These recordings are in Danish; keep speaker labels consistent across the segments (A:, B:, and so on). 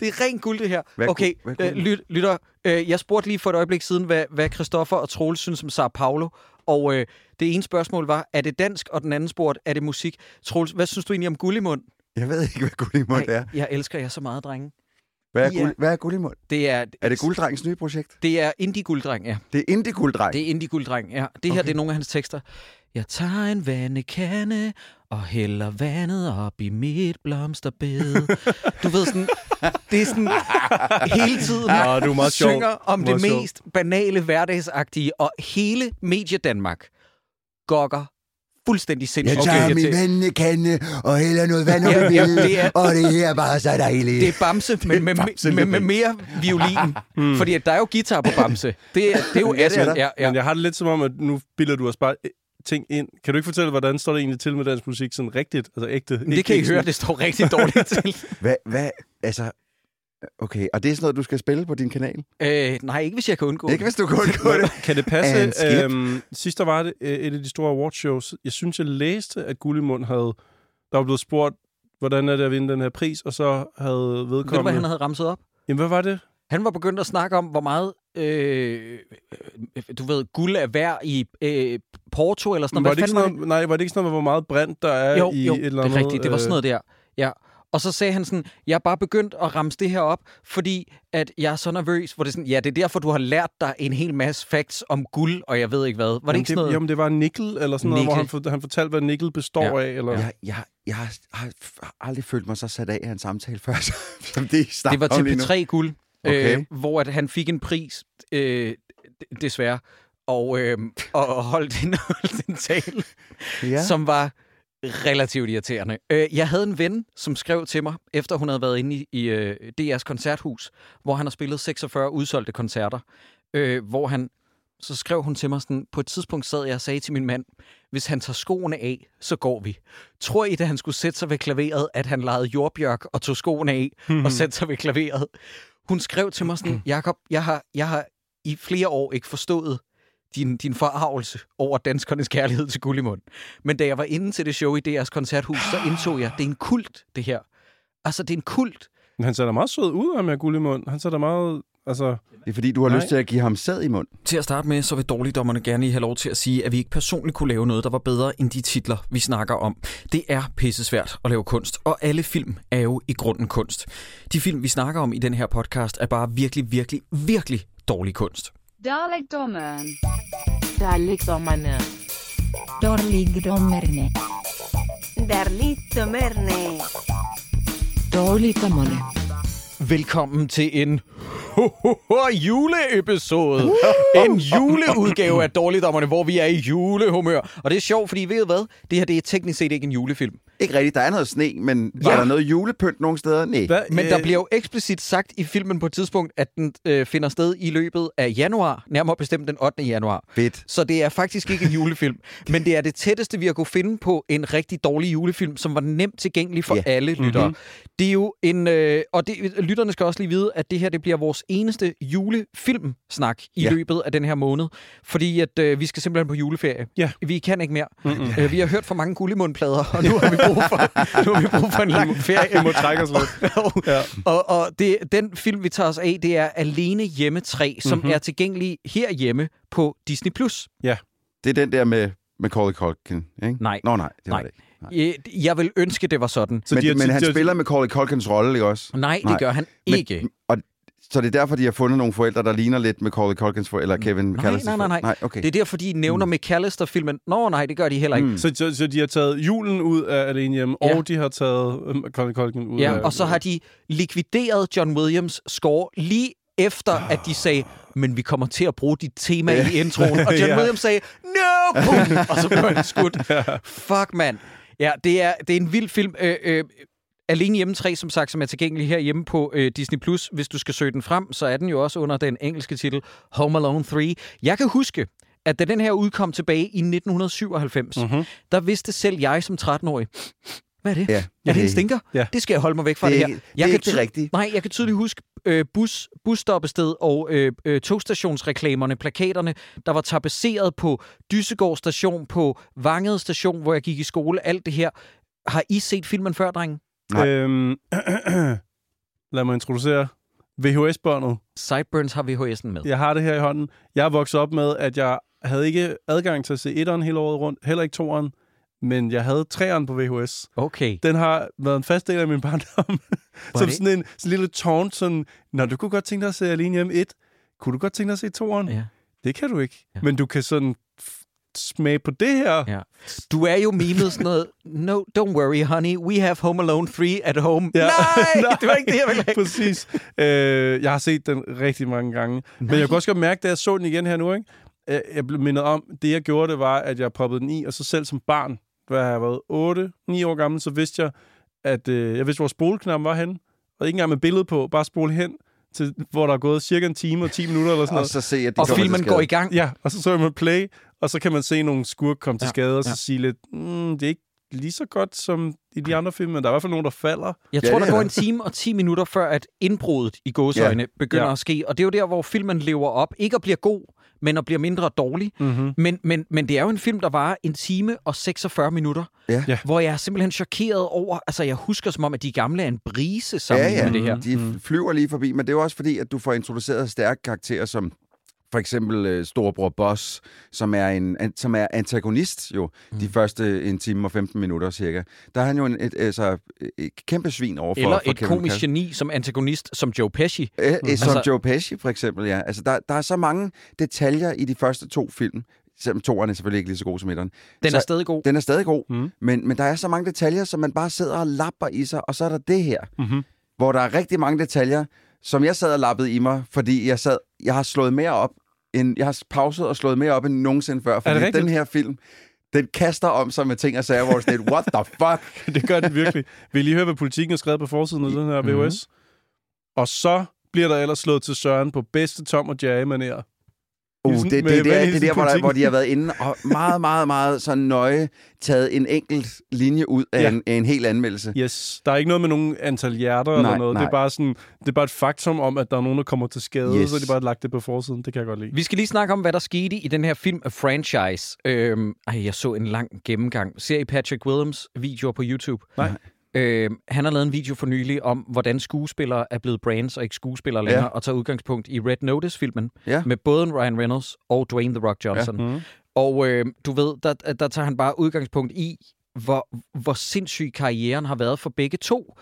A: Det er rent guld, det her.
B: Hvad
A: okay,
B: hvad
A: øh, lyt, lytter. Øh, jeg spurgte lige for et øjeblik siden, hvad, hvad Christoffer og Troels synes om Sao Paulo. Og øh, det ene spørgsmål var, er det dansk? Og den anden spurgte, er det musik? Troels, hvad synes du egentlig om Gullimund?
B: Jeg ved ikke, hvad gullimund er.
A: jeg elsker jer så meget, drenge.
B: Hvad er,
A: Ja.
B: guld, hvad er gullimund?
A: Det er,
B: Er det gulddrengens nye projekt?
A: Det er indie-gulddreng, ja.
B: Det er indie-gulddreng.
A: Det er indie-gulddreng, ja. Det her,
B: Okay.
A: det er nogle af hans tekster. Jeg tager en vandekande og hælder vandet op i mit blomsterbed. du ved sådan, det er sådan hele tiden
C: Nå, du er meget sjov.
A: synger om
C: Meget
A: det
C: sjov.
A: mest banale hverdagsagtige, og hele Medie Danmark gokker fuldstændig sindssygt.
B: Jeg tager
A: Okay,
B: min vandekande og hælder noget vand op
A: Ja,
B: i
A: ja,
B: billedet,
A: det er-
B: og det er bare så dejligt.
A: Det er Bamse, men med,
B: Bamse
A: med, med, med mere violin. mm. Fordi at der er jo guitar på Bamse. Det, er- det er jo
B: Ja, det er.
A: Ja, ja.
C: Men jeg har det lidt som om, at nu bilder du os bare øh, ting ind. Kan du ikke fortælle, hvordan står det egentlig til med dansk musik sådan rigtigt? Altså ægte?
A: Men det kan I
C: ikke
A: høre,
C: sådan-
A: det står rigtig dårligt til.
B: Hvad, hvad, altså... Okay, og det er sådan noget, du skal spille på din kanal?
A: Øh, nej, ikke hvis jeg kan undgå
B: Ikke hvis du kan undgå det.
C: Kan det passe? Øhm, sidst der var det øh, et af de store awardshows. Jeg synes, jeg læste, at Gullimund havde... Der var blevet spurgt, hvordan er det at vinde den her pris, og så havde
A: Ved du,
C: vedkommende...
A: hvad han havde ramset op?
C: Jamen, hvad var det?
A: Han var begyndt at snakke om, hvor meget, øh, du ved, guld er værd i øh, Porto eller sådan
C: Var
A: noget.
C: det, ikke
A: Hvad
C: sådan noget, nej, var det ikke sådan noget, hvor meget brint der er
A: jo,
C: i
A: jo,
C: et eller
A: det
C: andet?
A: er rigtigt. Det var sådan
C: øh,
A: noget der. Ja. Og så sagde han sådan, jeg er bare begyndt at ramse det her op, fordi at jeg er så nervøs, hvor det er sådan, ja, det er derfor, du har lært dig en hel masse facts om guld, og jeg ved ikke hvad. Var det
C: Jamen,
A: ikke sådan noget?
C: Jamen, det var nikkel, eller sådan noget, hvor han, han fortalte, hvad nikkel består
A: Ja.
C: af. Eller...
B: Jeg, jeg, jeg har, har aldrig følt mig så sat af af en samtale før, som det, I
A: Det var til
B: nu.
A: P3 Guld,
B: Okay.
A: øh, hvor at han fik en pris, øh, desværre, og, øh, og holdt en, holdt en tale,
B: Ja.
A: ja. som var relativt irriterende. Øh, jeg havde en ven, som skrev til mig, efter hun havde været inde i, i øh, DR's koncerthus, hvor han har spillet 46 udsolgte koncerter, øh, hvor han så skrev hun til mig sådan, på et tidspunkt sad jeg og sagde til min mand, hvis han tager skoene af, så går vi. Tror I, da han skulle sætte sig ved klaveret, at han legede jordbjørk og tog skoene af og satte sig ved klaveret? Hun skrev til mig sådan, Jakob, jeg har, jeg har i flere år ikke forstået din, din forarvelse over danskernes kærlighed til Gullimund. Men da jeg var inde til det show i DR's koncerthus, så indså jeg, det er en kult, det her. Altså, det er en kult.
C: Men han ser da meget sød ud, ham med Gullimund. Han ser da meget... Altså,
B: Det er fordi, du har
C: Nej.
B: lyst til at give ham sæd i mund.
A: Til at starte med, så vil dårligdommerne gerne have lov til at sige, at vi ikke personligt kunne lave noget, der var bedre end de titler, vi snakker om. Det er pissesvært at lave kunst, og alle film er jo i grunden kunst. De film, vi snakker om i den her podcast, er bare virkelig, virkelig, virkelig dårlig kunst.
D: Dalekdommeren.
E: Dalekdommerne.
F: Dårligdommerne.
G: Darligdommerne.
E: Dårligdommerne.
A: Velkommen til en juleepisode. En juleudgave af Dårligdommerne, hvor vi er i julehumør. Og det er sjovt, fordi ved I hvad? Det her det er teknisk set ikke en julefilm.
B: Ikke rigtigt, der er noget sne, men ja. Er der noget julepynt nogen steder? Nej.
C: hvad,
A: Men der
C: øh,
A: bliver jo eksplicit sagt i filmen på et tidspunkt, at den øh, finder sted i løbet af januar, nærmere bestemt den 8. januar.
B: Fedt.
A: Så det er faktisk ikke en julefilm, men det er det tætteste, vi har kunne finde på en rigtig dårlig julefilm, som var nemt tilgængelig for
B: Ja.
A: yeah. alle lyttere.
C: Mhm.
A: Det er jo en... Øh, og det, lytterne skal også lige vide, at det her det bliver vores eneste julefilmsnak i
B: Ja.
A: løbet af den her måned. Fordi at øh, vi skal simpelthen på juleferie.
C: Ja.
A: Vi kan ikke mere. Mm-hmm. Øh, vi har hørt for mange guldimundplader, og nu har vi brug for, nu har vi brug for en lang ferie.
C: Vi må trække os lidt.
A: ja. Og, og det, den film, vi tager os af, det er Alene Hjemme 3, som
C: Mhm.
A: mm-hmm. er tilgængelig herhjemme på Disney+. Plus.
B: Det er den der med Macaulay Culkin, ikke?
A: Nej.
B: Nå, nej, det var
A: Nej.
B: det ikke.
A: Øh, Jeg vil ønske, det var sådan.
C: Så
B: Men,
C: de har-
B: men han
C: de har-
B: spiller Macaulay Culkins rolle, ikke også?
A: Nej, det
B: Nej.
A: gør han
B: Men-
A: ikke.
B: Og, så det er derfor, de har fundet nogle forældre, der ligner lidt Macaulay Culkins for, eller Kevin
A: Nej,
B: McAllisters
A: nej, nej, nej.
B: nej okay.
A: Det er derfor, de nævner mm. McAllister-filmen. Nå, nej, det gør de heller ikke.
B: Mm.
C: Så, så, så de har taget julen ud af Alene Hjemme,
A: Ja.
C: og de har taget øh, Macaulay Culkin ud
A: Ja,
C: af...
A: og så har de likvideret John Williams score lige efter, at de sagde, men vi kommer til at bruge dit tema i introen. Og John
C: Ja.
A: Williams sagde, no! Boom! Og så blev han skudt. Fuck, mand. Ja, det er, det er en vild film. Øh, øh, Alene Hjemme 3, som sagt, som er tilgængelig herhjemme på øh, Disney+. Plus. Hvis du skal søge den frem, så er den jo også under den engelske titel Home Alone 3. Jeg kan huske, at da den her udkom tilbage i 1997,
C: Mhm.
A: mm-hmm. der vidste selv jeg som 13-årig, hvad er det?
B: Ja,
A: Er det en
B: det-
A: stinker?
C: Ja.
A: Det skal jeg holde mig væk fra
B: Det
A: det,
B: er
A: her.
B: ikke- det
A: Jeg
B: er
A: kan
B: ikke det rigtige.
A: Nej, jeg kan tydeligt huske øh, bus, busstoppested og øh, øh, togstationsreklamerne, plakaterne, der var tapetseret på Dysegård station, på Vangede station, hvor jeg gik i skole, alt det her. Har I set filmen før, drenge?
B: Nej.
C: Øhm, lad mig introducere VHS-båndet.
A: Sideburns har VHS'en med.
C: Jeg har det her i hånden. Jeg er vokset op med, at jeg havde ikke adgang til at se etteren hele året rundt, heller ikke toeren, men jeg havde treeren på VHS.
A: Okay.
C: Den har været en fast del af min barndom. Som sådan en, sådan lille taunt, sådan, Nå, du kunne godt tænke dig at se Alene Hjemme 1. Kunne du godt tænke dig at se toeren?
A: Ja.
C: Det kan du ikke.
A: Ja.
C: Men du kan sådan smage på det her.
A: Ja. Du er jo mimet sådan noget, no, don't worry, honey, we have Home Alone 3 at home.
C: Ja.
A: Nej, det var ikke det, jeg ville have.
C: Præcis. Øh, jeg har set den rigtig mange gange. Men jeg kunne også godt mærke, da jeg så den igen her nu, ikke? Jeg blev mindet om, det jeg gjorde, det var, at jeg proppede den i, og så selv som barn, da jeg var 8-9 år gammel, så vidste jeg, at øh, jeg vidste, hvor spoleknappen var henne. Og ikke engang med billede på, bare spole hen til, hvor der er gået cirka en time og 10 minutter eller sådan
B: Og
C: noget.
B: så se, at de
A: Og filmen går i gang.
C: Ja, og så så jeg med play, og så kan man se nogle skurke komme til
A: Ja,
C: skade, og så
A: ja.
C: sige lidt, mm, det er ikke lige så godt som i de andre film, men der er i hvert fald nogen, der falder.
A: Jeg
B: Ja,
A: tror,
B: det
A: der
B: er
A: går en time og 10 minutter, før at indbruddet i gåsøjne ja. begynder
C: Ja.
A: at ske. Og det er jo der, hvor filmen lever op. Ikke at blive god, men at blive mindre dårlig.
C: Mm-hmm.
A: Men, men, men det er jo en film, der varer en time og 46 minutter.
B: Ja.
C: Ja.
A: Hvor jeg er simpelthen chokeret over... Altså, jeg husker som om, at de gamle er en brise
B: Ja,
A: sammen
B: ja,
A: med det her.
B: de flyver lige forbi, men det er jo også fordi, at du får introduceret stærke karakterer som for eksempel øh, Storebror Boss, som er en an, som er antagonist jo, mm. de første en time og 15 minutter cirka. Der er han jo en, et, altså, et kæmpe svin over for,
A: Eller
B: for
A: et
B: Kevin
A: komisk
B: Costner.
A: geni som antagonist, som Joe Pesci.
B: Øh, øh, som
A: Altså-
B: altså, Joe Pesci for eksempel, ja. Altså, der, der er så mange detaljer i de første to film, selvom toeren er selvfølgelig ikke lige så god som etteren.
A: Den
B: Så-
A: er stadig god.
B: Den er stadig god,
C: Mm.
B: men, men der er så mange detaljer, som man bare sidder og lapper i sig, og så er der det her,
C: Mm-hmm.
B: hvor der er rigtig mange detaljer, som jeg sad og lappede i mig, fordi jeg sad, jeg har slået mere op, end, jeg har pauset og slået mere op end nogensinde før, fordi den her film, den kaster om sig med ting og sager, hvor det er what the fuck?
C: det gør den virkelig. Vil I lige høre, hvad politikken er skrevet på forsiden af den her. VHS? Og så bliver der ellers slået til Søren på bedste Tom og Jerry manér.
B: Uh,
C: Hilsen-
B: det, det,
C: med
B: det, det, er, det er der, hvor, der, hvor de har været inde og meget, meget, meget sådan nøje taget en enkelt linje ud af,
C: Ja.
B: en, af en hel anmeldelse.
C: Yes, der er ikke noget med nogen antal hjerter eller
B: Nej,
C: noget. Det er
B: nej.
C: bare sådan, det er bare et faktum om, at der er nogen, der kommer til skade,
B: Yes.
C: så er de bare lagt det på forsiden. Det kan jeg godt lide.
A: Vi skal lige snakke om, hvad der skete i den her film af franchise. Øhm, ej, jeg så en lang gennemgang. Ser I Patrick Williams videoer på YouTube?
C: Nej.
A: Øhm, han har lavet en video for nylig om, hvordan skuespillere er blevet brands og ikke skuespillere længere,
B: Ja.
A: og tager udgangspunkt i Red Notice-filmen
B: Ja.
A: med både Ryan Reynolds og Dwayne The Rock Johnson.
C: Mhm.
A: Og øh, du ved, der, der tager han bare udgangspunkt i, hvor, hvor sindssyg karrieren har været for begge to.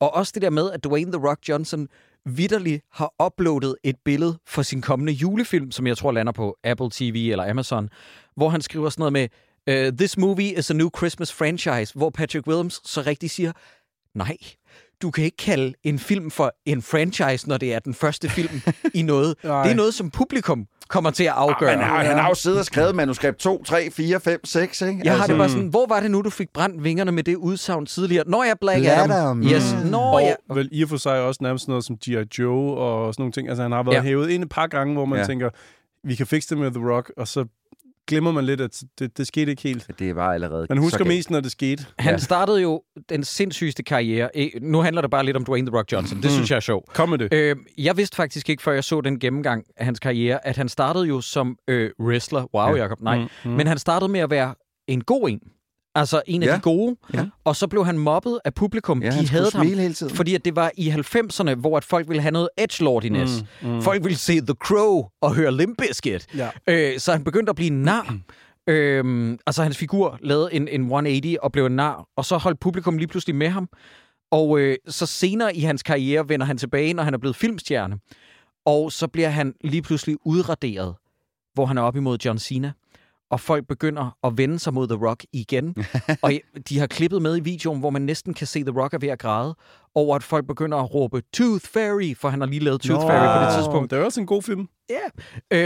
A: Og også det der med, at Dwayne The Rock Johnson vidderligt har uploadet et billede for sin kommende julefilm, som jeg tror lander på Apple TV eller Amazon, hvor han skriver sådan noget med, uh, This movie is a new Christmas franchise, hvor Patrick Williams så rigtig siger, nej, du kan ikke kalde en film for en franchise, når det er den første film i noget.
C: Nej.
A: Det er noget, som publikum kommer til at afgøre.
B: Men han, han har jo siddet og skrevet manuskript 2, 3, 4, 5, 6, ikke?
A: Jeg har det bare
C: Mm.
A: sådan, hvor var det nu, du fik brændt vingerne med det udsagn tidligere? Når jeg Black Adam.
B: Adam.
A: Yes,
B: Mm.
A: når
C: Og
A: jeg...
C: vel i og for sig også nærmest noget som G.I. Joe og sådan nogle ting. Altså han har været
A: Ja.
C: hævet ind et par gange, hvor man
B: ja.
C: tænker, vi kan fikse det med The Rock, og så glemmer man lidt, at det, det skete ikke helt.
B: Det var allerede
C: Man husker mest, når det skete.
A: Han
B: Ja.
A: startede jo den sindssygeste karriere. Eh, Nu handler det bare lidt om Dwayne The Rock Johnson. Det
C: Mm.
A: synes jeg er sjovt.
C: Kom med det.
A: Øh, jeg vidste faktisk ikke, før jeg så den gennemgang af hans karriere, at han startede jo som øh, wrestler. Wow,
B: ja.
A: Jacob, nej.
C: Mm, mm.
A: Men han startede med at være en god en. Altså en af
B: Ja.
A: de gode.
B: Ja.
A: Og så blev han mobbet af publikum.
B: Ja,
A: de havde ham,
B: hele tiden.
A: fordi at det var i 90'erne, hvor at folk ville have noget edgelordiness.
C: Mm, mm.
A: Folk ville se The Crow og høre Limp Bizkit.
C: Ja.
A: Øh, så han begyndte at blive en nar. øhm, altså hans figur lavede en, en 180 og blev en nar, og så holdt publikum lige pludselig med ham. Og øh, så senere i hans karriere vender han tilbage, når han er blevet filmstjerne. Og så bliver han lige pludselig udraderet, hvor han er op imod John Cena. Og folk begynder at vende sig mod The Rock igen. og de har klippet med i videoen, hvor man næsten kan se The Rock er ved at græde, over at folk begynder at råbe Tooth Fairy, for han har lige lavet Tooth
C: Nå,
A: Fairy på det tidspunkt.
C: Det er også en god film.
A: Ja,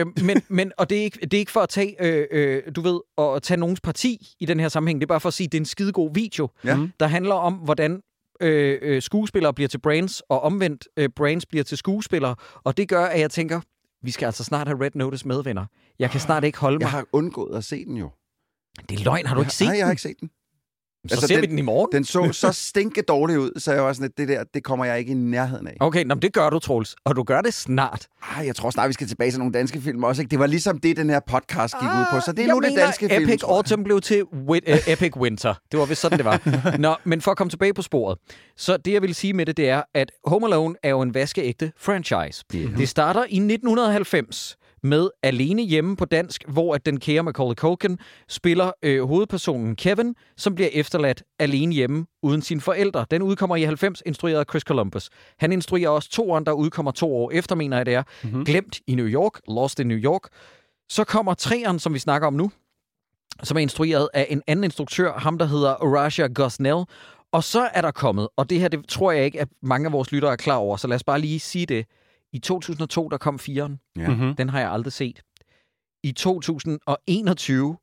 A: øh, men, men, og det er, ikke, det er ikke for at tage, øh, øh, du ved, at tage nogens parti i den her sammenhæng. Det er bare for at sige, at det er en skidegod video,
B: Ja.
A: der handler om, hvordan øh, øh, skuespillere bliver til brands, og omvendt øh, brands bliver til skuespillere. Og det gør, at jeg tænker, vi skal altså snart have Red Notice med, venner. Jeg kan snart ikke holde mig.
B: Jeg har undgået at se den jo.
A: Det er løgn, har du ikke set
B: Nej, jeg har
A: den?
B: ikke set den.
A: Så
B: Altså,
A: ser vi
B: den-
A: den i morgen.
B: Den så så stinke dårlig ud, så jeg var sådan, at det der, det kommer jeg ikke i nærheden af.
A: Okay, nå, det gør du, Troels. Og du gør det snart.
B: Ej, jeg tror snart, vi skal tilbage til nogle danske film også. Ikke? Det var ligesom det, den her podcast gik ud på. Så det er
A: Ah,
B: nu det
A: mener,
B: danske film.
A: Epic. Autumn blev til wi- uh, Epic Winter. Det var vist sådan, det var. Nå, men for at komme tilbage på sporet. Så det, jeg vil sige med det, det er, at Home Alone er jo en vaskeægte franchise.
B: Yeah.
A: Det starter i 1990 med Alene Hjemme på dansk, hvor at den kære Macaulay Culkin spiller øh, hovedpersonen Kevin, som bliver efterladt alene hjemme uden sine forældre. Den udkommer i 90, instrueret af Chris Columbus. Han instruerer også toeren, der udkommer to år efter, mener jeg det er. Mm-hmm. Glemt i New York, Lost in New York. Så kommer treeren, som vi snakker om nu, som er instrueret af en anden instruktør, ham der hedder Raja Gosnell. Og så er der kommet, og det her det tror jeg ikke, at mange af vores lyttere er klar over, så lad os bare lige sige det. I 2002, der kom firen.
B: Ja.
C: Mm-hmm.
A: Den har jeg aldrig set. I 2021,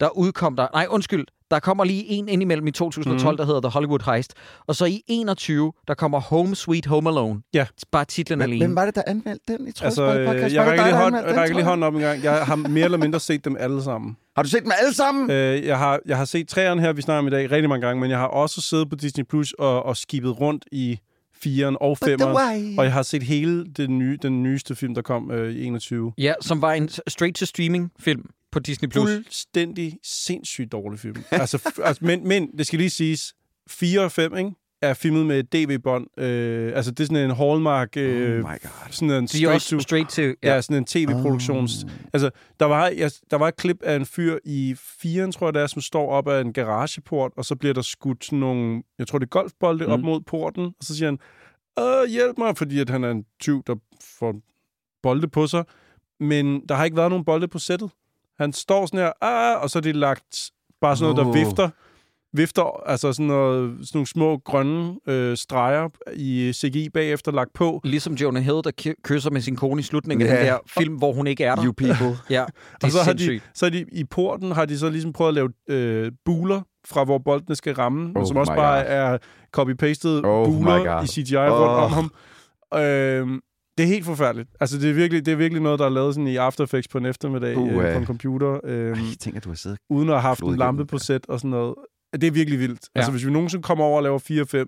A: der udkom der... Nej, undskyld. Der kommer lige en ind imellem i 2012,
C: Mhm.
A: der hedder The Hollywood Heist. Og så i 21, der kommer Home Sweet Home Alone.
C: Ja.
A: Bare titlen alene.
B: hvem var det, der anmeldte den i Troels
C: Altså,
B: Bold
C: øh,
B: Podcast?
C: jeg rækker lige, hånd,
B: den,
C: rækker lige hånden op en gang. Jeg har mere eller mindre set dem alle sammen.
B: Har du set dem alle sammen?
C: Øh, jeg, har, jeg har set træerne her, vi snakker om i dag, rigtig mange gange, men jeg har også siddet på Disney Plus og, og skibet rundt i 4'eren og
B: But the
C: 5'eren.
B: way.
C: Og jeg har set hele den, nye, den nyeste film, der kom øh, i 21.
A: Ja, som var en straight-to-streaming film på Disney+. Plus.
C: Fuldstændig sindssygt dårlig film. altså, altså, men, men det skal lige siges, 4 og 5, ikke? Er filmet med et DV-bånd. Øh, altså, det er sådan en Hallmark... Øh,
B: oh my god.
C: sådan en
A: er
C: straight
A: også
C: to,
A: straight to...
C: ja. ja, sådan en tv-produktions...
B: Oh.
C: Altså, der var, jeg, der var et klip af en fyr i firen, tror jeg det er, som står op af en garageport, og så bliver der skudt sådan nogle, jeg tror det er golfbolde, mm. op mod porten, og så siger han, Åh, hjælp mig, fordi at han er en tyv, der får bolde på sig. Men der har ikke været nogen bolde på sættet. Han står sådan her, ah, og så er det lagt bare sådan noget, der
B: Åh.
C: vifter. Vifter, altså sådan, noget, sådan nogle små grønne øh, streger i CGI bagefter lagt på.
A: Ligesom Jonah Hill, der ky- kysser med sin kone i slutningen af
B: Ja.
A: den der film, hvor hun ikke er der.
B: You people.
A: Ja, det
C: Og
A: er
C: så har, de, så er de i porten har de så ligesom prøvet at lave øh, buler fra hvor boldene skal ramme,
B: Oh
C: som også bare
B: God.
C: er copy-pastet
B: Oh
C: buler i CGI rundt
B: Oh.
C: om ham. Øh, det er helt forfærdeligt. Altså, det er virkelig, det er virkelig noget, der er lavet sådan i After Effects på en eftermiddag
B: Uh,
C: øh, på en computer, øh,
B: Ej, tænk, at du har siddet
C: uden at have haft en lampe på sæt og sådan noget. Det er virkelig vildt. Ja. Altså, hvis vi nogensinde kommer over og laver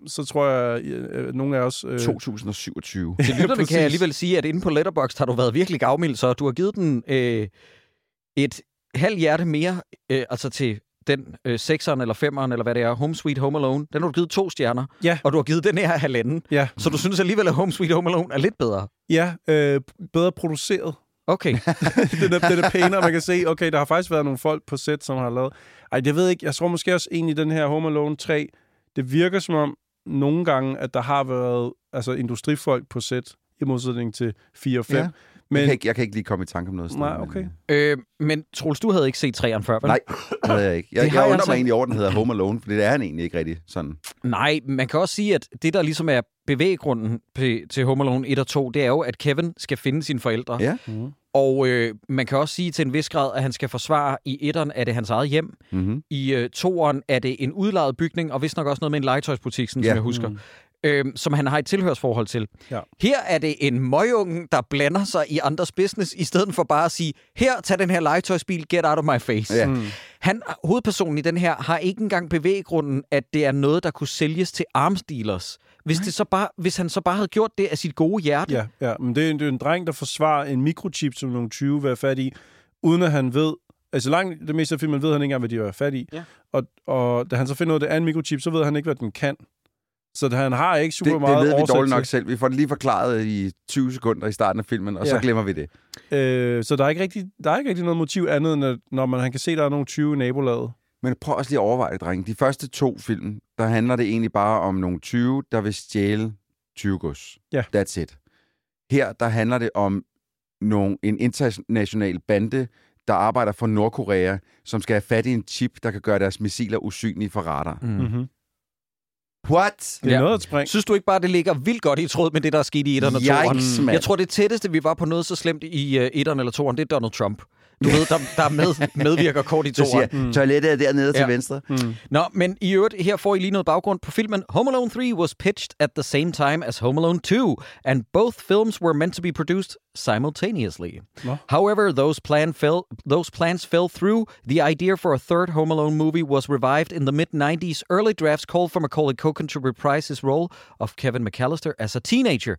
C: 4-5, så tror jeg, øh, nogle af os... Øh,
B: 2027.
A: Til lytterne kan jeg alligevel sige, at inde på Letterboxd har du været virkelig gavmild, så du har givet den øh, et halvt hjerte mere, øh, altså til den øh, sekseren eller femeren, eller hvad det er, Home Sweet Home Alone. Den har du givet to stjerner,
C: Ja.
A: og du har givet den her halvanden.
C: Ja,
A: Så du synes alligevel, at Home Sweet Home Alone er lidt bedre?
C: ja øh, bedre produceret.
A: Okay.
C: den, er, den er pænere, man kan se, okay, der har faktisk været nogle folk på sæt, som har lavet... Ej, det ved jeg ikke. Jeg tror måske også egentlig, den her Home Alone 3, det virker som om nogle gange, at der har været altså, industrifolk på sæt, i modsætning til 4 og 5.
B: Ja. Men...
C: Men
B: Jeg, kan ikke, jeg kan ikke lige komme i tanke om noget. sted,
C: Nej,
B: men,
C: okay.
B: øh,
A: øh, men Troels, du havde ikke set træeren før, vel?
B: Nej, det havde jeg ikke. Jeg,
A: Det
B: jeg,
A: har
B: jeg undrer
A: altså-
B: mig egentlig over, at den hedder Home Alone, for det er han egentlig ikke rigtig sådan.
A: Nej, man kan også sige, at det, der ligesom er bevæggrunden til Home Alone 1 og 2, det er jo, at Kevin skal finde sine forældre.
B: Ja.
C: Mm.
A: Og øh, man kan også sige til en vis grad, at han skal forsvare, i etteren er det hans eget hjem.
B: Mm-hmm.
A: I øh, toeren er det en udlejet bygning, og vist nok også noget med en legetøjsbutik, sådan,
B: Ja.
A: som jeg husker,
C: Mm.
A: Øh, som han har et tilhørsforhold til.
C: Ja.
A: Her er det en møgunge, der blander sig i andres business, i stedet for bare at sige, her, tag den her legetøjsbil, get out of my face.
B: Ja.
C: Mm.
A: Han, hovedpersonen i den her har ikke engang bevæggrunden, at det er noget, der kunne sælges til arms dealers. Hvis, det så bare, hvis han så bare havde gjort det af sit gode hjerte.
C: Ja, ja, men det er, en, det er en dreng, der forsvarer en mikrochip, som nogle 20 vil have fat i, uden at han ved... Altså langt det meste af filmen ved han ikke engang, hvad de have fat i.
A: Ja.
C: Og, og da han så finder ud af, det er en mikrochip, så ved han ikke, hvad den kan. Så han har ikke super
B: Det,
C: meget
B: det ved vi dårligt nok selv. Vi får det lige forklaret i 20 sekunder i starten af filmen, og ja. så glemmer vi det.
C: Øh, så der er, ikke rigtig, der er ikke rigtig noget motiv andet, end at, når man han kan se, at der er nogle 20 i nabolaget.
B: Men prøv også lige at overveje det, drenge. De første to film, der handler det egentlig bare om nogle 20, der vil stjæle 20 gods.
C: Ja.
B: That's it. Her, der handler det om nogle, en international bande, der arbejder for Nordkorea, som skal have fat i en chip, der kan gøre deres missiler usynlige for radar.
A: Mm.
C: Mm-hmm.
B: What?
C: Det er
A: Ja.
C: noget at springe.
A: Synes du ikke bare, det ligger vildt godt i tråd med det, der er sket i etteren og toeren?
B: Yikes, mand.
A: Jeg tror, det tætteste, vi var på noget så slemt i uh, etteren eller toeren, det er Donald Trump. Du ved, der, der er med, medvirker kort i toeren.
B: siger, toilettet er dernede til
A: Ja.
B: venstre.
C: Mm.
A: Nå, men i øvrigt, her får I lige noget baggrund på filmen. Home Alone 3 was pitched at the same time as Home Alone 2, and both films were meant to be produced simultaneously.
C: Nå.
A: However, those, plan fell, those plans fell through. The idea for a third Home Alone movie was revived in the mid-90s. Early drafts called for Macaulay Culkin to reprise his role of Kevin McAllister as a teenager.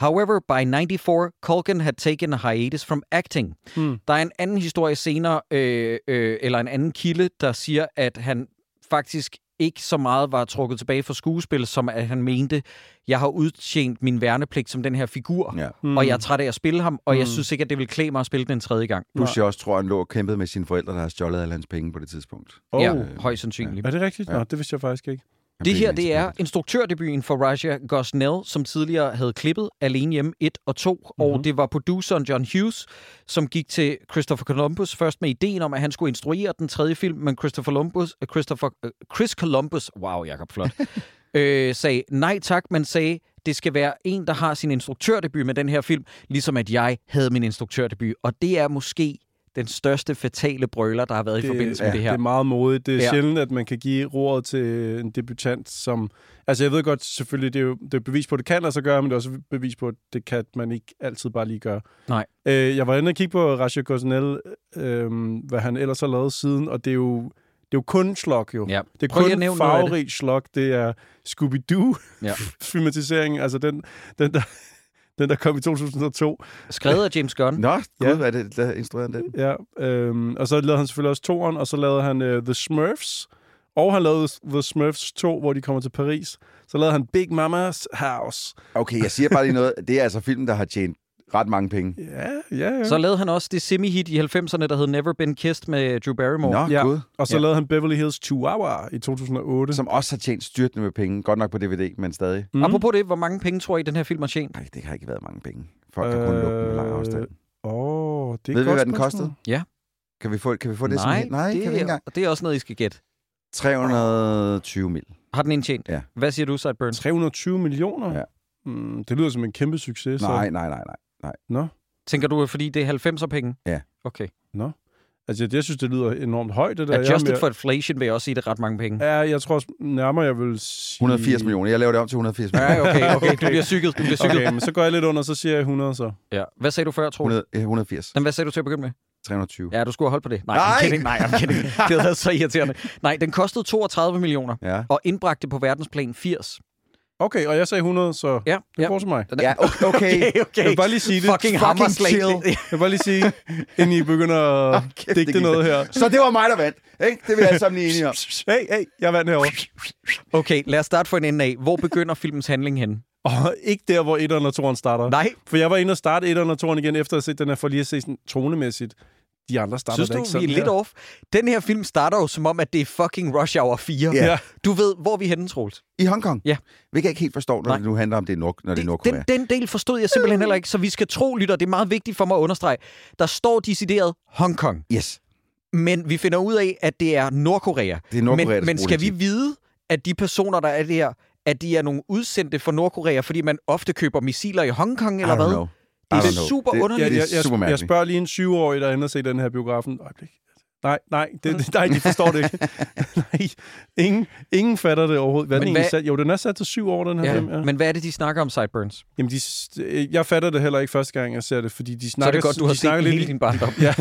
A: However, by 94, Culkin had taken a hiatus from acting.
C: Hmm.
A: Der er en anden historie senere, øh, øh, eller en anden kilde, der siger, at han faktisk ikke så meget var trukket tilbage fra skuespil, som at han mente, jeg har udtjent min værnepligt som den her figur,
B: Ja.
A: mm. og jeg er træt af at spille ham, og jeg
C: Mm.
A: synes ikke, at det vil klæde mig at spille den en tredje gang.
B: Plus jeg også tror, han lå og kæmpede med sine forældre, der har stjålet alle hans penge på det tidspunkt.
C: Oh.
A: Ja, højst sandsynligt.
C: Er det rigtigt?
B: Ja.
C: Nå, det vidste jeg faktisk ikke.
A: Det her, det er instruktørdebuten for Raja Gosnell, som tidligere havde klippet Alene Hjemme 1 og 2, mm-hmm. og det var produceren John Hughes, som gik til Christopher Columbus først med ideen om, at han skulle instruere den tredje film, men Christopher Columbus, uh, Christopher, uh, Chris Columbus, wow, Jacob, flot, øh, sagde nej tak, men sagde, det skal være en, der har sin instruktørdebut med den her film, ligesom at jeg havde min instruktørdebut, og det er måske den største fatale brøler, der har været i forbindelse med
C: ja,
A: det her.
C: Det er meget modigt. Det er
A: Ja.
C: sjældent, at man kan give roret til en debutant, som... Altså, jeg ved godt, selvfølgelig, det er jo det er bevis på, at det kan lade sig gøre, men det er også bevis på, at det kan man ikke altid bare lige gøre.
A: Nej.
C: Øh, jeg var inde og kigge på Rasha Gosnell, øh, hvad han ellers har lavet siden, og det er jo, det er jo kun slok, jo.
A: Ja.
C: Det er
A: Prøv
C: kun
A: det.
C: farverig slok. Det er Scooby-Doo
A: Ja.
C: altså den, den, der, den, der kom i 2002.
A: Skrevet af James Gunn.
B: Nå, gud,
C: Ja.
B: hvad er det, der instruerede den?
C: Ja, øhm, og så lavede han selvfølgelig også toeren, og så lavede han uh, The Smurfs, og han lavede The Smurfs 2, hvor de kommer til Paris. Så lavede han Big Mama's House.
B: Okay, jeg siger bare lige noget. Det er altså filmen, der har tjent ret mange penge.
C: Ja, ja, ja.
A: Så lavede han også det semi-hit i 90'erne, der hed Never Been Kissed med Drew Barrymore.
B: Nå,
C: Ja.
B: gud.
C: og så
A: Ja.
C: lavede han Beverly Hills Chihuahua i 2008.
B: Som også har tjent styrtende med penge. Godt nok på DVD, men stadig.
A: Mm. Apropos det, hvor mange penge tror I, den her film har tjent?
B: Nej, det har ikke været mange penge. Folk har kun lukket med lang afstand.
C: Åh, oh, det er
B: Ved vi,
C: godt
B: hvad den kostede?
A: Ja.
B: Kan vi få, kan vi få det
A: Nej,
B: som Nej,
A: det,
B: kan vi ikke engang.
A: det er også noget, I skal gætte.
B: 320 mil.
A: Har den indtjent?
B: Ja.
A: Hvad siger du, Sideburns?
C: 320 millioner?
B: Ja.
C: Mm, det lyder som en kæmpe succes. så-
B: Nej, nej, nej, nej.
C: Nå,
A: Tænker du, fordi det er 90'er penge?
B: Ja.
A: Okay.
C: altså jeg synes, det lyder enormt højt, det der. Jeg er
A: Adjusted
C: mere-
A: for inflation vil jeg også sige, det er ret mange penge.
C: Ja, jeg tror også nærmere, jeg vil sige...
B: 180 millioner. Jeg laver det om til 180 millioner.
A: Ja, okay, okay. Du bliver cykket. Du bliver cykket.
C: Okay, men så går jeg lidt under, så siger jeg 100 så.
A: Ja. Hvad sagde du før, tror du?
B: 100, ja, 180.
A: Men hvad sagde du til at begynde med?
B: 320.
A: Ja, du skulle have holdt på det. Nej,
B: Nej!
A: I'm kidding. Nej, I'm kidding. Det havde været så irriterende. Nej, den kostede 32 millioner
B: Ja.
A: og indbragte på verdensplan 80.
C: Okay, og jeg sagde 100, så
A: Ja,
C: det
A: ja.
C: går til mig.
B: Ja, okay. okay.
A: okay.
C: Jeg vil bare lige sige det.
A: Fucking,
B: Fucking chill.
A: Det-
C: Jeg vil bare lige sige, inden I begynder at
B: Kæft, det
C: digte
B: gik
C: noget her.
B: Så det var mig, der vandt. Ikke? Det er vi alle sammen lige enige om.
C: Hey, hey, jeg vandt herovre.
A: Okay, lad os starte for en ende af. Hvor begynder filmens handling hen?
C: Og ikke der, hvor 1'eren og 2'eren starter.
A: Nej.
C: For jeg var inde og starte 1'eren og 2'eren igen, efter at have set den her, for lige at se sådan tonemæssigt. De andre starter
A: Synes du,
C: ikke
A: vi
C: sådan
A: er lidt
C: her.
A: off? Den her film starter jo som om, at det er fucking Rush Hour 4.
B: Ja.
A: Du ved, hvor vi er henne, Troels.
B: I Hongkong?
A: Ja.
B: Hvilket jeg ikke helt forstår, når
A: Nej.
B: det nu handler om, det er, Nord- når det er
A: Det,
B: Nordkorea.
A: den, den del forstod jeg simpelthen heller ikke, så vi skal tro, lytter, det er meget vigtigt for mig at understrege. Der står decideret Hongkong,
B: Yes.
A: men vi finder ud af, at det er Nordkorea.
B: Det er Nordkorea,
A: men,
B: der
A: men skal vi vide, at de personer, der er der, at de er nogle udsendte fra Nordkorea, fordi man ofte køber missiler i Hongkong, eller
B: I don't
A: hvad?
B: know.
A: Det er super
B: det,
A: underligt.
B: Det,
C: jeg,
B: det er
C: jeg,
B: super
C: jeg, jeg spørger lige en 7-årig, der er inde og se den her biografen. Øjeblik. Nej, nej, det, det, nej, de forstår det ikke. nej, ingen, ingen fatter det overhovedet. Hvad er
A: Men
C: den
A: hvad-
C: sat? Jo, den er sat til syv år, den her
A: Ja,
C: film. Ja.
A: men hvad er det, de snakker om, Sideburns?
C: Jamen, de, s- jeg fatter det heller ikke første gang, jeg ser det, fordi de
A: Så er
C: snakker...
A: det godt, du har
C: de
A: set
C: snakker
A: den
C: lidt,
A: hele din barndom.
C: Ja,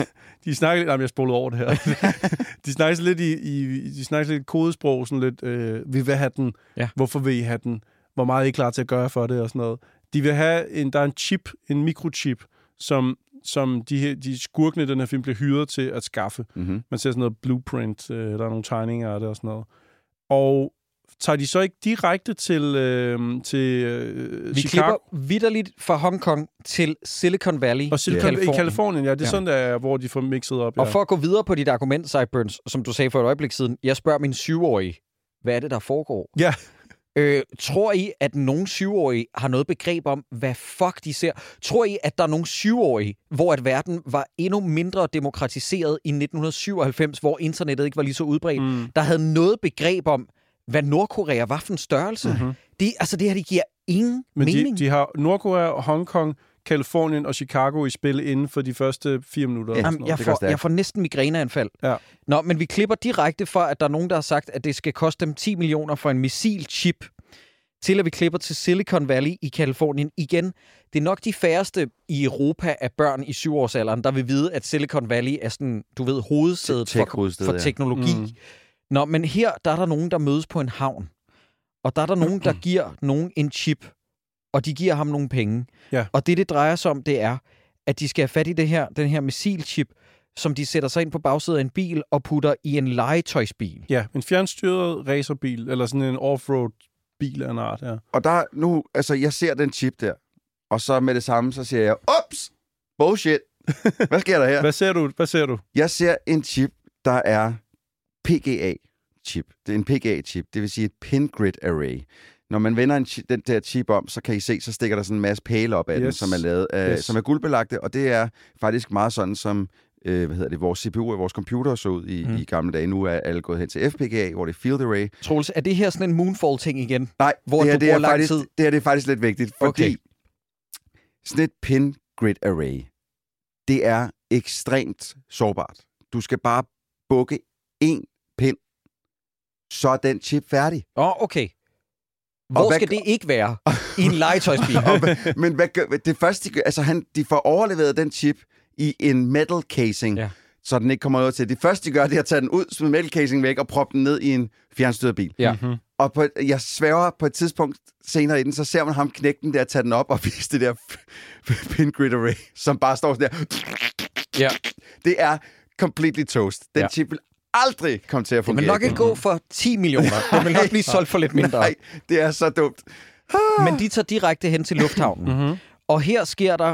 C: de snakker lidt... Jamen, jeg spolede over det her. de snakker lidt i, i, de snakker lidt kodesprog, sådan lidt, øh, vi vil have den,
A: Ja.
C: hvorfor vil I have den, hvor meget er I klar til at gøre for det, og sådan noget. De vil have, en, der er en chip, en mikrochip, som, som de, her, de skurkene i den her film bliver hyret til at skaffe.
B: Mm-hmm.
C: Man ser sådan noget blueprint, øh, der er nogle tegninger af det og sådan noget. Og tager de så ikke direkte til, øh, til øh,
A: Vi
C: Chicago?
A: klipper vidderligt fra Hongkong til Silicon Valley
C: Og Silicon,
A: Californien.
C: i Kalifornien, ja. Det er
A: Ja.
C: sådan, der er, hvor de får mixet op. Ja.
A: Og for at gå videre på dit argument, Sideburns, som du sagde for et øjeblik siden, jeg spørger min syvårige, hvad er det, der foregår?
C: Ja.
A: Øh, tror I, at nogle syvårige har noget begreb om, hvad fuck de ser? Tror I, at der er nogle syvårige, hvor at verden var endnu mindre demokratiseret i 1997, hvor internettet ikke var lige så udbredt,
C: Mm.
A: der havde noget begreb om, hvad Nordkorea var for en størrelse?
C: Mhm.
A: Det, altså det her, det giver ingen
C: Men
A: mening.
C: de, de har Nordkorea og Hongkong Kalifornien og Chicago i spil inden for de første fire minutter.
B: Ja.
A: Jamen, jeg, får, jeg får næsten migræneanfald.
C: Ja.
A: Nå, men vi klipper direkte for, at der er nogen, der har sagt, at det skal koste dem 10 millioner for en missilchip, til at vi klipper til Silicon Valley i Kalifornien. Igen, det er nok de færreste i Europa af børn i syvårsalderen, der vil vide, at Silicon Valley er sådan, du ved, hovedsædet for, for
B: ja.
A: teknologi.
C: Mm.
A: Mm. Nå, men her, der er der nogen, der mødes på en havn. Og der er der nogen, der giver nogen en chip, og de giver ham nogle penge.
C: Ja.
A: Og det, det drejer sig om, det er, at de skal have fat i det her, den her missilchip, som de sætter sig ind på bagsiden af en bil og putter i en legetøjsbil.
C: Ja, en fjernstyret racerbil, eller sådan en offroad bil af en art, ja.
B: Og der nu, altså, jeg ser den chip der, og så med det samme, så siger jeg, ups, bullshit. Hvad sker der her?
C: Hvad ser du? Hvad ser du?
B: Jeg ser en chip, der er PGA-chip. Det er en PGA-chip, det vil sige et pin grid array. Når man vender en den der chip om, så kan I se, så stikker der sådan en masse pæle op af yes. den, som er lavet af,
C: Yes.
B: som er guldbelagte, og det er faktisk meget sådan, som øh, hvad hedder det, vores CPU og vores computer så ud i,
A: Mm.
B: i gamle dage. Nu er alle gået hen til FPGA, hvor det er field array.
A: Troels, er det her sådan en moonfall-ting igen?
B: Nej,
A: Hvor
B: det, her,
A: du
B: det, er
A: lang
B: faktisk,
A: tid.
B: det her det er faktisk lidt vigtigt, fordi
A: Okay.
B: okay. sådan et pin grid array, det er ekstremt sårbart. Du skal bare bukke én pind, så er den chip færdig.
A: Åh, oh, okay. Hvor
B: hvad
A: skal det ikke være i en legetøjsbil?
B: Og Men hvad gør, det første, de gør, altså han, de får overleveret den chip i en metal casing,
A: Ja.
B: så den ikke kommer noget til. Det første, de gør, det er at tage den ud, smide metal casing væk og proppe den ned i en fjernstyret bil.
A: Ja.
C: Mhm.
B: Og på, jeg sværger på et tidspunkt senere i den, så ser man ham knække den der, tage den op og vise det der pin grid array, som bare står sådan der.
A: ja.
B: Det er completely toast. Den
A: ja.
B: chip vil aldrig komme til at
A: Det
B: fungere.
A: vil nok ikke gå for 10 millioner. Det vil nok blive solgt for lidt mindre.
B: Nej, det er så dumt.
A: Men de tager direkte hen til lufthavnen.
C: Mhm.
A: Og her sker der...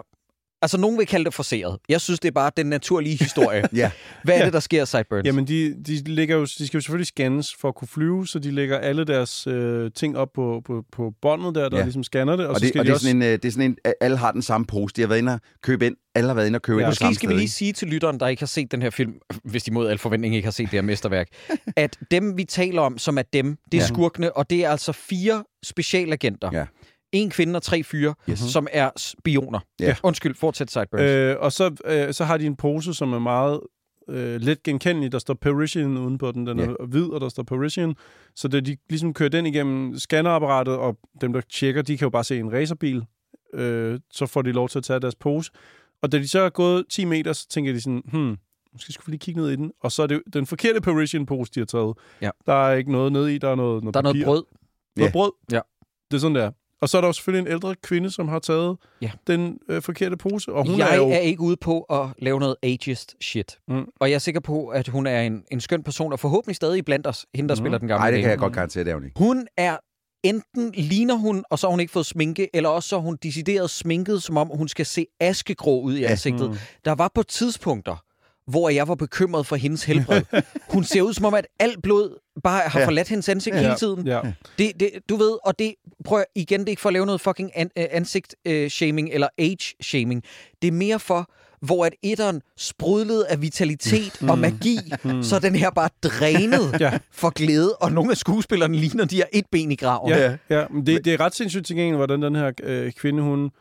A: Altså, nogen vil kalde det forseret. Jeg synes, det er bare den naturlige historie.
B: Ja.
A: Hvad er
C: Ja.
A: det, der sker, Sideburns?
C: Jamen, de, de, ligger jo, de skal jo selvfølgelig scannes for at kunne flyve, så de lægger alle deres øh, ting op på, på, på båndet der, der
B: Ja.
C: ligesom scanner det. Og,
B: Og,
C: så
B: det,
C: skal
B: og
C: de
B: det, er
C: også...
B: sådan en, øh, det er sådan en, alle har den samme pose. De har været inde og købe ind. Alle har været inde og købe
C: Ja.
B: ind
A: Måske skal vi lige sige til lytteren, der ikke har set den her film, hvis de mod al forventning ikke har set det her mesterværk, at dem, vi taler om, som er dem, det er
B: Ja.
A: skurkene, og det er altså fire specialagenter.
B: Ja.
A: En kvinde og tre fyre,
B: Yes.
A: som er spioner.
B: Ja.
A: Undskyld, fortsæt Sideburns.
C: Øh, og så, øh, så har de en pose, som er meget øh, let genkendelig. Der står Parisian udenpå den. Den
B: Ja.
C: er hvid, og der står Parisian. Så da de ligesom kører den igennem scannerappparatet, og dem, der tjekker, de kan jo bare se en racerbil. Øh, så får de lov til at tage deres pose. Og da de så er gået 10 meter, så tænker de sådan, hmm, måske skulle vi lige kigge ned i den. Og så er det den forkerte Parisian-pose, de har taget.
A: Ja.
C: Der er ikke noget nede i, der er noget, noget
A: der er noget
C: papir.
A: brød.
C: Noget
B: Ja.
C: brød.
A: Ja.
C: Det er sådan der. Og så er der jo selvfølgelig en ældre kvinde, som har taget
A: Ja.
C: den øh, forkerte pose. Og hun
A: jeg
C: er jo...
A: er ikke ude på at lave noget ageist shit.
C: Mm.
A: Og jeg er sikker på, at hun er en, en skøn person, og forhåbentlig stadig blandt os, hende der
C: Mm.
A: spiller den gamle
B: Nej, det kan jeg godt garantere, det er hun ikke.
A: Hun er enten ligner hun, og så har hun ikke fået sminke, eller også så er hun decideret sminket, som om hun skal se askegrå ud i
B: Ja.
A: ansigtet.
C: Mm.
A: Der var på tidspunkter, hvor jeg var bekymret for hendes helbred. Hun ser ud som om, at alt blod bare har
B: Ja.
A: forladt hendes ansigt hele tiden.
C: Ja.
A: Det, det, du ved, og det, prøv igen, det er ikke for at lave noget fucking an, øh, ansigt-shaming eller age-shaming. Det er mere for, hvor at etteren sprudlede af vitalitet og magi, så er den her bare drænet
C: Ja.
A: for glæde, og nogle af skuespillerne ligner, de har et ben i graven.
C: Ja, ja. Men det, det er ret sindssygt til gengæld, hvordan den her øh, kvinde, hun øh,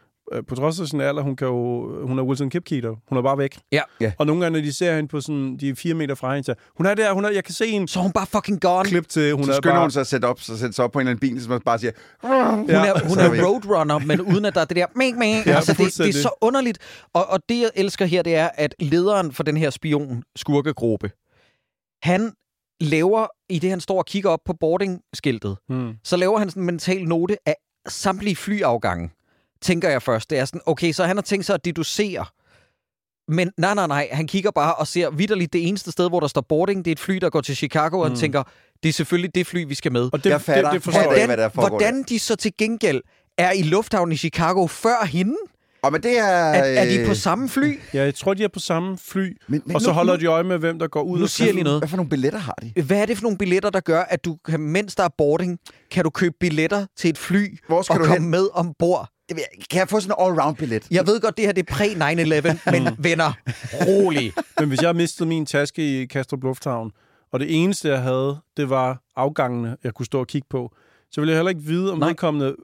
C: på trods af sin alder, hun, kan jo, hun er Wilson Kipketer. Hun er bare væk.
A: Ja.
B: Ja.
C: Og nogle gange, når de ser hende på sådan, de er fire meter fra hende, så hun er der, hun er, jeg kan se en
A: Så hun bare fucking gone.
C: klip til, hun
B: så
C: er
B: skynder
C: bare...
B: hun sig at sætte, op, så sætte sig op på en eller anden bil, som man bare siger,
A: Hun er, hun
B: er
A: er roadrunner, men uden at der er det der... Ming, ming.
C: Ja,
A: altså, det, det er så underligt. Og, og det, jeg elsker her, det er, at lederen for den her spion-skurkegruppe, han laver, i det han står og kigger op på boarding-skiltet,
C: Hmm.
A: så laver han sådan en mental note af samtlige flyafgange, tænker jeg først. Det er sådan, okay, så han har tænkt sig at deducere. Men nej, nej, nej, han kigger bare og ser vidderligt det eneste sted, hvor der står boarding, det er et fly, der går til Chicago, og han tænker, det er selvfølgelig det fly, vi skal med.
C: Og det,
B: Jeg fatter.
C: det, det forstår
B: Hvordan-
C: jeg.
A: hvordan,
B: hvad der foregår
A: hvordan de så til gengæld er i lufthavnen i Chicago før hende?
B: og men det er...
A: Er, er de
B: øh,
A: på samme fly?
C: Ja, jeg tror, de er på samme fly,
B: Men, men
C: og så
B: nu-
C: holder de øje med, hvem der går ud.
A: Nu
C: og
A: siger jeg lige noget.
B: Hvad for nogle billetter har de?
A: Hvad er det for nogle billetter, der gør, at du, kan, mens der er boarding, kan du købe billetter til et fly
B: Hvor skal
A: og
B: du
A: komme
B: hen?
A: med ombord?
B: Ved- Kan jeg få sådan en all-round-billet?
A: Jeg ved godt, det her det er præ-9-11, men venner, rolig.
C: Men hvis jeg mistede min taske i Kastrup Lufthavn, og det eneste, jeg havde, det var afgangene, jeg kunne stå og kigge på, så ville jeg heller ikke vide, om
A: Nej.
C: vedkommende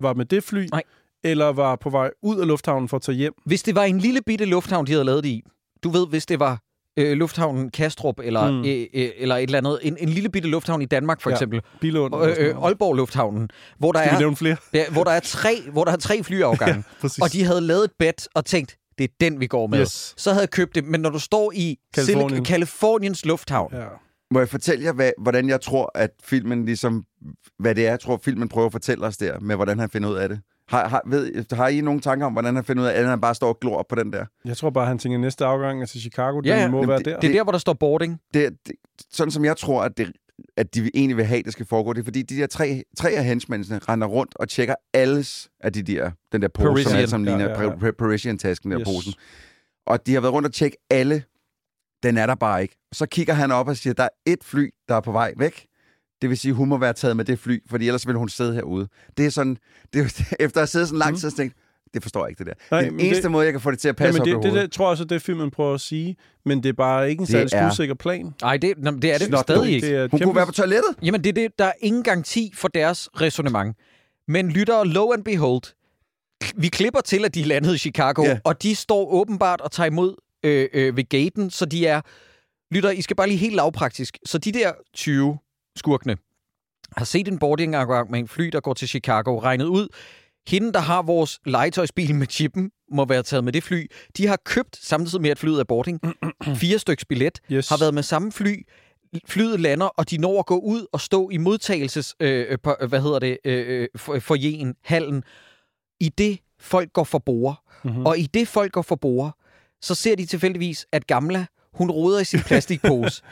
C: var med det fly,
A: Nej.
C: eller var på vej ud af lufthavnen for at tage hjem.
A: Hvis det var en lille bitte lufthavn, de havde lavet det i, du ved, hvis det var øh, lufthavnen Kastrup, eller,
C: Mm.
A: øh, øh, eller et eller andet, en, en lille bitte lufthavn i Danmark for
C: Ja.
A: eksempel,
C: Bilund.
A: øh, øh, Aalborg Lufthavnen, hvor der,
C: Skal vi
A: er,
C: nævne flere?
A: der, hvor, der er tre, hvor der er tre flyafgange,
C: Præcis.
A: og de havde lavet et bet og tænkt, det er den, vi går med.
C: Yes.
A: Så havde jeg købt det, men når du står i
C: Californien.
A: Californiens lufthavn,
C: Ja.
B: Må jeg fortælle jer, hvad, hvordan jeg tror, at filmen ligesom... Hvad det er, jeg tror, filmen prøver at fortælle os der, med hvordan han finder ud af det? Har, har, ved, har I nogle tanker om, hvordan han finder ud af, at han bare står og glor på den der?
C: Jeg tror bare, han tænker, næste afgang er til Chicago.
A: Ja,
C: Den må
B: Jamen,
C: være
B: det-
C: der.
A: det er der, hvor der står boarding.
B: Det, det, sådan som jeg tror, at, det, at de egentlig vil have, det skal foregå, det er fordi, de der tre, tre af henchmændene render rundt og tjekker alles af de der, den der pose, som
A: Parisian.
B: alt sammen
C: Ja,
B: ligner
C: ja, ja.
B: ja. Parisian-tasken der
C: Yes.
B: yes. posen. Og de har været rundt og tjekke alle. Den er der bare ikke. Så kigger han op og siger, der er et fly, der er på vej væk. Det vil sige, hun må være taget med det fly, fordi ellers vil hun sidde herude. Det er sådan, det er, efter at have siddet sådan lang
C: Mm.
B: tid, så tænkte jeg, det forstår jeg ikke, det der.
C: Nej,
B: Nej, den
C: men
B: eneste
C: det-
B: måde, jeg kan få det til at passe
C: Jamen,
B: op
C: det, det, det, tror jeg også, det er filmen prøver at sige, men det er bare ikke en særlig
B: er-
C: skudsikker plan.
A: Nej, det, nå, det er det
B: Snot
A: stadig ikke.
C: Det er
B: Hun
C: kæmpe...
B: kunne være på toilettet.
A: Jamen, det er det. Der er ingen garanti for deres resonemang. Men lytter, low and behold, vi klipper til, at de landede i Chicago,
B: Ja.
A: yeah. og de står åbenbart og tager imod øh, øh, ved gaten, så de er... Lytter, I skal bare lige helt lavpraktisk. Så de der 20 skurkene har set en boardingafgang med en fly, der går til Chicago, regnet ud, hende, der har vores legetøjsbil med chippen, må være taget med det fly. De har købt, samtidig med at flyet er boarding, fire styks billet,
C: Yes.
A: har været med samme fly. Flyet lander, og de når at gå ud og stå i modtagelses, øh, øh, på- hvad hedder det, øh, øh, for- forjen, hallen, i det folk går for bord.
C: Mhm.
A: Mm-hmm. Og i det folk går for bord, så ser de tilfældigvis, at Gamla, hun roder i sin plastikpose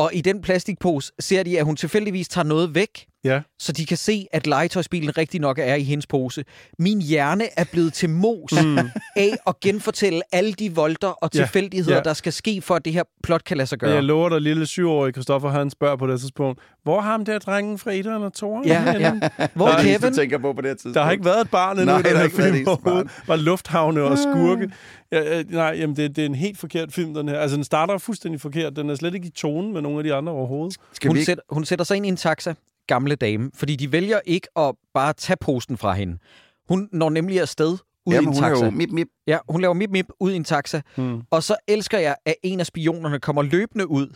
A: og i den plastikpose ser de, at hun tilfældigvis tager noget væk,
C: Ja.
A: så de kan se, at legetøjsbilen rigtig nok er i hendes pose. Min hjerne er blevet til mos mm. af at genfortælle alle de volter og
C: Ja,
A: tilfældigheder,
C: ja.
A: der skal ske, for at det her plot kan lade sig gøre.
C: jeg lover dig, lille syvårige Christoffer, han spørger på det tidspunkt, hvor har ham der drengen fra 1'eren og 2'eren?
A: Ja,
C: henne?"
A: ja. Hvor
C: Der
A: er
B: Det,
A: Kevin?
B: du tænker på på det her tidspunkt.
C: Der har ikke været et barn endnu
B: Nej,
C: i
B: der
C: her
B: ikke været
C: film
B: et eneste barn.
C: overhovedet. Var lufthavne og skurke. Ja, nej, jamen det, det er en helt forkert film, den her. Altså, den starter fuldstændig forkert. Den er slet ikke i tonen med nogle af de andre overhovedet.
B: Skal
A: Hun,
B: vi ikke?
A: sætter, hun sætter sig ind i en taxa, gamle dame, fordi de vælger ikke at bare tage posten fra hende. Hun når nemlig afsted ud
B: Jamen,
A: i en
B: hun
A: taxa.
B: jo mip, mip.
A: Ja, hun laver mip mip ud i en taxa.
C: Hmm.
A: Og så elsker jeg, at en af spionerne kommer løbende ud,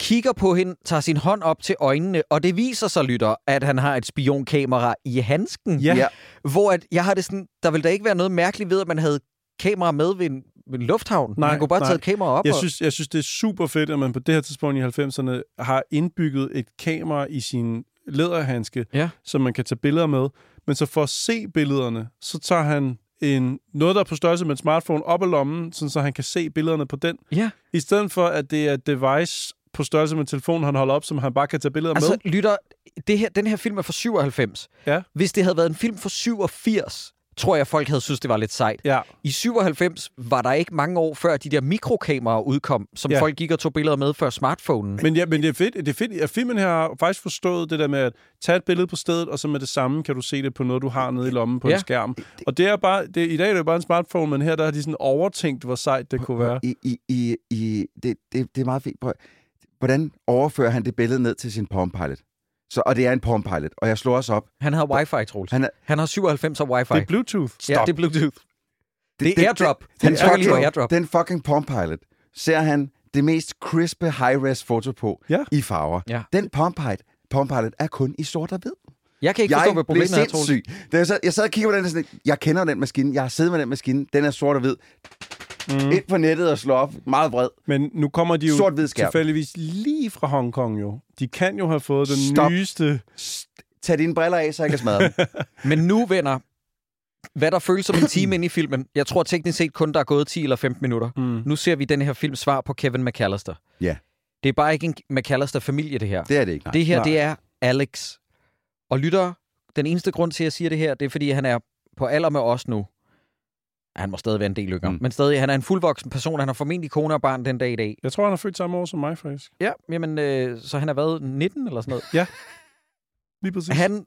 A: kigger på hende, tager sin hånd op til øjnene, og det viser sig, lytter, at han har et spionkamera i handsken.
C: Ja.
B: Ja.
A: Hvor at, jeg har det sådan, der vil da ikke være noget mærkeligt ved, at man havde kamera med ved en, ved en lufthavn.
C: Nej,
A: man kunne bare
C: nej.
A: tage et kamera op.
C: Jeg
A: og-
C: synes, jeg synes, det er super fedt, at man på det her tidspunkt i 90'erne har indbygget et kamera i sin læderhandske,
A: Ja.
C: som man kan tage billeder med. Men så for at se billederne, så tager han en, noget, der er på størrelse med en smartphone op af lommen, sådan så han kan se billederne på den.
A: Ja.
C: I stedet for, at det er et device på størrelse med telefonen, han holder op, som han bare kan tage billeder
A: Altså,
C: med.
A: lytter, det her, den her film er fra 97.
C: Ja.
A: Hvis det havde været en film fra 87, tror jeg, folk havde synes, det var lidt sejt.
C: Ja,
A: I 97 var der ikke mange år før de der mikrokameraer udkom, som
C: Ja.
A: folk gik og tog billeder med før smartphonen.
C: men, ja, men det er fedt, det er fedt, at filmen her har faktisk forstået det der med at tage et billede på stedet, og så med det samme kan du se det på noget, du har nede i lommen på
A: Ja.
C: en skærm. Og det er bare, det, i dag er det jo bare en smartphone, men her der har de sådan overtænkt, hvor sejt det kunne være.
B: I, i, i, i, det, det, det er meget fint. Hvordan overfører han det billede ned til sin Palm Pilot? Så, og det er en Palm Pilot, og jeg slår også op.
A: Han har wifi, Troels.
B: Han
A: Han,
B: er,
A: han har 97 og wifi.
C: Det er Bluetooth.
A: ja, det er Bluetooth. Det er airdrop.
B: Den,
A: Han
B: den,
A: trykker lige på
B: fucking,
A: airdrop.
B: den fucking Palm Pilot ser han det mest crispe high-res foto på
C: Ja.
B: i farver.
A: Ja.
B: Den Palm Pilot, Palm Pilot er kun i sort og hvid.
A: Jeg kan ikke
B: jeg
A: forstå, hvad problemet er, Troels.
B: jeg, sad, jeg sad og kiggede på den, sådan, jeg kender den maskine, jeg har siddet med den maskine, den er sort og hvid. Mm. Ind på nettet og slå op, meget bred.
C: Men nu kommer de jo
B: skærm.
C: tilfældigvis lige fra Hongkong jo. De kan jo have fået den
B: Stop.
C: nyeste...
B: St- Tag dine briller af, så jeg kan smadre dem.
A: Men nu, venner, hvad der føles som en time ind i filmen, jeg tror teknisk set kun, der er gået 10 eller 15 minutter.
C: Mm.
A: Nu ser vi den her film svar på Kevin McAllister.
B: Ja.
A: Det er bare ikke en McAllister-familie, det her.
B: Det er det ikke, nej.
A: Det her,
C: Nej.
A: det er Alex. Og lytter, den eneste grund til, at jeg siger det her, det er, fordi han er på alder med os nu. Han må stadig være en del yngre.
B: Mm.
A: Men stadig, han er en fuldvoksen person. Han har formentlig kone og barn den dag i dag.
C: Jeg tror, han er født samme år som mig, faktisk.
A: Ja, jamen, øh, så han har været 19 eller sådan noget.
C: Lige præcis.
A: Han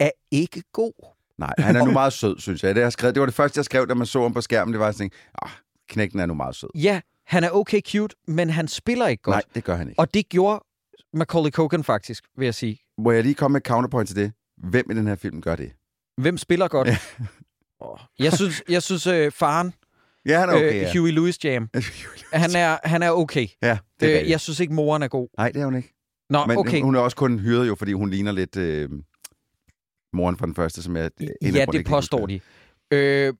A: er ikke god.
B: Nej, han er nu meget sød, synes jeg. Det, jeg skrev, det var det første, jeg skrev, da man så ham på skærmen. Det var sådan, ah, knægten er nu meget sød.
A: Ja, han er okay cute, men han spiller ikke godt.
B: Nej, det gør han ikke.
A: Og det gjorde Macaulay Culkin faktisk, vil jeg sige.
B: Må jeg lige komme med et counterpoint til det? Hvem i den her film gør det?
A: Hvem spiller godt?
B: Ja.
A: Jeg synes, jeg synes øh, faren,
B: Ja, han er okay,
A: øh,
B: ja.
A: Huey Lewis Jam, han er, han er okay.
B: ja, det er
A: Øh, jeg synes ikke, moren er god.
B: Nej, det er hun ikke.
A: Nå,
B: Men
A: okay.
B: hun er også kun hyret jo, fordi hun ligner lidt øh, moren fra den første, som er... en af
A: Ja,
B: grundene, jeg
A: det
B: kan
A: påstår
B: huske
A: de. Øh,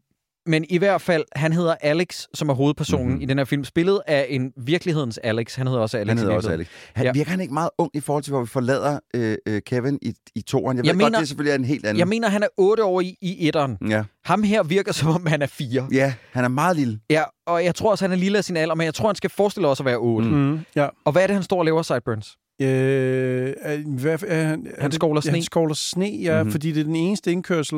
A: men i hvert fald, han hedder Alex, som er hovedpersonen
B: Mhm.
A: mm-hmm. i den her film. Spillet af en virkelighedens Alex. Han hedder også Alex.
B: Han hedder også. Alex. Han,
A: Ja.
B: Virker han ikke meget ung i forhold til, hvor vi forlader øh, øh, Kevin i, i toeren? Jeg ved
A: Jeg
B: godt,
A: mener-
B: det selvfølgelig er en helt anden...
A: Jeg mener, han er 8 år i, i etteren.
B: Ja.
A: Ham her virker, som om han er 4.
B: ja, han er meget lille.
A: Ja, og jeg tror også, han er lille af sin alder, men jeg tror, han skal forestille også at være 8. Mm.
C: Ja.
A: Og hvad er det, han står og laver, Sideburns?
C: Øh, hvad, er, han,
A: Han
C: det-
A: skovler
C: ja,
A: sne.
C: Han skovler sne, ja,
B: Mhm.
C: mm-hmm. fordi det er den eneste indkørsel.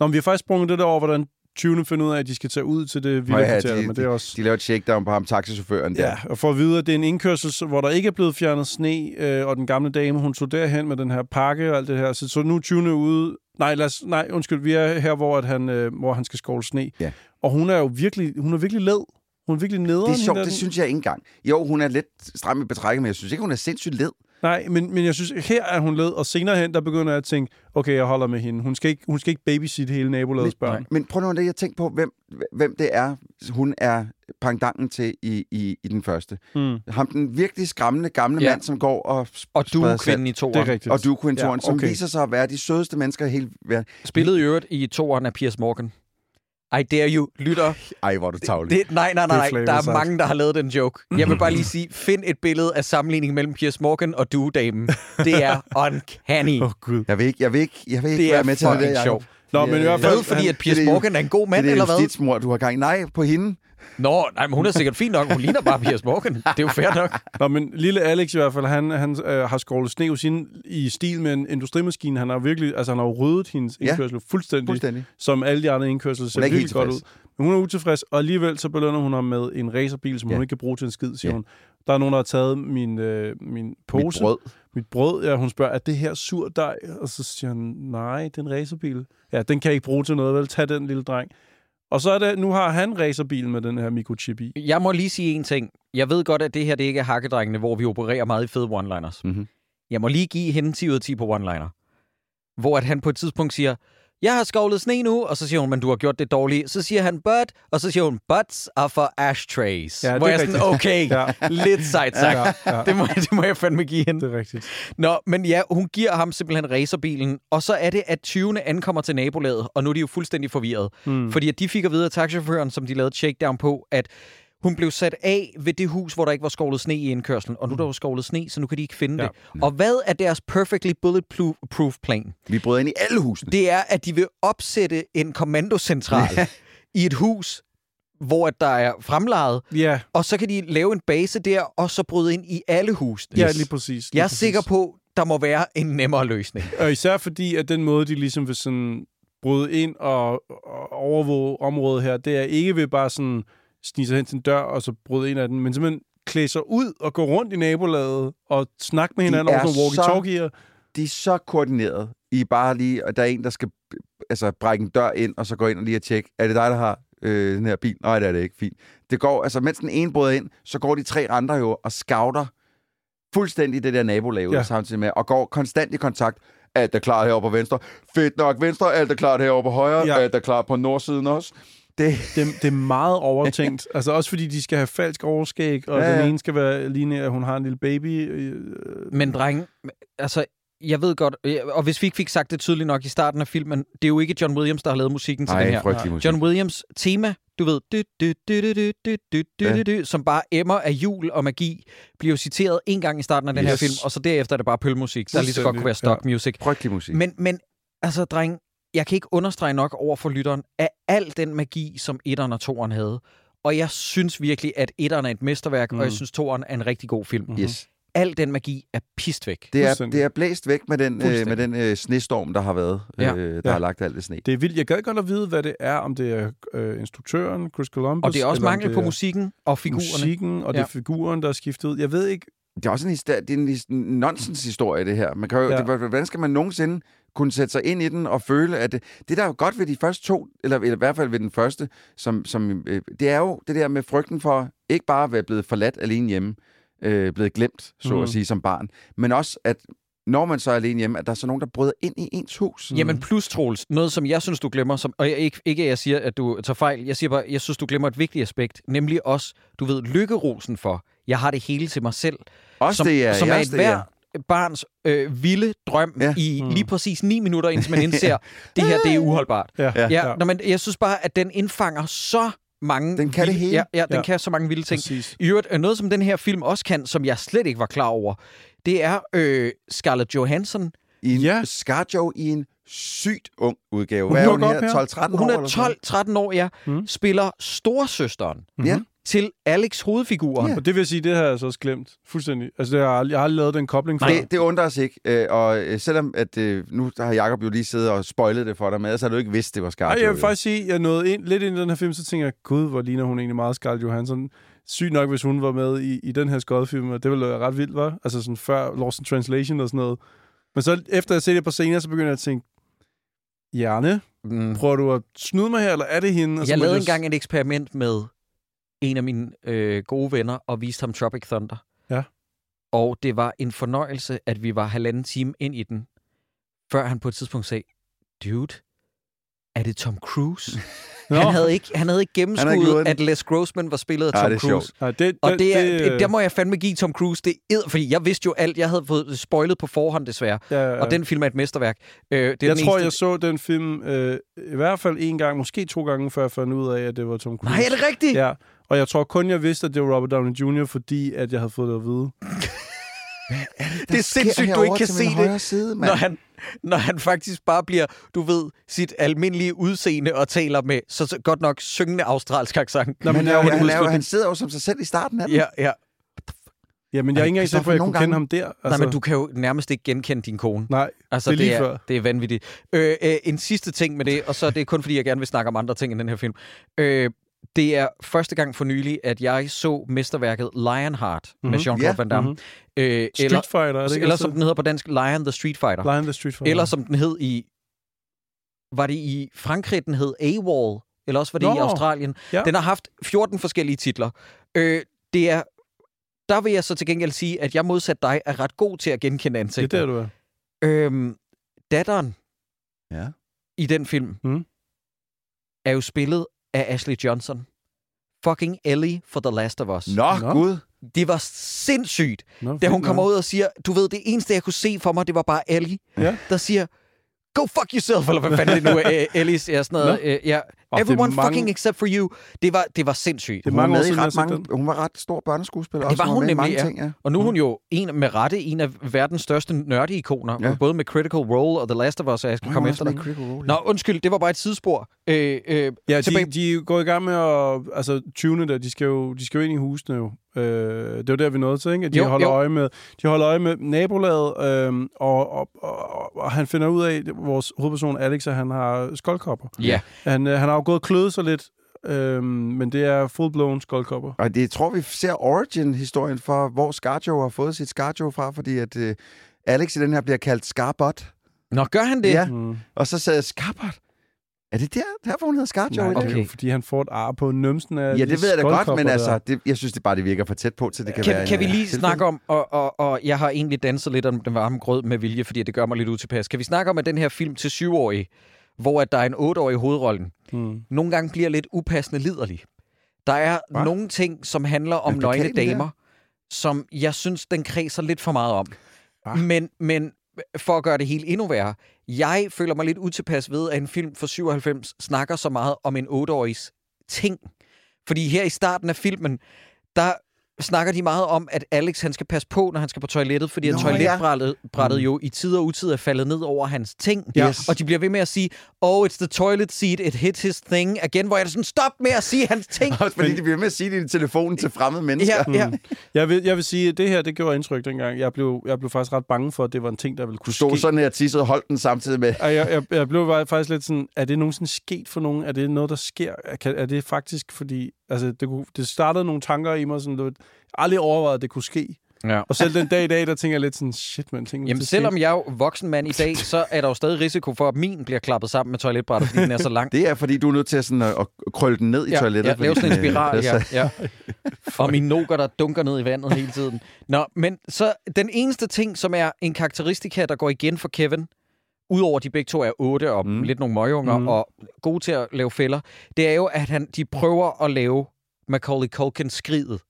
C: Nå, men vi har faktisk sprunget det der over, hvordan 20. finder ud af, at de skal tage ud til det vilde
B: ja, de-
C: men det er også...
B: De laver et shakedown på ham, taxichaufføren der.
C: Ja, og for at vide, at det er en indkørsel, hvor der ikke er blevet fjernet sne, øh, og den gamle dame, hun tog derhen med den her pakke og alt det her. Så, så nu er 20. ude... Nej, lad os, nej, undskyld, vi er her, hvor, at han, øh, hvor han skal skovle sne.
B: Ja.
C: Og hun er jo virkelig, hun er virkelig led. Hun er virkelig nederen.
B: Det er sjovt, det synes jeg ikke engang. Jo, hun er lidt stram i betrækket, men jeg synes ikke, hun er sindssygt led.
C: Nej, men, men jeg synes, her er hun led, og senere hen, der begynder jeg at tænke, okay, jeg holder med hende. Hun skal ikke, hun skal ikke babysitte hele nabolagets børn.
B: Men prøv nu at jeg tænker på, hvem, hvem det er, hun er pangdangen til i, i, i den første.
C: Mm.
B: Ham, den virkelig skræmmende gamle
A: Ja.
B: mand, som går og
A: Og du er kvinden i
C: Det
A: toeren.
C: er rigtigt.
B: Og du, Quinn
C: Ja,
B: ja, okay. som viser sig at være de sødeste mennesker i hele verden.
A: Spillet i øvrigt i toeren af Piers Morgan. I dare you, lytter.
B: Ej, hvor er du tavlig.
A: Det, nej, nej,
C: Det er
A: nej, nej. Der er mange, der har lavet den joke. Jeg vil bare lige sige, find et billede af sammenligning mellem Piers Morgan og Duedamen. Det er uncanny.
C: Åh, oh, Gud.
B: Jeg vil ikke, jeg vil ikke, jeg vil ikke
A: Det
B: være
A: er
B: med til det der,
A: fucking
B: Jacob.
A: sjovt.
C: Nå, men i hvert fald...
A: Hvad? Fordi at Piers
B: det er
A: Morgan er en god mand,
B: det er
A: eller
B: det
A: hvad?
B: justitsmor, du har gang. Nej, på hende.
A: Nå, nej, men hun er sikkert fin nok. Hun ligner bare Piers Morgan. Det er jo fair nok.
C: Nå, men lille Alex i hvert fald, han, han øh, har skålet sne hos hende i stil med en industrimaskine. Han har virkelig, altså han har ryddet hendes
B: Ja,
C: indkørsel fuldstændig,
B: Fuldstændig.
C: som alle de andre indkørsler ser
B: er
C: virkelig godt ud. Men hun er utilfreds, og alligevel så belønner hun ham med en racerbil, som. Ja. hun ikke kan bruge til en skid, siger
B: Ja.
C: hun. Der er nogen, der har taget min, øh, min pose.
B: Mit brød.
C: Mit brød. Ja, hun spørger, er det her sur dej? Og så siger han, nej, det er en racerbil. Ja, den kan jeg ikke bruge til noget, vel? Tag den lille dreng. Og så er det, nu har han racerbilen med den her mikrochip i.
A: Jeg må lige sige en ting. Jeg ved godt, at det her det ikke er hakkedrengene, hvor vi opererer meget i fede one-liners.
B: Mhm.
A: Jeg må lige give hende 10 ud af 10 på one-liner. Hvor at han på et tidspunkt siger, jeg har skovlet sne nu, og så siger hun, men du har gjort det dårligt. Så siger han, but, og så siger hun, butts are for ashtrays.
C: Ja, det
A: hvor
C: er
A: jeg er sådan, okay,
C: Ja.
A: lidt sejt sagt.
C: Ja, ja.
A: Det, må, det må jeg fandme give hende.
C: Det er rigtigt.
A: Nå, men ja, hun giver ham simpelthen racerbilen, og så er det, at 20. ankommer til nabolaget, og nu er de jo fuldstændig forvirret. Mm. Fordi at de fik at vide af taxichaufføren, som de lavede shakedown på, at hun blev sat af ved det hus, hvor der ikke var skovlet sne i indkørslen, og nu er der jo skovlet sne, så nu kan de ikke finde
C: Ja.
A: det. Og hvad er deres perfectly bulletproof plan?
B: Vi brød ind i alle husene.
A: Det er, at de vil opsætte en kommandocentral i et hus, hvor at der er fremlejet,
C: Ja,
A: og så kan de lave en base der, og så bryde ind i alle husene.
C: ja lige præcis. Lige
A: Jeg er
C: præcis.
A: sikker på, der må være en nemmere løsning.
C: Og især fordi, at den måde, de ligesom vil sådan bryde ind og, og overvåge området her, det er ikke ved bare sådan snige sig hen til en dør og så bryde ind af den, men simpelthen klæde sig ud og gå rundt i nabolaget og snakke med hinanden
B: er
C: over sådan
B: så-
C: walkie-talkier.
B: De er så koordineret. I er bare lige, og der er en, der skal altså, brække en dør ind, og så gå ind og lige og tjekke, er det dig, der har øh, den her bil? Nej, det er det ikke. Fint. Det går, altså, mens den ene bryder ind, så går de tre andre jo og scouter fuldstændig det der nabolag
C: Ja.
B: samtidig med, og går konstant i kontakt. Alt er klart herovre på venstre. Fedt nok venstre. Alt er klart herovre på højre.
C: Ja.
B: Ja. Alt er klart på nordsiden også. Det,
C: Det, det er meget overtænkt. altså også fordi de skal have falsk overskæg, og ja,
B: Ja,
C: den ene skal være lignende, at hun har en lille baby. Øh,
A: Men drenge, altså, jeg ved godt, øh, og hvis vi ikke fik sagt det tydeligt nok i starten af filmen, det er jo ikke John Williams, der har lavet musikken til den
B: nej,
A: her.
B: frygtelig musik.
A: John Williams tema, du ved, dy, dy, dy, dy, dy, dy, dy, dy,
B: Ja.
A: dy, som bare emmer af jul og magi, bliver jo citeret en gang i starten af den her
B: Yes.
A: film, og så derefter er det bare pølmusik, der lige så godt kunne være stock music.
B: Frygtelig musik.
A: Men, men altså, dreng, jeg kan ikke understrege nok over for lytteren, af al den magi, som etteren og toeren havde. Og jeg synes virkelig, at etteren er et mesterværk, mm. og jeg synes, toeren er en rigtig god film. Mm.
B: Yes.
A: Al den magi er pist væk.
B: Det er, det er blæst væk med den, øh, med den øh, snestorm, der har været,
A: Ja.
B: øh, der
C: Ja.
B: har lagt alt det sne.
C: Det er vildt. Jeg gad godt at vide, hvad det er, om det er øh, instruktøren, Chris Columbus.
A: Og det er også mangel
C: det
A: på musikken og figurerne.
C: musikken, og det
A: Ja.
C: er figuren, der er skiftet ud. Jeg ved ikke,
B: Det er også en, historie, det er en, his- en nonsens-historie, det her. Man kan jo,
C: ja.
B: det, hvordan skal man nogensinde kunne sætte sig ind i den og føle, at det, det der er jo godt ved de første to, eller, eller i hvert fald ved den første, som, som, øh, det er jo det der med frygten for ikke bare at være blevet forladt alene hjemme, øh, blevet glemt, så
C: Mhm.
B: at sige, som barn, men også at når man så er alene hjemme, at der er så nogen, der bryder ind i ens hus.
A: Jamen plus, Troels, noget som jeg synes, du glemmer, som, og jeg, ikke, ikke at jeg siger, at du tager fejl, jeg siger bare, jeg synes, du glemmer et vigtigt aspekt, nemlig også, du ved, lykkerosen for, jeg har det hele til mig selv,
B: Også
A: som,
B: det er,
A: som er et hver barns øh, vilde drøm
B: Ja.
A: i lige præcis 9 minutter, indtil man indser, det her, det er uholdbart.
C: Ja.
B: Ja.
A: Ja, Nå, men jeg synes bare, at den indfanger så mange...
B: Den kan det
A: vilde,
B: hele.
A: Ja, ja den
C: Ja.
A: kan så mange vilde ting.
C: Præcis.
A: I øvrigt, øh, noget som den her film også kan, som jeg slet ikke var klar over, det er øh, Scarlett Johansson.
B: I en
C: Ja.
B: Scarjo i en sygt ung udgave.
C: Hun
B: Hvad er hun her?
C: op
B: 12-13 år?
A: Hun er
B: sådan
A: 12-13 år, ja.
C: Mm.
A: Spiller storsøsteren
B: noget? Ja.
A: Til Alex hovedfiguren.
B: Ja.
C: Og det vil sige, det har jeg så også glemt. Fuldstændig. Altså, det har, jeg, jeg har aldrig lavet den kobling før.
B: Det, det undrer os ikke. Øh, og øh, selvom at, øh, nu har Jacob jo lige siddet og spoilet det for dig med, så har du ikke vidst, det var Scarjo.
C: Ej, jeg vil faktisk sige, jeg nåede ind, lidt ind i den her film, så tænker jeg, gud, hvor ligner hun egentlig meget Scarlett Johansson. Sygt nok, hvis hun var med i, i den her skodfilm, og det ville være ret vildt, var? Altså sådan før Lost in Translation og sådan noget. Men så efter at se det på scener, så begynder jeg at tænke, Hjerne,
A: Mm.
C: prøver du at snyde mig her, eller er det hende? Og så
A: Jeg lavede engang et eksperiment med en af mine øh, gode venner og viste ham Tropic Thunder.
C: Ja.
A: Og det var en fornøjelse, at vi var halvanden time ind i den, før han på et tidspunkt sagde, dude, er det Tom Cruise?
C: Nå.
A: han, havde ikke, han havde ikke
B: Han havde ikke
A: gennemskuddet,
B: den.
A: at Les Grossman var spillet af
B: Ej,
A: Tom
B: det er
A: Cruise.
B: sjovt.
C: Nej, det,
A: Og det, er,
C: det,
A: det, der må jeg fandme give Tom Cruise det ed, fordi jeg vidste jo alt. Jeg havde fået spoilet på forhånd, desværre.
C: ja, ja.
A: Og den film er et mesterværk. Øh, det er
C: jeg
A: den
C: tror,
A: eneste...
C: jeg så den film øh, i hvert fald en gang, måske to gange, før jeg fandt ud af, at det var Tom Cruise.
A: Nej, er det rigtigt?
C: Ja, og jeg tror kun, jeg vidste, at det var Robert Downey Jr., fordi at jeg havde fået det at vide.
A: Det er sindssygt, du ikke kan se det.
B: Side,
A: når han, når han faktisk bare bliver, du ved, sit almindelige udseende og taler med så, så godt nok syngende australsk accent.
C: Nå, men
B: han, er,
C: er en
B: han, er
C: udslutning.
B: han sidder jo som sig selv i starten af den.
A: Ja, ja.
C: Jamen, jeg er ikke engang sikker på, at jeg kunne kende ham der. Altså,
A: Nej, men du kan jo nærmest ikke genkende din kone.
C: Nej,
A: Altså,
C: det er lige
A: er,
C: før.
A: det er vanvittigt. Øh, øh, en sidste ting med det, og så er det kun fordi, jeg gerne vil snakke om andre ting end den her film. Øh, det er første gang for nylig, at jeg så mesterværket Lionheart mm-hmm. med
C: Mhm.
A: Jean-Claude
B: Ja.
A: Van Damme.
C: Mhm.
A: Øh,
C: Street
A: eller,
C: Fighter, er det ikke
A: eller som den hedder på dansk, Lion the Street Fighter.
C: Lion the Street Fighter.
A: Eller som den hed i... Var det i Frankrig, den hed AWOL? Eller også var det
C: Nå,
A: i Australien?
C: ja.
A: Den har haft 14 forskellige titler. Øh, det er... Der vil jeg så til gengæld sige, at jeg modsat dig er ret god til at genkende
C: Det er
A: ansigter.
C: der, du er.
A: Øhm, datteren
B: Ja.
A: i den film
C: Mm.
A: er jo spillet af Ashley Johnson. Fucking Ellie for The Last of Us.
B: Nå,
C: Nå.
B: Gud.
A: Det var sindssygt,
C: Nå,
A: da hun kommer ud og siger, du ved, det eneste, jeg kunne se for mig, det var bare Ellie,
C: Ja.
A: der siger, go fuck yourself, eller hvad fanden det nu er, Ellie siger sådan noget. Øh, ja.
C: Er
A: Everyone
C: mange-
A: fucking except for you. Det var, det var sindssygt.
C: Det
B: Hun var,
C: mange
B: med i ret mange, hun var ret stor børneskuespiller.
A: Det
B: også.
A: var hun
B: med i mange
A: nemlig, ja.
B: ting, ja.
A: Og nu er hun jo en, med rette en af verdens største nørdeikoner,
B: Ja.
A: ja. både med Critical Role og The Last of Us, og jeg skal
B: Hun
A: komme
B: var
A: efter
B: også
A: dig.
B: Role,
A: Nå, undskyld, det var bare et sidespor. Øh, øh,
C: Ja, de,
A: tilbage-
C: de jo gået i gang med at altså, tune der. De skal, jo, de skal jo ind i husene jo. Øh, det var der, vi nåede til, ikke? At de
A: Jo,
C: holder
A: jo.
C: øje med, de holder øje med nabolaget, øh, og, og, og, og, han finder ud af, at vores hovedperson Alex, at han har skoldkopper.
A: ja.
C: Han, øh, han har jo gået og kløet sig lidt, øh, men det er full-blown skoldkopper.
B: Og det jeg tror vi ser origin-historien for, hvor Scarjo har fået sit Scarjo fra, fordi at øh, Alex i den her bliver kaldt Scarbot.
A: Nå, gør han det?
B: Ja.
C: Mm.
B: Og så sagde jeg, Scarbot? Er det der, derfor hun hedder Scarjo
C: Nej,
B: i
C: det er
A: Okay.
C: jo, fordi han får et ar på numsen af
B: Ja,
C: de
B: det ved jeg da godt, men altså, det, jeg synes det bare, det virker for tæt på, til det kan,
A: Kan,
B: være
A: kan vi lige
B: øh, tilfælde.
A: snakke om, og, og, og jeg har egentlig danset lidt om den varme grød med vilje, fordi det gør mig lidt utilpas. Kan vi snakke om, at den her film til syvårige, hvor at der er en otteårig i hovedrollen,
C: Mm.
A: nogle gange bliver lidt upassende liderlig. Der er
B: Hva?
A: nogle ting, som handler om
B: Men
A: nøgne
B: der?
A: damer, som jeg synes, den kredser lidt for meget om.
C: Hva?
A: Men, men for at gøre det helt endnu værre, jeg føler mig lidt utilpas ved, at en film fra 97 snakker så meget om en otteårigs ting. Fordi her i starten af filmen, der snakker de meget om, at Alex han skal passe på, når han skal på toilettet, fordi at
B: Nå,
A: toiletbrættet brættet jo i tid og utid er faldet ned over hans ting.
B: Yes.
A: Og de bliver ved med at sige, oh, it's the toilet seat, it hits his thing. Again, hvor jeg er sådan, stop med at sige hans ting.
B: Også fordi de bliver ved med at sige det i telefonen til fremmede mennesker.
A: ja, ja.
C: Jeg vil, jeg vil sige, at det her, det gjorde indtryk dengang. Jeg blev, jeg blev faktisk ret bange for, at det var en ting, der ville kunne
B: stod
C: ske.
B: sådan her tissede og holdt den samtidig med.
C: Jeg, jeg, jeg blev bare faktisk lidt sådan, er det nogensinde sket for nogen? Er det noget, der sker? Er, er det faktisk, fordi... Altså, det, kunne, det startede nogle tanker i mig, sådan, ved, aldrig overvejet, at det kunne ske.
A: ja.
C: Og selv den dag i dag, der tænker jeg lidt sådan, shit, man tænker,
A: Jamen, selvom jeg er jo voksen mand i dag, så er der jo stadig risiko for, at min bliver klappet sammen med toiletbrættet, fordi den er så lang.
B: Det er, fordi du er nødt til at, sådan, at, at krølle den ned i
A: ja,
B: toilettet.
A: ja, lave sådan en
B: øh,
A: spiral,
B: altså,
A: ja. ja. Og mine noker, der dunker ned i vandet hele tiden. Nå, men så den eneste ting, som er en karakteristika, der går igen for Kevin, udover de begge to er otte og
B: Mm.
A: lidt nogle møgunger
C: Mm.
A: og gode til at lave fælder, det er jo, at han, de prøver at lave Macaulay Culkin skridet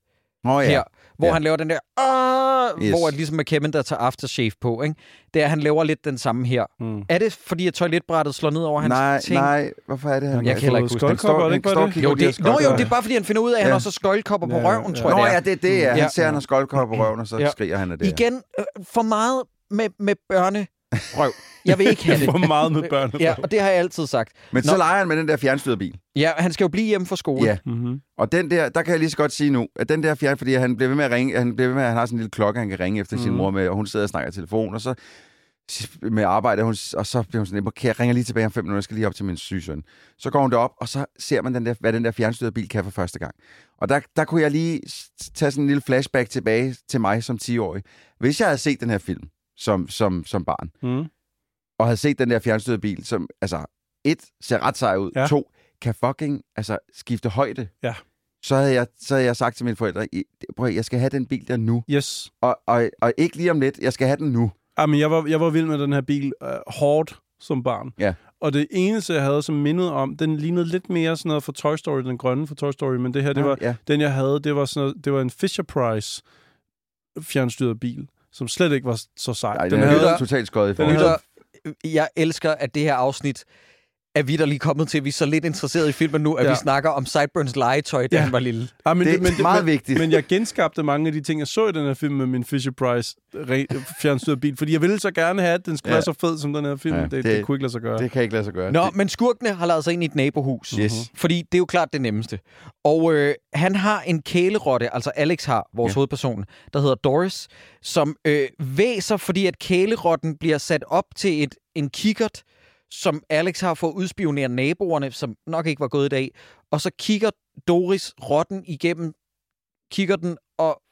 A: oh,
B: ja.
A: her, hvor
B: Ja.
A: han laver den der, Åh!
B: Yes.
A: hvor at ligesom med Kevin, der tager aftershave på, ikke? det er, at han laver lidt den samme her.
C: Mm.
A: Er det, fordi at toiletbrættet slår ned over hans
B: Nej,
A: ting?
B: nej, hvorfor er det, han
A: Jeg
C: har
A: kan heller ikke huske det.
C: er
B: Han
C: ikke
B: står-
A: Jo, det, nå jo, det er bare fordi, han finder ud af, at han
B: Ja.
A: har så skøjlkopper på
C: Ja,
A: røven,
C: ja.
A: tror jeg,
B: Nå
A: det er.
B: ja, det er det, ja. Han
A: Ja.
B: ser, han har skoldkopper på røven, og så
A: Ja.
B: skriger han af det.
A: Igen, øh, for meget med, med børnerøv. Jeg vil ikke have det.
C: For meget med børn.
A: Ja, og det har jeg altid sagt.
B: Men så
A: Nå.
B: leger han med den der fjernstyrede bil.
A: Ja, han skal jo blive hjemme fra skole.
B: Ja.
C: Mm-hmm.
B: Og den der, der kan jeg lige så godt sige nu, at den der fjern, fordi han bliver ved med at ringe, han bliver ved med, at han har sådan en lille klokke, han kan ringe efter mm. sin
C: Mhm.
B: mor med, og hun sidder og snakker i telefon, og så med arbejde, hun, og så bliver hun sådan, "Okay, jeg ringer lige tilbage om fem minutter, jeg skal lige op til min syge søn. Så går hun derop, og så ser man, den der, hvad den der fjernstyrede bil kan for første gang. Og der, der kunne jeg lige tage sådan en lille flashback tilbage til mig som 10-årig. Hvis jeg havde set den her film som, som, som barn,
C: Mm.
B: Og havde set den der fjernstyrede bil, som altså, et, ser ret sej ud,
C: Ja.
B: to, kan fucking altså, skifte højde,
C: Ja.
B: så havde, jeg, så havde jeg sagt til mine forældre, "I- prøv jeg skal have den bil der nu,
C: Yes.
B: og, og, og ikke lige om lidt, jeg skal have den nu.
C: Ah, men jeg var, jeg var vild med den her bil uh, hårdt som barn.
B: Ja.
C: Og det eneste, jeg havde som mindede om, den lignede lidt mere sådan noget fra Toy Story, den grønne fra Toy Story, men det her, det var,
B: ja.
C: den jeg havde, det var, sådan noget, det var en Fisher-Price fjernstyret bil, som slet ikke var så sej.
B: Ej,
C: den
B: den er
C: havde,
B: totalt skøjet i
C: den
B: forhold.
C: havde-
A: Lytter, jeg elsker, at det her afsnit er vi der lige kommet til. Vi er så lidt interesseret i filmen nu, at
C: Ja.
A: vi snakker om Sideburns legetøj, da
C: Ja.
A: han var lille.
C: ah, men,
B: Det er
C: men,
B: meget
C: men,
B: vigtigt.
C: Men jeg genskabte mange af de ting, jeg så i den her film med min Fisher-Price re- fjernstyret bil, fordi jeg ville så gerne have, at den skulle
B: Ja.
C: være så fed som den her film.
B: Ja,
C: Ja, det, det,
B: det-
C: det kunne ikke lade sig gøre.
B: Det kan ikke lade sig gøre.
A: Nå,
B: Det,
A: men skurkene har lavet sig ind i et nabohus.
B: yes.
A: Fordi det er jo klart det nemmeste. Og øh, han har en kælerotte, altså Alex har, vores
B: Ja.
A: ja. hovedperson, der hedder Doris, som øh, væser, fordi at kælerotten bliver sat op til et, en kikkert, som Alex har for at udspionere naboerne, som nok ikke var gået i dag. Og så kigger Doris rotten igennem kigger den, og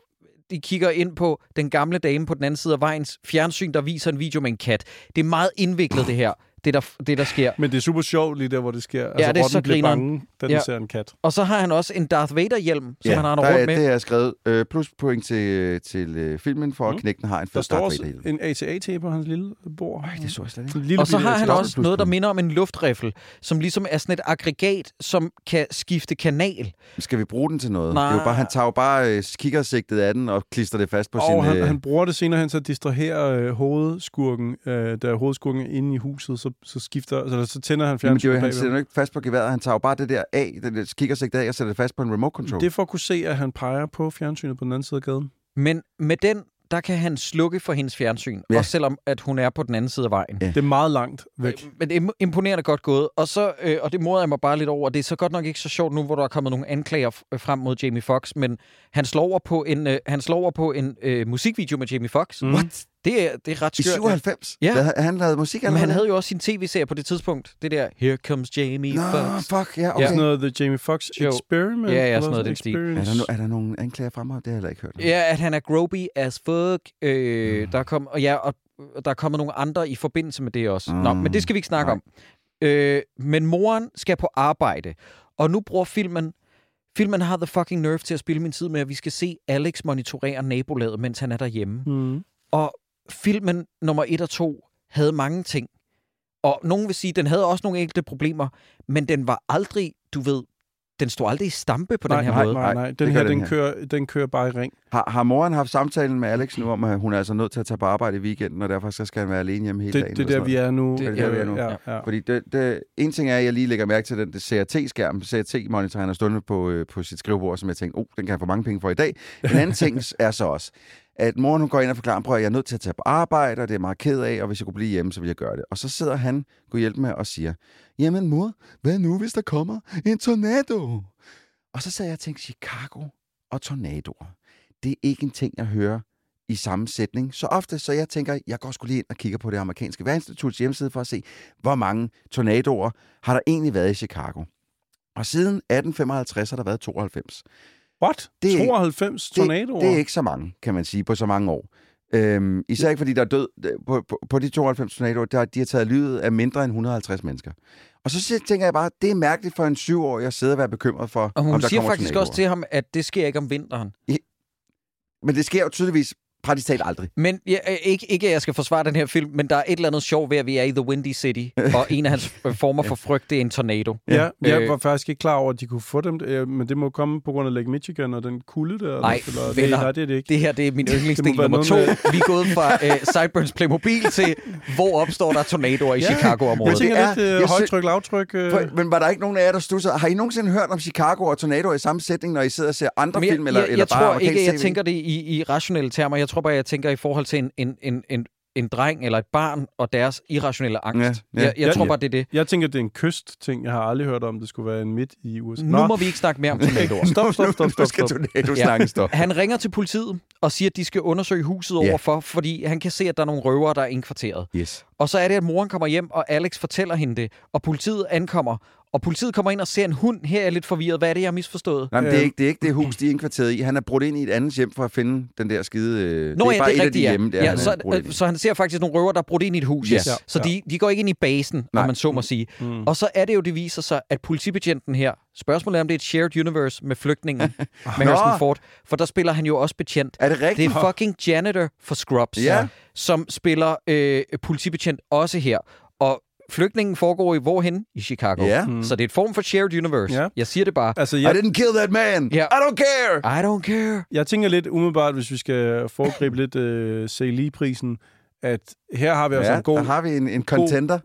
A: de kigger ind på den gamle dame på den anden side af vejens fjernsyn, der viser en video med en kat. Det er meget indviklet, det her, det der, det der sker.
C: Men det er super sjovt lige der, hvor det sker. Altså,
A: det er så
C: bliver bange, da den
A: Ja.
C: ser en kat.
A: Og så har han også en Darth Vader-hjelm, som
B: Ja,
A: han har rundt
B: er,
A: med.
B: det er skrevet øh, plus point til, til øh, filmen, for
C: Mm.
B: at knægten har en
C: Der
B: fed
C: står
B: Darth
C: også
B: Vader-hjelm.
C: en ATA-tape på hans lille bord.
B: Ej, det så jeg slet ikke.
C: Lille
A: Og så har han også noget, der minder om en luftriffel, som ligesom er sådan et aggregat, som kan skifte kanal.
B: Skal vi bruge den til noget?
A: Nej.
B: Det er jo bare, han tager jo bare øh, kikkersigtet af den og klister det fast på
C: Og
B: sin...
C: han,
B: øh,
C: han bruger det senere hen til at distrahere øh, hovedskurken. Øh, da hovedskurken er inde i huset, så, så skifter, altså, så tænder han
B: Jamen, det er
C: fjernsynet
B: han sætter ikke fast på geværet. Han tager jo bare det der af, det der kikkersigtet af, og sætter det fast på en remote control.
C: Det er for at kunne se, at han peger på fjernsynet på den anden side af gaden.
A: Men med den, der kan han slukke for hendes fjernsyn,
B: Ja.
A: også selvom at hun er på den anden side af vejen.
B: Ja.
C: Det er meget langt væk.
A: Øh, Men det er imponerende godt gået. Og, så, øh, og det morder jeg mig bare lidt over. Det er så godt nok ikke så sjovt nu, hvor der er kommet nogle anklager øh, frem mod Jamie Foxx, men han slår over på en, øh, han slår over på en øh, musikvideo med Jamie Foxx.
C: Mm.
B: What?
A: Det, er, det er ret
B: I
A: skørt.
B: 97?
A: Ja.
B: Hvad, han lavede musik
A: Men han havde jo også sin tv-serie på det tidspunkt. Det der, Here Comes Jamie
B: Nå,
A: Foxx.
B: fuck, ja,
C: Okay.
B: okay.
C: Sådan noget The Jamie Foxx
A: Jo.
C: Experiment.
A: Ja, ja, sådan noget i den stil.
B: Er der, no, er der nogen anklager frem? Det har jeg heller ikke hørt. om.
A: Ja, at han er gropey as fuck. Øh, der kom, og ja, og der er kommet nogle andre i forbindelse med det også. Mm. Nå,
B: Mm.
A: men det skal vi ikke snakke
B: Nej.
A: om. Øh, men moren skal på arbejde, og nu bruger filmen... Filmen har the fucking nerve til at spille min tid med, at vi skal se Alex monitorere nabolaget, mens han er derhjemme.
C: Mm.
A: Og filmen nummer 1 og 2 havde mange ting. Og nogen vil sige, at den havde også nogle enkelte problemer, men den var aldrig, du ved, den stod aldrig i stampe på
C: Nej,
A: den her
C: nej,
A: måde.
C: nej,
B: Nej,
C: nej.
B: det
C: Den her,
B: den
C: den,
B: her.
C: kører, den kører bare i ring.
B: Har, har moren haft samtalen med Alex nu om, at hun er altså nødt til at tage på arbejde i weekenden, og derfor skal han være alene hjemme hele
C: Det,
B: dagen?
C: det er der, vi er nu.
A: Det er
B: der, vi er nu.
C: Ja, ja.
B: Fordi det, det, en ting er, at jeg lige lægger mærke til den det CRT-skærm, CRT-monitor, han har stående på, øh, på sit skrivebord, som jeg tænkte, oh, den kan jeg få mange penge for i dag. En anden ting er så også, at moren hun går ind og forklarer, prøv at jeg er nødt til at tage på arbejde, og det er meget ked af, og hvis jeg kunne blive hjemme, så ville jeg gøre det. Og så sidder han, kunne hjælpe med og siger, jamen mor, hvad nu, hvis der kommer en tornado? Og så sad jeg og tænkte, Chicago og tornadoer, det er ikke en ting, jeg hører i samme sætning så ofte, så jeg tænker, jeg går skulle lige ind og kigger på det amerikanske vejrinstituts hjemmeside for at se, hvor mange tornadoer har der egentlig været i Chicago. Og siden 1855 har der været 92.
C: What?
B: Det er-
C: 92 tornadoer?
B: Det er ikke så mange, kan man sige, på så mange år. Øhm, især ikke fordi der er død på, på, på de 92 tornadoer, der, de har taget livet af mindre end 150 mennesker. Og så tænker jeg bare, det er mærkeligt for en syvårig at sidde og være bekymret for,
A: Og hun
B: om der
A: siger
B: kommer
A: faktisk
B: tornadoer.
A: også til ham, at det sker ikke om vinteren.
B: Men det sker jo tydeligvis praktisk talt aldrig.
A: Men ja, øh, ikke, ikke, at jeg skal forsvare den her film, men der er et eller andet sjov ved, at vi er i The Windy City, og en af hans øh, former for frygt, det er en tornado.
C: Ja, jeg
A: Øh.
C: var faktisk ikke klar over, at de kunne få dem, øh, men det må komme på grund af Lake Michigan og den kulde der.
A: Nej,
C: eller, det,
A: venner.
C: nej, det er det ikke.
A: Det her, det er min yndlingsdel nummer to.
C: noget
A: Vi er gået fra uh, Sideburns Playmobil til, hvor opstår der tornadoer i
C: Ja,
A: Chicago-området.
C: Jeg tænker
B: det er-
C: lidt øh,
B: jeg
C: højtryk, lavtryk. Øh,
B: For, men var der ikke nogen af jer, der stod så... Har I nogensinde hørt om Chicago og tornadoer i samme sætning, når I sidder og ser andre
A: Men jeg,
B: film, eller,
A: jeg,
B: eller
A: jeg
B: bare
A: tror ikke, jeg
B: TV?
A: tænker det i, i rationelle termer. Jeg tror bare, jeg tænker i forhold til en, en, en, en, en dreng eller et barn og deres irrationelle angst.
B: Ja, ja.
A: jeg jeg
C: Ja,
A: tror
C: ja.
A: bare, det er det.
C: Jeg tænker, det er en kystting. Jeg har aldrig hørt om, det skulle være en midt i USA.
A: Nu må vi ikke snakke mere om tornadoer.
C: Stop, stop, stop,
B: Nu
C: stop,
B: skal
C: stop.
B: tornado-snakken stoppe.
A: Han ringer til politiet og siger, at de skal undersøge huset
B: Ja.
A: overfor, fordi han kan se, at der er nogle røvere, der er indkvarteret.
B: Yes.
A: Og så er det, at moren kommer hjem, og Alex fortæller hende det, og politiet ankommer. Og politiet kommer ind og ser en hund. Her er jeg lidt forvirret. Hvad er det, jeg har misforstået?
B: Nej, men det, er
C: Øhm.
B: ikke, det er ikke det hus, de er indkvarteret i. Han er brudt ind i et andet hjem for at finde den der skide... Øh,
A: Nå
B: det er
A: ja,
B: bare
A: det
B: et
A: er
B: af
A: rigtigt,
B: de
A: ja.
B: hjemme, der
A: ja
B: han
A: så,
B: er
A: øh, så han ser faktisk nogle røver, der er brudt ind i et hus.
B: Yes.
C: Ja.
A: Så de, de går ikke ind i basen,
B: Nej.
A: om man så må sige.
C: Mm.
A: Og så er det jo, det viser sig, at politibetjenten her, spørgsmålet er, om det er et shared universe med flygtningen, med. Harrison Ford, for der spiller han jo også betjent.
B: Er det
A: Det
B: rigtigt?
A: er fucking janitor for Scrubs,
B: Ja.
A: som spiller øh, politibetjent også her. Og flygtningen foregår i hvorhen? I Chicago.
B: Ja.
C: Mm.
A: Så det er et form for shared universe.
C: Ja.
A: Jeg siger det bare.
C: Altså,
B: I
C: jeg,
B: didn't kill that man!
A: Ja.
B: I don't care!
A: I don't care.
C: jeg tænker lidt umiddelbart, hvis vi skal foregribe lidt uh, prisen at her har vi altså
B: Ja,
C: en god
B: der har vi en, en contender.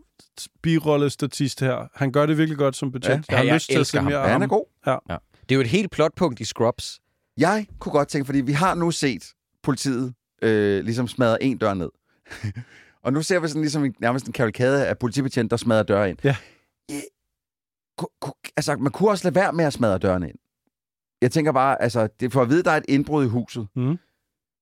C: Birolle-statist her. Han gør det virkelig godt som betjent.
A: Ja,
C: jeg har
A: jeg
C: lyst til at
A: elsker
C: se
A: ham.
C: mere
B: Ja,
C: af
B: han
C: ham.
B: er god.
A: Det er jo et helt plotpunkt i Scrubs.
B: Jeg kunne godt tænke, fordi vi har nu set politiet øh, ligesom smadre en dør ned. og nu ser vi sådan ligesom en, nærmest en kavalkade af politibetjent, der smadrer døre ind.
C: Ja.
B: I, ku, ku, altså, man kunne også lade være med at smadre dørene ind. Jeg tænker bare, altså, det for at vide, der er et indbrud i huset.
C: Mhm.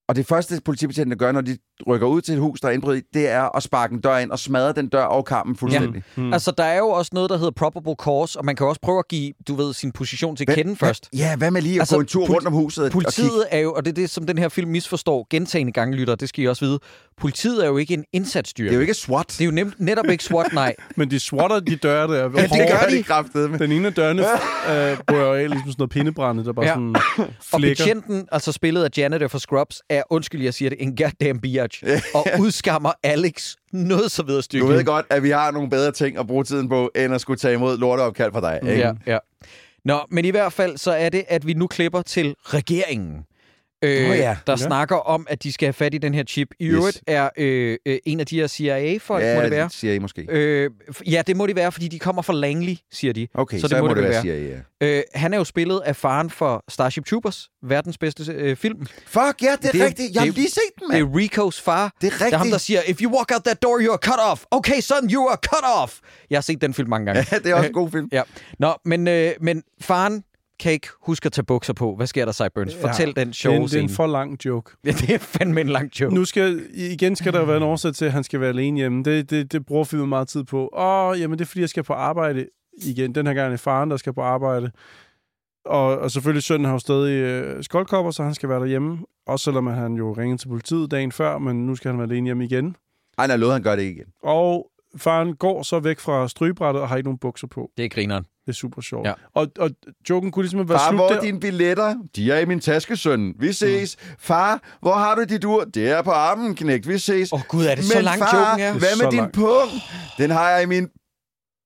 B: Og det første politibetjentene gør, når de rykker ud til et hus, der er indbrud i, det er at sparke en dør ind og smadre den dør og kampen fuldstændig.
C: Mm.
A: Mm. Altså, der er jo også noget, der hedder probable cause, og man kan også prøve at give, du ved, sin position til kende først.
B: Ja, hvad med lige at
A: Altså,
B: gå en tur rundt om huset og- og?
A: Politiet er jo, og det er det, som den her film misforstår gentagende gange, lytter, det skal I også vide. Politiet er jo ikke en indsatsstyrke.
B: Det er jo ikke SWAT.
A: det er jo nemt, netop ikke SWAT, nej.
C: Men de swatter de døre der.
A: Ja, det gør de.
B: kraftedeme.
C: Den ene af dørene øh, jo af ligesom sådan noget pindebrænde, der bare
A: Ja.
C: sådan
A: Og
C: flækker.
A: betjenten, altså spillet af Janitor for Scrubs, er, undskyld, jeg siger det, en goddamn biatch. og udskammer Alex noget så videre
B: Du
A: stykke.
B: ved godt, at vi har nogle bedre ting at bruge tiden på, end at skulle tage imod lorteopkald fra dig. Ikke?
A: Ja, ja. Nå, men i hvert fald så er det, at vi nu klipper til regeringen. Øh,
B: ja.
A: der
C: Ja.
A: snakker om, at de skal have fat i den her chip. I
B: Yes.
A: øvrigt er øh, øh, en af de her CIA-folk,
B: ja
A: må det være.
B: siger I måske.
A: Øh, ja, det må det være, fordi de kommer fra Langley, siger de.
B: Okay,
A: så
B: så,
A: det
B: så
A: må
B: må
A: det
B: det
A: være.
B: være CIA, ja.
A: Øh, han er jo spillet af faren for Starship Troopers, verdens bedste øh, film.
B: Fuck, ja, det er
A: Det
B: rigtigt. Jeg har
A: det
B: lige set den,
A: Det
B: mand.
A: er Ricos far.
B: Det er
A: Det er ham, der
B: rigtigt.
A: siger, if you walk out that door, you are cut off. Okay, son, you are cut off. Jeg har set den film mange gange.
B: Ja, det er også en god film.
A: Ja. Nå, men, øh, men faren kan ikke huske at tage bukser på. Hvad sker der, Sideburns? Fortæl den
C: det, er en, det er en for lang joke.
A: Ja, det er fandme en lang joke.
C: Nu skal, igen skal der være en årsag til, at han skal være alene hjemme. Det, det, det bruger filmen meget tid på. Åh, jamen det er fordi, jeg skal på arbejde igen. Den her gang er det faren, der skal på arbejde. Og, og selvfølgelig sønnen har jo stadig øh, skoldkopper, så han skal være derhjemme. Også selvom han jo ringede til politiet dagen før, men nu skal han være alene hjemme igen.
B: Ej, nej, lod han gør det ikke igen.
C: Og faren går så væk fra strygebrættet og har ikke nogen bukser på.
A: Det er grineren.
C: Det er super sjovt.
A: Ja.
C: Og, og joken kunne ligesom være
B: Far,
C: slut
B: hvor
C: der.
B: er dine billetter? De er i min taske, søn. Vi ses. Far, hvor har du dit ur? Det er på armen, knægt. Vi ses.
A: Åh oh, gud, er det så
B: Men
A: lang
B: far,
A: joken er?
B: hvad
C: Så
B: med din
C: langt.
B: pung? Den har jeg i min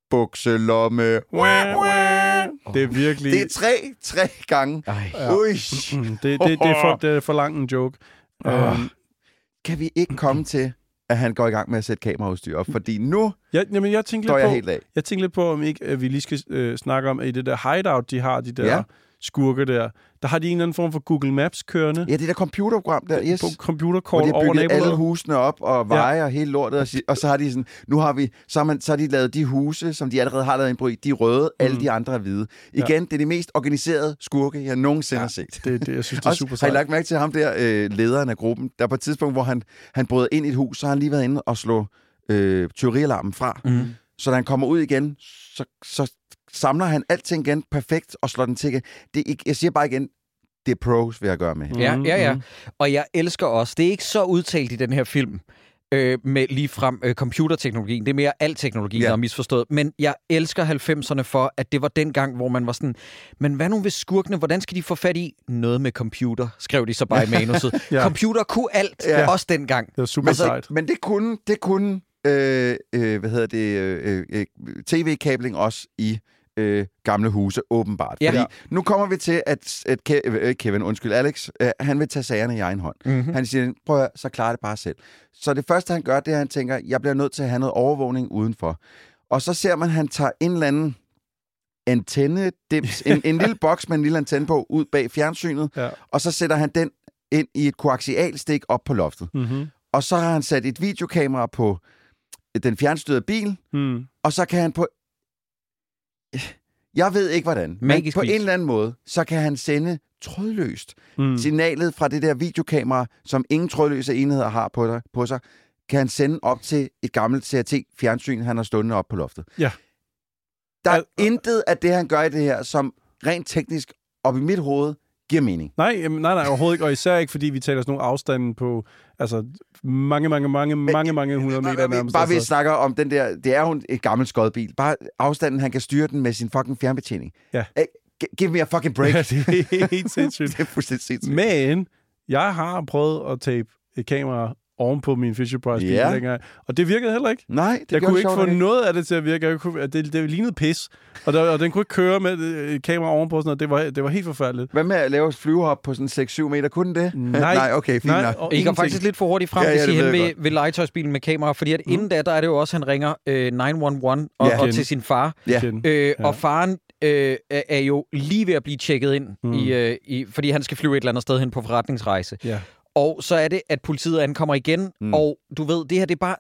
B: bukselomme.
C: Wah, wah. Det er virkelig...
B: Det er tre, tre gange.
A: Ej.
C: Ja.
B: Ui.
C: Mm, det, det, det, er for, det er for lang en joke.
B: Åh.
C: Um,
B: Kan vi ikke komme til, at han går i gang med at sætte kameraudstyr op? Fordi nu
C: jeg, jamen, jeg tænkte lidt
B: jeg
C: på,
B: helt af.
C: jeg tænkte lidt på, om ikke at vi lige skal øh, snakke om, at i det der hideout, de har, de der
B: Ja.
C: Ja. skurke der, der har de en eller anden form for Google Maps kørende
B: Ja, det der computerprogram der, yes.
C: på
B: Hvor
C: computerkort
B: de har
C: over
B: alle husene op og veje ja. og hele lortet. Og, og så har de sådan, nu har vi, så har, man, så har de lavet de huse, som de allerede har lavet indbrud i, de er røde, mm. alle de andre er hvide. Igen, det er de mest organiserede skurke, jeg nogensinde ja. har set.
C: Det, det, jeg synes, det er
B: Også,
C: super
B: har I
C: sejt.
B: lagt mærke til ham der, øh, lederen af gruppen, der på et tidspunkt, hvor han, han brød ind i et hus, så har han lige været inde og slå øh, tyverialarmen fra.
A: Mm.
B: Så da han kommer ud igen, så, så samler han alting igen perfekt og slår den til igen. Det er jeg siger bare igen, det er pros, vil jeg gøre med.
A: Ja, ja, ja.
C: mhm.
A: Og jeg elsker også, det er ikke så udtalt i den her film, øh, med lige frem øh, computerteknologien. Det er mere al teknologi,
B: Ja.
A: der er misforstået. Men jeg elsker 90'erne for, at det var den gang, hvor man var sådan, men hvad nu hvis skurkene, hvordan skal de få fat i noget med computer, skrev de så bare i manuset.
C: Ja.
A: Computer kunne alt,
B: Ja.
A: også dengang.
C: Det var super
B: Men,
C: sejt.
B: men det kunne, det kunne øh, øh, hvad hedder det, øh, øh, tv-kabling også i øh, gamle huse, åbenbart.
A: Ja.
B: Fordi nu kommer vi til, at, at Ke- øh, Kevin, undskyld, Alex, øh, han vil tage sagerne i egen hånd.
A: Mm-hmm.
B: Han siger, prøv at, så klarer det bare selv. Så det første, han gør, det er, at han tænker, jeg bliver nødt til at have noget overvågning udenfor. Og så ser man, at han tager en eller anden antenne, dims, en, en lille boks med en lille antenne på, ud bag fjernsynet,
C: Ja.
B: og så sætter han den ind i et koaxialstik op på loftet.
C: Mm-hmm.
B: Og så har han sat et videokamera på den fjernstyrede bil,
C: Mm.
B: og så kan han på... Jeg ved ikke hvordan, men
A: Magisk
B: på
A: vis.
B: en eller anden måde, så kan han sende trådløst
C: Mm.
B: signalet fra det der videokamera, som ingen trådløse enheder har på, dig, på sig, kan han sende op til et gammelt CRT-fjernsyn, han har stående op på loftet.
C: Ja.
B: Der er
C: Al-
B: intet af det, han gør i det her, som rent teknisk op i mit hoved giver mening.
C: Nej, nej, nej, overhovedet ikke. Og især ikke, fordi vi taler sådan nogle afstande på altså, mange, mange, mange, mange, mange hundrede meter
B: Bare,
C: nærmest.
B: bare vi
C: altså.
B: snakker om den der, det er jo en- et gammelt skodbil. Bare afstanden, han kan styre den med sin fucking fjernbetjening.
C: Ja.
B: Gi- give me a fucking break.
C: Ja, det er helt sindssygt.
B: det er fuldstændig sindssygt.
C: Men jeg har prøvet at tape et kamera oven på min Fisher Price bil
B: Ja.
C: dengang, og det virkede heller ikke.
B: Nej, det
C: jeg kunne ikke få
B: nok
C: noget af det til at virke. Jeg kunne, at det, det lignede pis. Og, der, og den kunne ikke køre med øh, et kamera ovenpå. Sådan noget. Det, var, det var helt forfærdeligt.
B: Hvad med at lave et flyvehop på sådan 6-7 meter? Kunne den det?
C: Nej.
B: Nej, okay, fint nok.
C: og
A: I går
C: ingenting.
A: faktisk lidt for hurtigt frem,
B: Ja,
A: ja,
B: det
A: I
B: ved
A: ved, ved legetøjsbilen med kamera, fordi at
B: Mm.
A: inden da, der er det jo også, han ringer øh, 911 og,
B: Ja.
A: og til sin far.
B: Ja.
A: Øh. Og faren øh, er jo lige ved at blive tjekket ind,
C: Mm.
A: mm. i, øh, i, fordi han skal flyve et eller andet sted hen på forretningsrejse.
C: Ja.
A: Og så er det, at politiet ankommer igen,
B: Mm.
A: og du ved, det her, det er bare...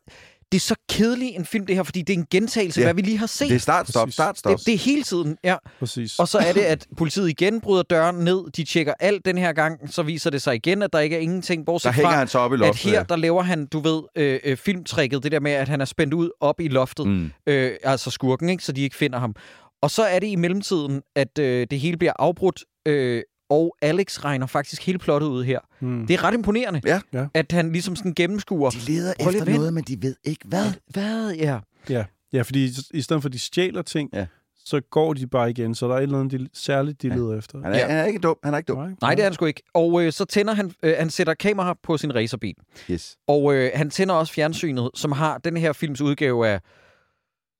A: Det er så kedeligt en film, det her, fordi det er en gentagelse af,
B: Ja.
A: hvad vi lige har set.
B: Det er start, stop,
C: Præcis.
B: start, stop.
A: det, det er hele tiden, ja.
C: Præcis.
A: Og så er det, at politiet igen bryder døren ned. De tjekker alt den her gang. Så viser det sig igen, at der ikke er ingenting,
B: Der
A: bortset
B: hænger
A: fra,
B: han så op i
A: at
B: loftet.
A: her, der laver han, du ved, øh, øh, filmtrækket, det der med, at han er spændt ud op i loftet.
B: Mm.
A: Øh, altså skurken, ikke? Så de ikke finder ham. Og så er det i mellemtiden, at øh, det hele bliver afbrudt, øh, og Alex regner faktisk hele plottet ud her.
C: Mm.
A: Det er ret imponerende,
B: Ja.
C: Ja.
A: at han ligesom sådan gennemskuer.
B: De leder
A: Prøv lige
B: efter noget, men de ved ikke hvad.
A: Hvad? Ja.
C: Ja. ja, fordi i- i stedet for, at de stjæler ting,
B: Ja.
C: så går de bare igen. Så der er et eller andet de, særligt, de
B: Ja.
C: leder efter.
B: Han er,
A: Ja.
B: han er ikke dum. Han er ikke dum.
C: Nej,
A: Nej, det er han sgu ikke. Og øh, så tænder han, øh, han sætter kamera på sin racerbil.
B: Yes.
A: Og øh, han tænder også fjernsynet, som har den her films udgave af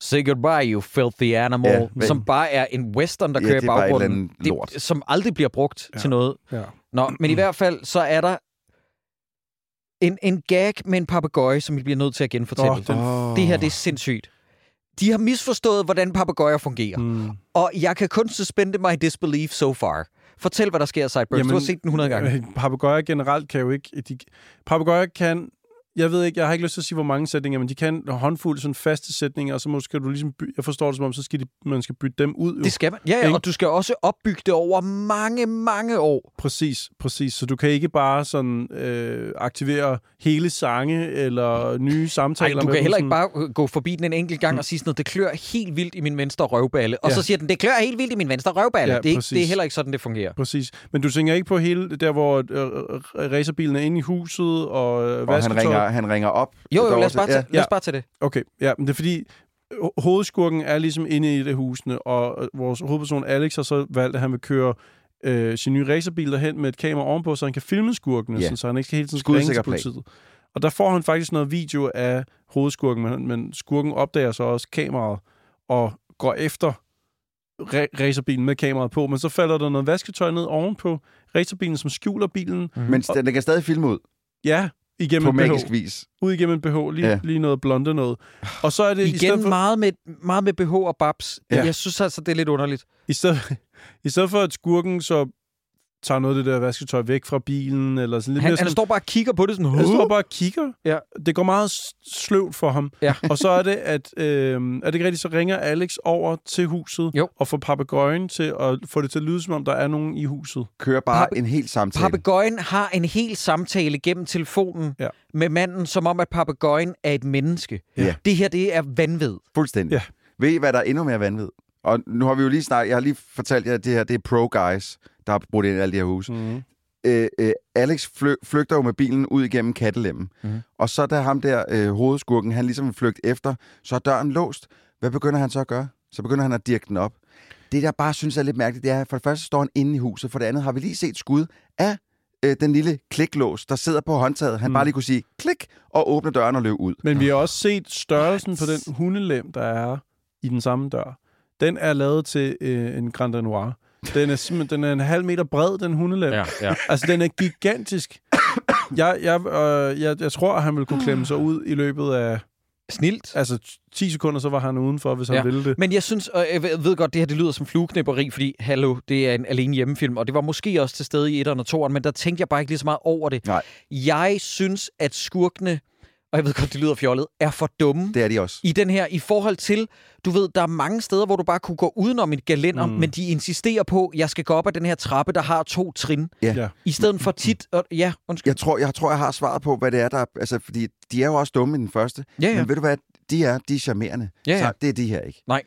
A: Say Goodbye, You Filthy Animal,
B: Ja, men-
A: som bare er en western, der
B: Ja,
A: kører i baggrunden.
B: andet lort.
A: Det, som aldrig bliver brugt
C: Ja.
A: til noget.
C: Ja.
A: Nå, men i hvert fald, så er der en, en gag med en papegøje, som vi bliver nødt til at genfortælle. Oh,
C: den-
B: Oh.
A: Det her, det er sindssygt. De har misforstået, hvordan papegøjer fungerer. Mm. Og jeg kan kun suspende my disbelief so far. Fortæl, hvad der sker, Sideburns.
C: Jamen,
A: Du har set den 100 gange.
C: Øh, Papagøjer generelt kan jo ikke... De, papagøjer kan... Jeg ved ikke, jeg har ikke lyst til at sige, hvor mange sætninger, men de kan en håndfuld sådan faste sætninger, og så måske du ligesom... By, jeg forstår det som om, så skal de, man skal bytte dem ud. Jo.
A: Det skal man. Ja, ja,
C: Ikke?
A: og du skal også opbygge det over mange, mange år.
C: Præcis, præcis. Så du kan ikke bare sådan øh, aktivere hele sange eller nye
A: Ej,
C: samtaler.
A: du
C: med
A: kan heller
C: sådan,
A: ikke bare øh, gå forbi den en enkelt gang og sige sådan noget, det klør helt vildt i min venstre røvballe. Og
C: Ja.
A: så siger den, det klør helt vildt i min venstre røvballe.
C: Ja,
A: det, er ikke, det er heller ikke sådan, det fungerer.
C: Præcis. Men du tænker ikke på hele der, hvor øh, racerbilen er inde i huset og øh,
B: Og han
C: vasketøj?
B: Ringer, han ringer op.
A: Jo, jo, lad os
B: til-
A: bare, tage,
B: ja.
A: lad os bare tage det.
C: Okay, ja, men det er fordi, ho- hovedskurken er ligesom inde i det husene, og øh, vores hovedperson Alex har så valgt, at han vil køre øh, sin nye racerbil derhen med et kamera ovenpå, så han kan filme skurkene,
B: Ja.
C: sådan, så han ikke skal hele tiden skal ringe til politiet. Og der får han faktisk noget video af hovedskurken, men, men skurken opdager så også kameraet og går efter ra- racerbilen med kameraet på, men så falder der noget vasketøj ned ovenpå racerbilen, som skjuler bilen.
B: Men den, den kan stadig filme ud
C: Ja, igennem
B: på
C: en BH.
B: magisk vis.
C: Ud igennem en BH, lige,
B: Ja.
C: lige noget blonde noget. Og så er det i stedet
A: Igen
C: for...
A: meget med, meget med BH og babs.
C: Ja.
A: Jeg synes altså, det er lidt underligt.
C: I stedet, I stedet for, at skurken så tager noget af det der vasketøj væk fra bilen, eller sådan lidt
A: Han,
C: mere
A: han
C: sådan,
A: står bare og kigger på det sådan,
C: han står bare og kigger.
A: Ja.
C: Det går meget sløvt for ham.
A: Ja.
C: Og så er det, at øh, er det ikke rigtigt, så ringer Alex over til huset
A: Jo.
C: og får papegøjen til at få det til at lyde, som om der er nogen i huset.
B: Kører bare
A: Pape-
B: en helt samtale.
A: Papegøjen har en hel samtale gennem telefonen
C: Ja.
A: med manden, som om, at papegøjen er et menneske.
B: Ja.
A: Det her, det er vanvid.
B: Fuldstændig.
C: Ja.
B: Ved I, hvad der er endnu mere vanvid? Og nu har vi jo lige snakket, jeg har lige fortalt jer, at det her det er pro guys, der har brugt ind i alle de her huse.
C: Mm.
B: øh, øh, Alex fly, flygter jo med bilen ud igennem kattelemmen. Mm. Og så da ham der øh, hovedskurken, han ligesom vil flygte efter, så er døren låst. Hvad begynder han så at gøre? Så begynder han at dirke den op. Det, jeg bare synes er lidt mærkeligt, det er, at for det første står han inde i huset, for det andet har vi lige set skud af øh, den lille kliklås, der sidder på håndtaget. Han mm. bare lige kunne sige klik og åbne døren og løbe ud.
C: Men vi har også set størrelsen på den hundelem, der er i den samme dør. Den er lavet til øh, en Grand Danois. Den er simpelthen den er en halv meter bred, den hundelem.
A: Ja, ja.
C: Altså, den er gigantisk. Jeg, jeg, øh, jeg, jeg tror, at han ville kunne klemme sig ud i løbet af
A: Snilt.
C: altså 10 sekunder, så var han udenfor, hvis han
A: Ja.
C: ville det.
A: Men jeg synes, og jeg ved- ved godt, det her det lyder som flueknæpperi, fordi hallo, det er en alene hjemmefilm, og det var måske også til stede i 1'eren og 2'eren, men der tænkte jeg bare ikke lige så meget over det.
B: Nej.
A: Jeg synes, at skurkene, og jeg ved godt, det lyder fjollet, er for dumme
B: Det er de også.
A: i den her, i forhold til, du ved, der er mange steder, hvor du bare kunne gå udenom et galender, mm. men de insisterer på, at jeg skal gå op ad den her trappe, der har to trin,
B: Ja.
C: Ja.
A: i stedet for tit, og, ja, undskyld.
B: Jeg tror, jeg tror, jeg har svaret på, hvad det er, der... er- Altså, fordi de er jo også dumme i den første.
A: Ja, ja.
B: Men ved du hvad? De er, de er charmerende.
A: Ja, ja.
B: Så det er de her ikke.
A: Nej.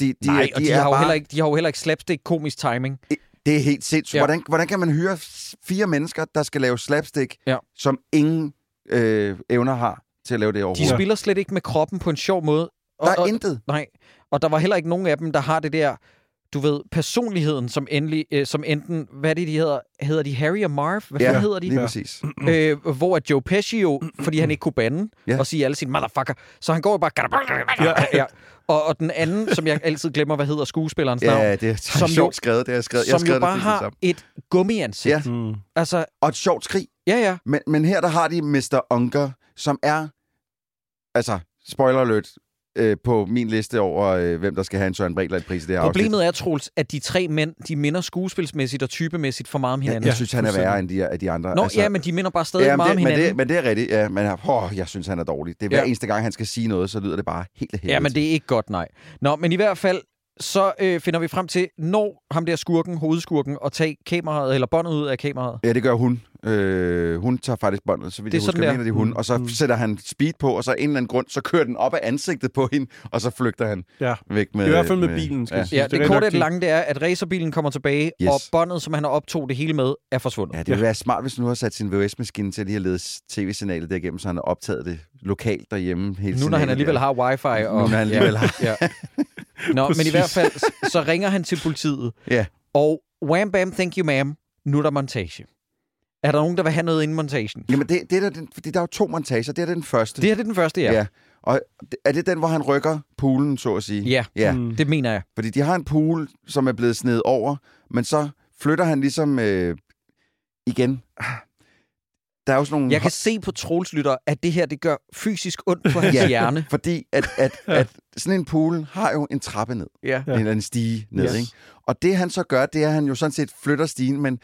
B: De, de,
A: Nej,
B: er,
A: og de,
B: er
A: har jo
B: bare,
A: heller ikke, de har jo heller ikke slapstick komisk timing.
B: Det er helt sindssygt.
A: Ja.
B: Hvordan, hvordan kan man hyre fire mennesker, der skal lave slapstick,
A: Ja.
B: som ingen øh, evner har til at lave det
A: De
B: overhovedet?
A: spiller slet ikke med kroppen på en sjov måde. Og,
B: Der er
A: og,
B: intet.
A: Nej, og der var heller ikke nogen af dem, der har det der, du ved, personligheden, som endelig, øh, som enten, hvad er det, de hedder? Hedder de Harry og Marv? Hvad ja, hedder de?
B: lige
C: Ja.
B: præcis.
A: Øh, hvor at Joe Pesci jo, fordi han ikke kunne bande
B: Ja.
A: og sige alle sine motherfucker, så han går jo bare... Ja. Ja. Og, og den anden, som jeg altid glemmer, hvad hedder skuespillerens navn,
B: Ja, det er
A: Som
B: som
A: jo-
B: sjovt skrevet. Det jeg skrevet. jeg
A: som
B: skrevet
A: jo bare
B: det
A: har
B: sammen.
A: et gummiansigt.
B: Ja.
C: Mm.
A: Altså,
B: Og et sjovt skrig.
A: ja, ja.
B: Men, men her der har de Mr. Unger, som er, altså, spoiler alert, øh, på min liste over, øh, hvem der skal have en Søren Bregler pris i det her afsnit.
A: Problemet er, Troels, at de tre mænd, de minder skuespilsmæssigt og typemæssigt for meget om
B: Ja,
A: hinanden.
B: jeg synes, han er værre end de, de andre.
A: Nå, altså, ja, men de minder bare stadig
B: ja,
A: meget
B: det,
A: om
B: men,
A: hinanden.
B: det, men det er rigtigt. Ja, men åh, jeg synes, han er dårlig. Det er hver
A: Ja.
B: eneste gang, han skal sige noget, så lyder det bare helt helvede.
A: Ja, men det er ikke godt, nej. Nå, men i hvert fald, så øh, finder vi frem til, når ham der skurken, hovedskurken, at tage kameraet, eller båndet ud af kameraet.
B: Ja, det gør hun. Øh, hun tager faktisk båndet, så vidt
A: Det er
B: jeg husker,
A: sådan der.
B: mener de hun.
C: Mm,
B: Og så
C: mm.
B: sætter han speed på, og så af en eller anden grund, så kører den op af ansigtet på hende, og så flygter han
C: Ja.
B: væk med...
C: I hvert fald med bilen, skal
B: ja.
C: jeg sige.
A: Ja,
C: Det
A: det,
C: er
A: det korte og det lange, det er, at racerbilen kommer tilbage,
B: Yes.
A: og båndet, som han har optog det hele med, er forsvundet.
B: Ja, det ville være smart, hvis nu har sat sin VHS-maskine til lige at lede tv-signalet derigennem, så han har optaget det lokalt derhjemme. Hele
A: nu når han alligevel
B: der.
A: har wifi. Og,
B: Nu når han alligevel
A: ja,
B: har-
A: Ja. Nå, men i
C: Præcis.
A: hvert fald, så, ringer han til politiet,
B: Ja.
A: og wham bam, thank you ma'am, nu er der montage. Er der nogen, der vil have noget inden montagen?
B: Jamen, det, det er der, den, fordi der er jo to montager. Det er den første.
A: Det her det er den første, ja.
B: ja. Og er det den, hvor han rykker poolen, så at sige?
A: Ja,
B: Ja,
C: Mm.
A: det mener jeg.
B: fordi de har en pool, som er blevet snedet over, men så flytter han ligesom øh, igen. Der er jo sådan nogle...
A: Jeg kan se på Troels lytter, at det her det gør fysisk ondt på hans
B: Ja.
A: hjerne.
B: Fordi at, at, at sådan en pool har jo en trappe ned.
A: Ja.
B: En eller anden stige ned,
C: Yes.
B: ikke? Og det han så gør, det er, at han jo sådan set flytter stigen, men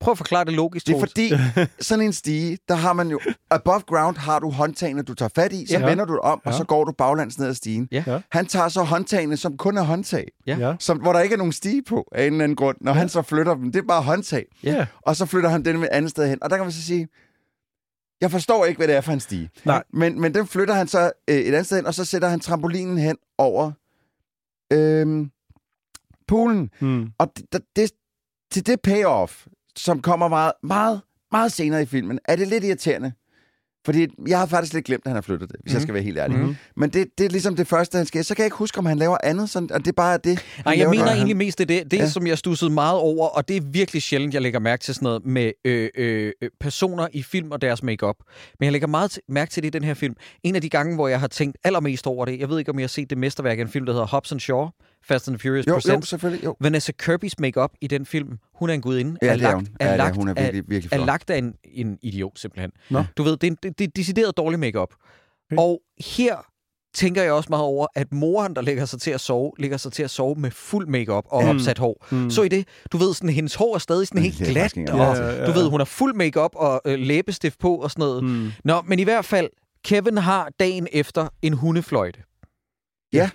A: Prøv at forklare det logisk,
B: det er fordi, sådan en stige, der har man jo... Above ground har du håndtagene, du tager fat i, så
C: Ja.
B: vender du det om, ja. og så går du baglands ned ad stigen.
A: Ja.
B: Han tager så håndtagene, som kun er håndtag,
A: Ja.
B: Som, hvor der ikke er nogen stige på af en eller anden grund. Når ja. han så flytter dem, det er bare håndtag.
C: Ja.
B: Og så flytter han den med et andet sted hen. Og der kan man så sige, jeg forstår ikke, hvad det er for en stige.
C: Nej.
B: Men, men den flytter han så øh, et andet sted hen, og så sætter han trampolinen hen over øh, poolen.
C: Mm.
B: Og det, det- til det payoff, som kommer meget, meget, meget senere i filmen, er det lidt irriterende. Fordi jeg har faktisk lidt glemt, at han har flyttet det, hvis mm. jeg skal være helt ærlig.
C: Mhm.
B: Mm. Men det, det er ligesom det første, han skal. Så kan jeg ikke huske, om han laver andet. Sådan, og det er bare det.
A: Nej, jeg mener
B: han-
A: egentlig mest det, det, det ja. Som jeg stussede meget over, og det er virkelig sjældent, jeg lægger mærke til sådan noget med øh, øh, personer i film og deres makeup. Men jeg lægger meget mærke til det i den her film. En af de gange, hvor jeg har tænkt allermest over det, jeg ved ikke, om jeg har set det mesterværk af en film, der hedder Hobbs and Shaw, Fast and the Furious
B: Jo, jo,
A: Presents.
B: selvfølgelig. Jo.
A: Vanessa Kirby's makeup i den film, hun er en gudinde,
B: Ja,
A: er
B: det er
A: lagt,
B: hun. Ja, er,
A: lagt
B: hun er virkelig, virkelig
A: er
B: flot.
A: lagt af en, en idiot, simpelthen.
C: Nå.
A: Du ved, det er, en, det, det er decideret dårlig makeup.
C: Okay.
A: Og her tænker jeg også meget over, at moren, der lægger sig til at sove, lægger sig til at sove med fuld makeup og
C: Mm.
A: opsat hår.
C: Mm.
A: Så i det, du ved, sådan, hendes hår er stadig sådan helt
B: er
A: glat, og
C: Ja, ja, ja.
A: du ved, hun har fuld makeup og øh, læbestift på og sådan noget.
C: Mm.
A: Nå, men i hvert fald, Kevin har dagen efter en hundefløjte.
B: Ja.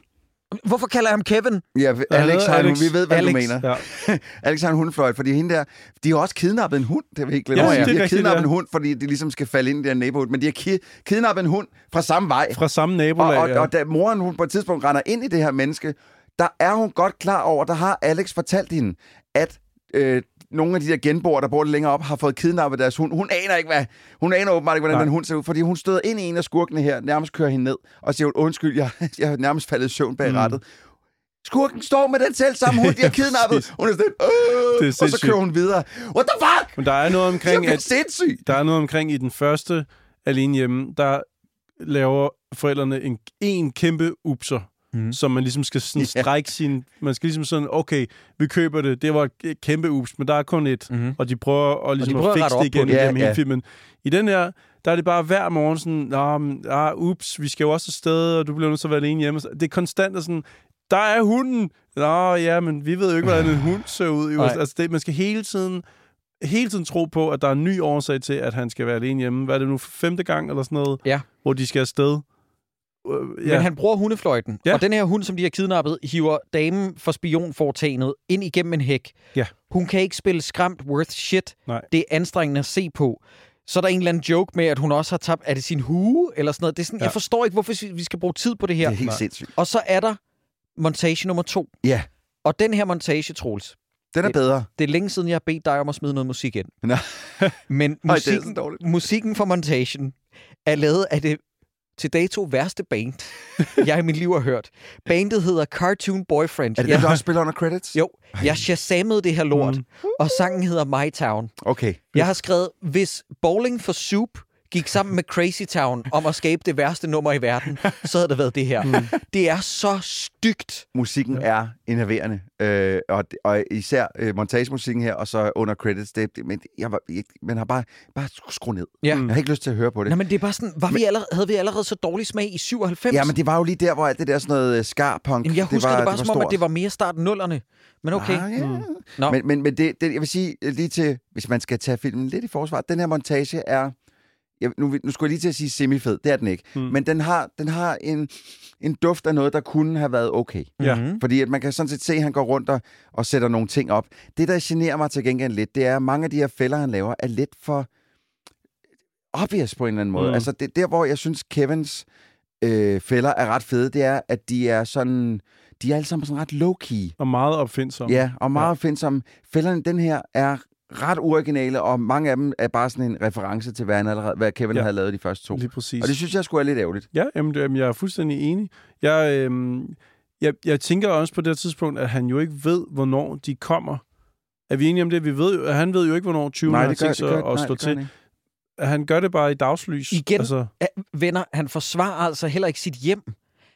A: Hvorfor kalder jeg ham Kevin?
B: Ja, Alex, har
C: Alex.
B: Vi ved, hvad
A: Alex.
B: du mener.
C: Ja.
B: Alex har en hundefløjt, fordi hende der, de har også kidnappet en hund, det har vi ikke glemt.
C: Ja, er
B: de har
C: rigtigt,
B: kidnappet
C: ja.
B: en hund, fordi de ligesom skal falde ind i det her neighborhood, men de har ki- kidnappet en hund fra samme vej.
C: Fra samme
B: Og,
C: nabolag,
B: og,
C: ja.
B: og da moren hun på et tidspunkt render ind i det her menneske, der er hun godt klar over, der har Alex fortalt hende, at øh, nogle af de der genboere, der bor lidt længere op, har fået kidnappet deres hund. Hun aner ikke, hvad... Hun aner åbenbart ikke, hvordan
C: Nej.
B: den hund ser ud, fordi hun støder ind i en af skurkene her, nærmest kører hende ned, og siger, undskyld, jeg, jeg har nærmest faldet i søvn bag
C: Mm.
B: rattet. Skurken står med den selv samme hund, de har kidnappet. Hun er sådan,
C: Det er
B: øh, og så kører hun videre. What the fuck?
C: Men der er noget
B: Det
C: omkring,
B: er
C: at
B: sindssygt.
C: der er noget omkring i den første alene hjemme, der laver forældrene en, en kæmpe upser. Mm. som man ligesom skal sådan strække sin... Man skal ligesom sådan, okay, vi køber det, det var et kæmpe ups, men der er kun et,
A: Mhm.
C: og de prøver at, ligesom
A: prøver at
C: at
A: rette
C: fikse
A: op
C: det igen
A: det.
B: Ja,
C: gennem hele filmen. I den her, der er det bare hver morgen sådan, ah, ups, vi skal jo også afsted, og du bliver nødt til at være alene hjemme. Det er konstant og sådan, der er hunden. Nå, ja, men vi ved jo ikke, hvordan en hund ser ud. Jo. Altså, det, man skal hele tiden hele tiden tro på, at der er en ny årsag til, at han skal være alene hjemme. Hvad er det nu, femte gang eller sådan noget?
A: Ja.
C: Hvor de skal afsted. Øh,
A: Men han bruger hundefløjten,
C: Ja.
A: og den her hund, som de har kidnappet, hiver damen for spionforetagendet ind igennem en hæk.
C: Ja.
A: Hun kan ikke spille skræmt worth shit.
C: Nej.
A: Det er anstrengende at se på. Så er der en eller anden joke med, at hun også har tabt... Er det sin hue? Eller sådan noget. Det er sådan,
C: Ja.
A: Jeg forstår ikke, hvorfor vi- skal bruge tid på det her.
B: Det er helt
C: Nej.
B: sindssygt.
A: Og så er der montage nummer to.
B: Ja,
A: Og den her montage, Troels,
B: den er
A: Det-
B: bedre.
A: det er længe siden, jeg har bedt dig om at smide noget musik ind.
B: Nå.
A: Men
B: Ej, det er
A: musikken,
B: dårligt.
A: musikken for montagen er lavet af det til dato værste band, jeg i mit liv har hørt. Bandet hedder Cartoon Boyfriend.
B: Er det
A: jeg,
B: den, der også spiller under credits?
A: Jo, jeg shazammede det her lort,
C: Mm.
A: og sangen hedder My Town.
B: Okay.
A: Jeg har skrevet, hvis Bowling for Soup gik sammen med Crazy Town om at skabe det værste nummer i verden, så havde det været det her.
B: Mm.
A: Det er så stygt.
B: Musikken ja. er enerverende, øh, og, og især øh, montagemusikken her, og så under credits, det, det, men jeg, var, jeg, man har bare, bare skru ned.
A: Ja.
B: Jeg har ikke lyst til at høre på det.
A: Nå, men det er bare sådan, var vi allerede, havde vi allerede så dårlig smag i 97?
B: Ja, men det var jo lige der, hvor alt det der sådan noget øh, skarpunk,
A: Jamen, jeg husker det,
B: var,
A: bare det som om,
B: stort.
A: at det var mere start nullerne. Men okay.
B: Ah, ja.
A: Mm. Nå.
B: Men, men, men det, det, jeg vil sige øh, lige til, hvis man skal tage filmen lidt i forsvar, den her montage er, jeg, nu, nu skulle jeg lige til at sige semifed, det er den ikke,
C: Mm.
B: men den har, den har en, en duft af noget, der kunne have været okay.
C: Ja.
A: Mhm.
B: Fordi at man kan sådan set se, at han går rundt og, og sætter nogle ting op. Det, der generer mig til gengæld lidt, det er, at mange af de her fælder, han laver, er lidt for obvious på en eller anden måde.
C: Mm.
B: Altså, det, der, hvor jeg synes, Kevins øh, fælder er ret fede, det er, at de er sådan... De er alle sammen sådan ret low-key.
C: Og meget opfindsom.
B: Ja, og meget ja. findsomme. Fælderne, den her, er ret uoriginale, og mange af dem er bare sådan en reference til, hvad, han allerede, hvad Kevin
C: Ja.
B: havde lavet de første to.
C: Lige præcis.
B: Og det synes jeg skulle er lidt ærgerligt.
C: Ja, jamen, det- jamen, jeg er fuldstændig enig. Jeg, øhm, jeg, jeg tænker også på det her tidspunkt, at han jo ikke ved, hvornår de kommer. Er vi enige om det? Vi ved, jo- at han ved jo ikke, hvornår 20 har tænkt sig at
B: nej,
C: slå
B: det gør
C: til.
B: han ikke.
C: Han gør det bare i dagslys.
A: Igen.
C: Altså,
A: venner, han forsvarer altså heller ikke sit hjem.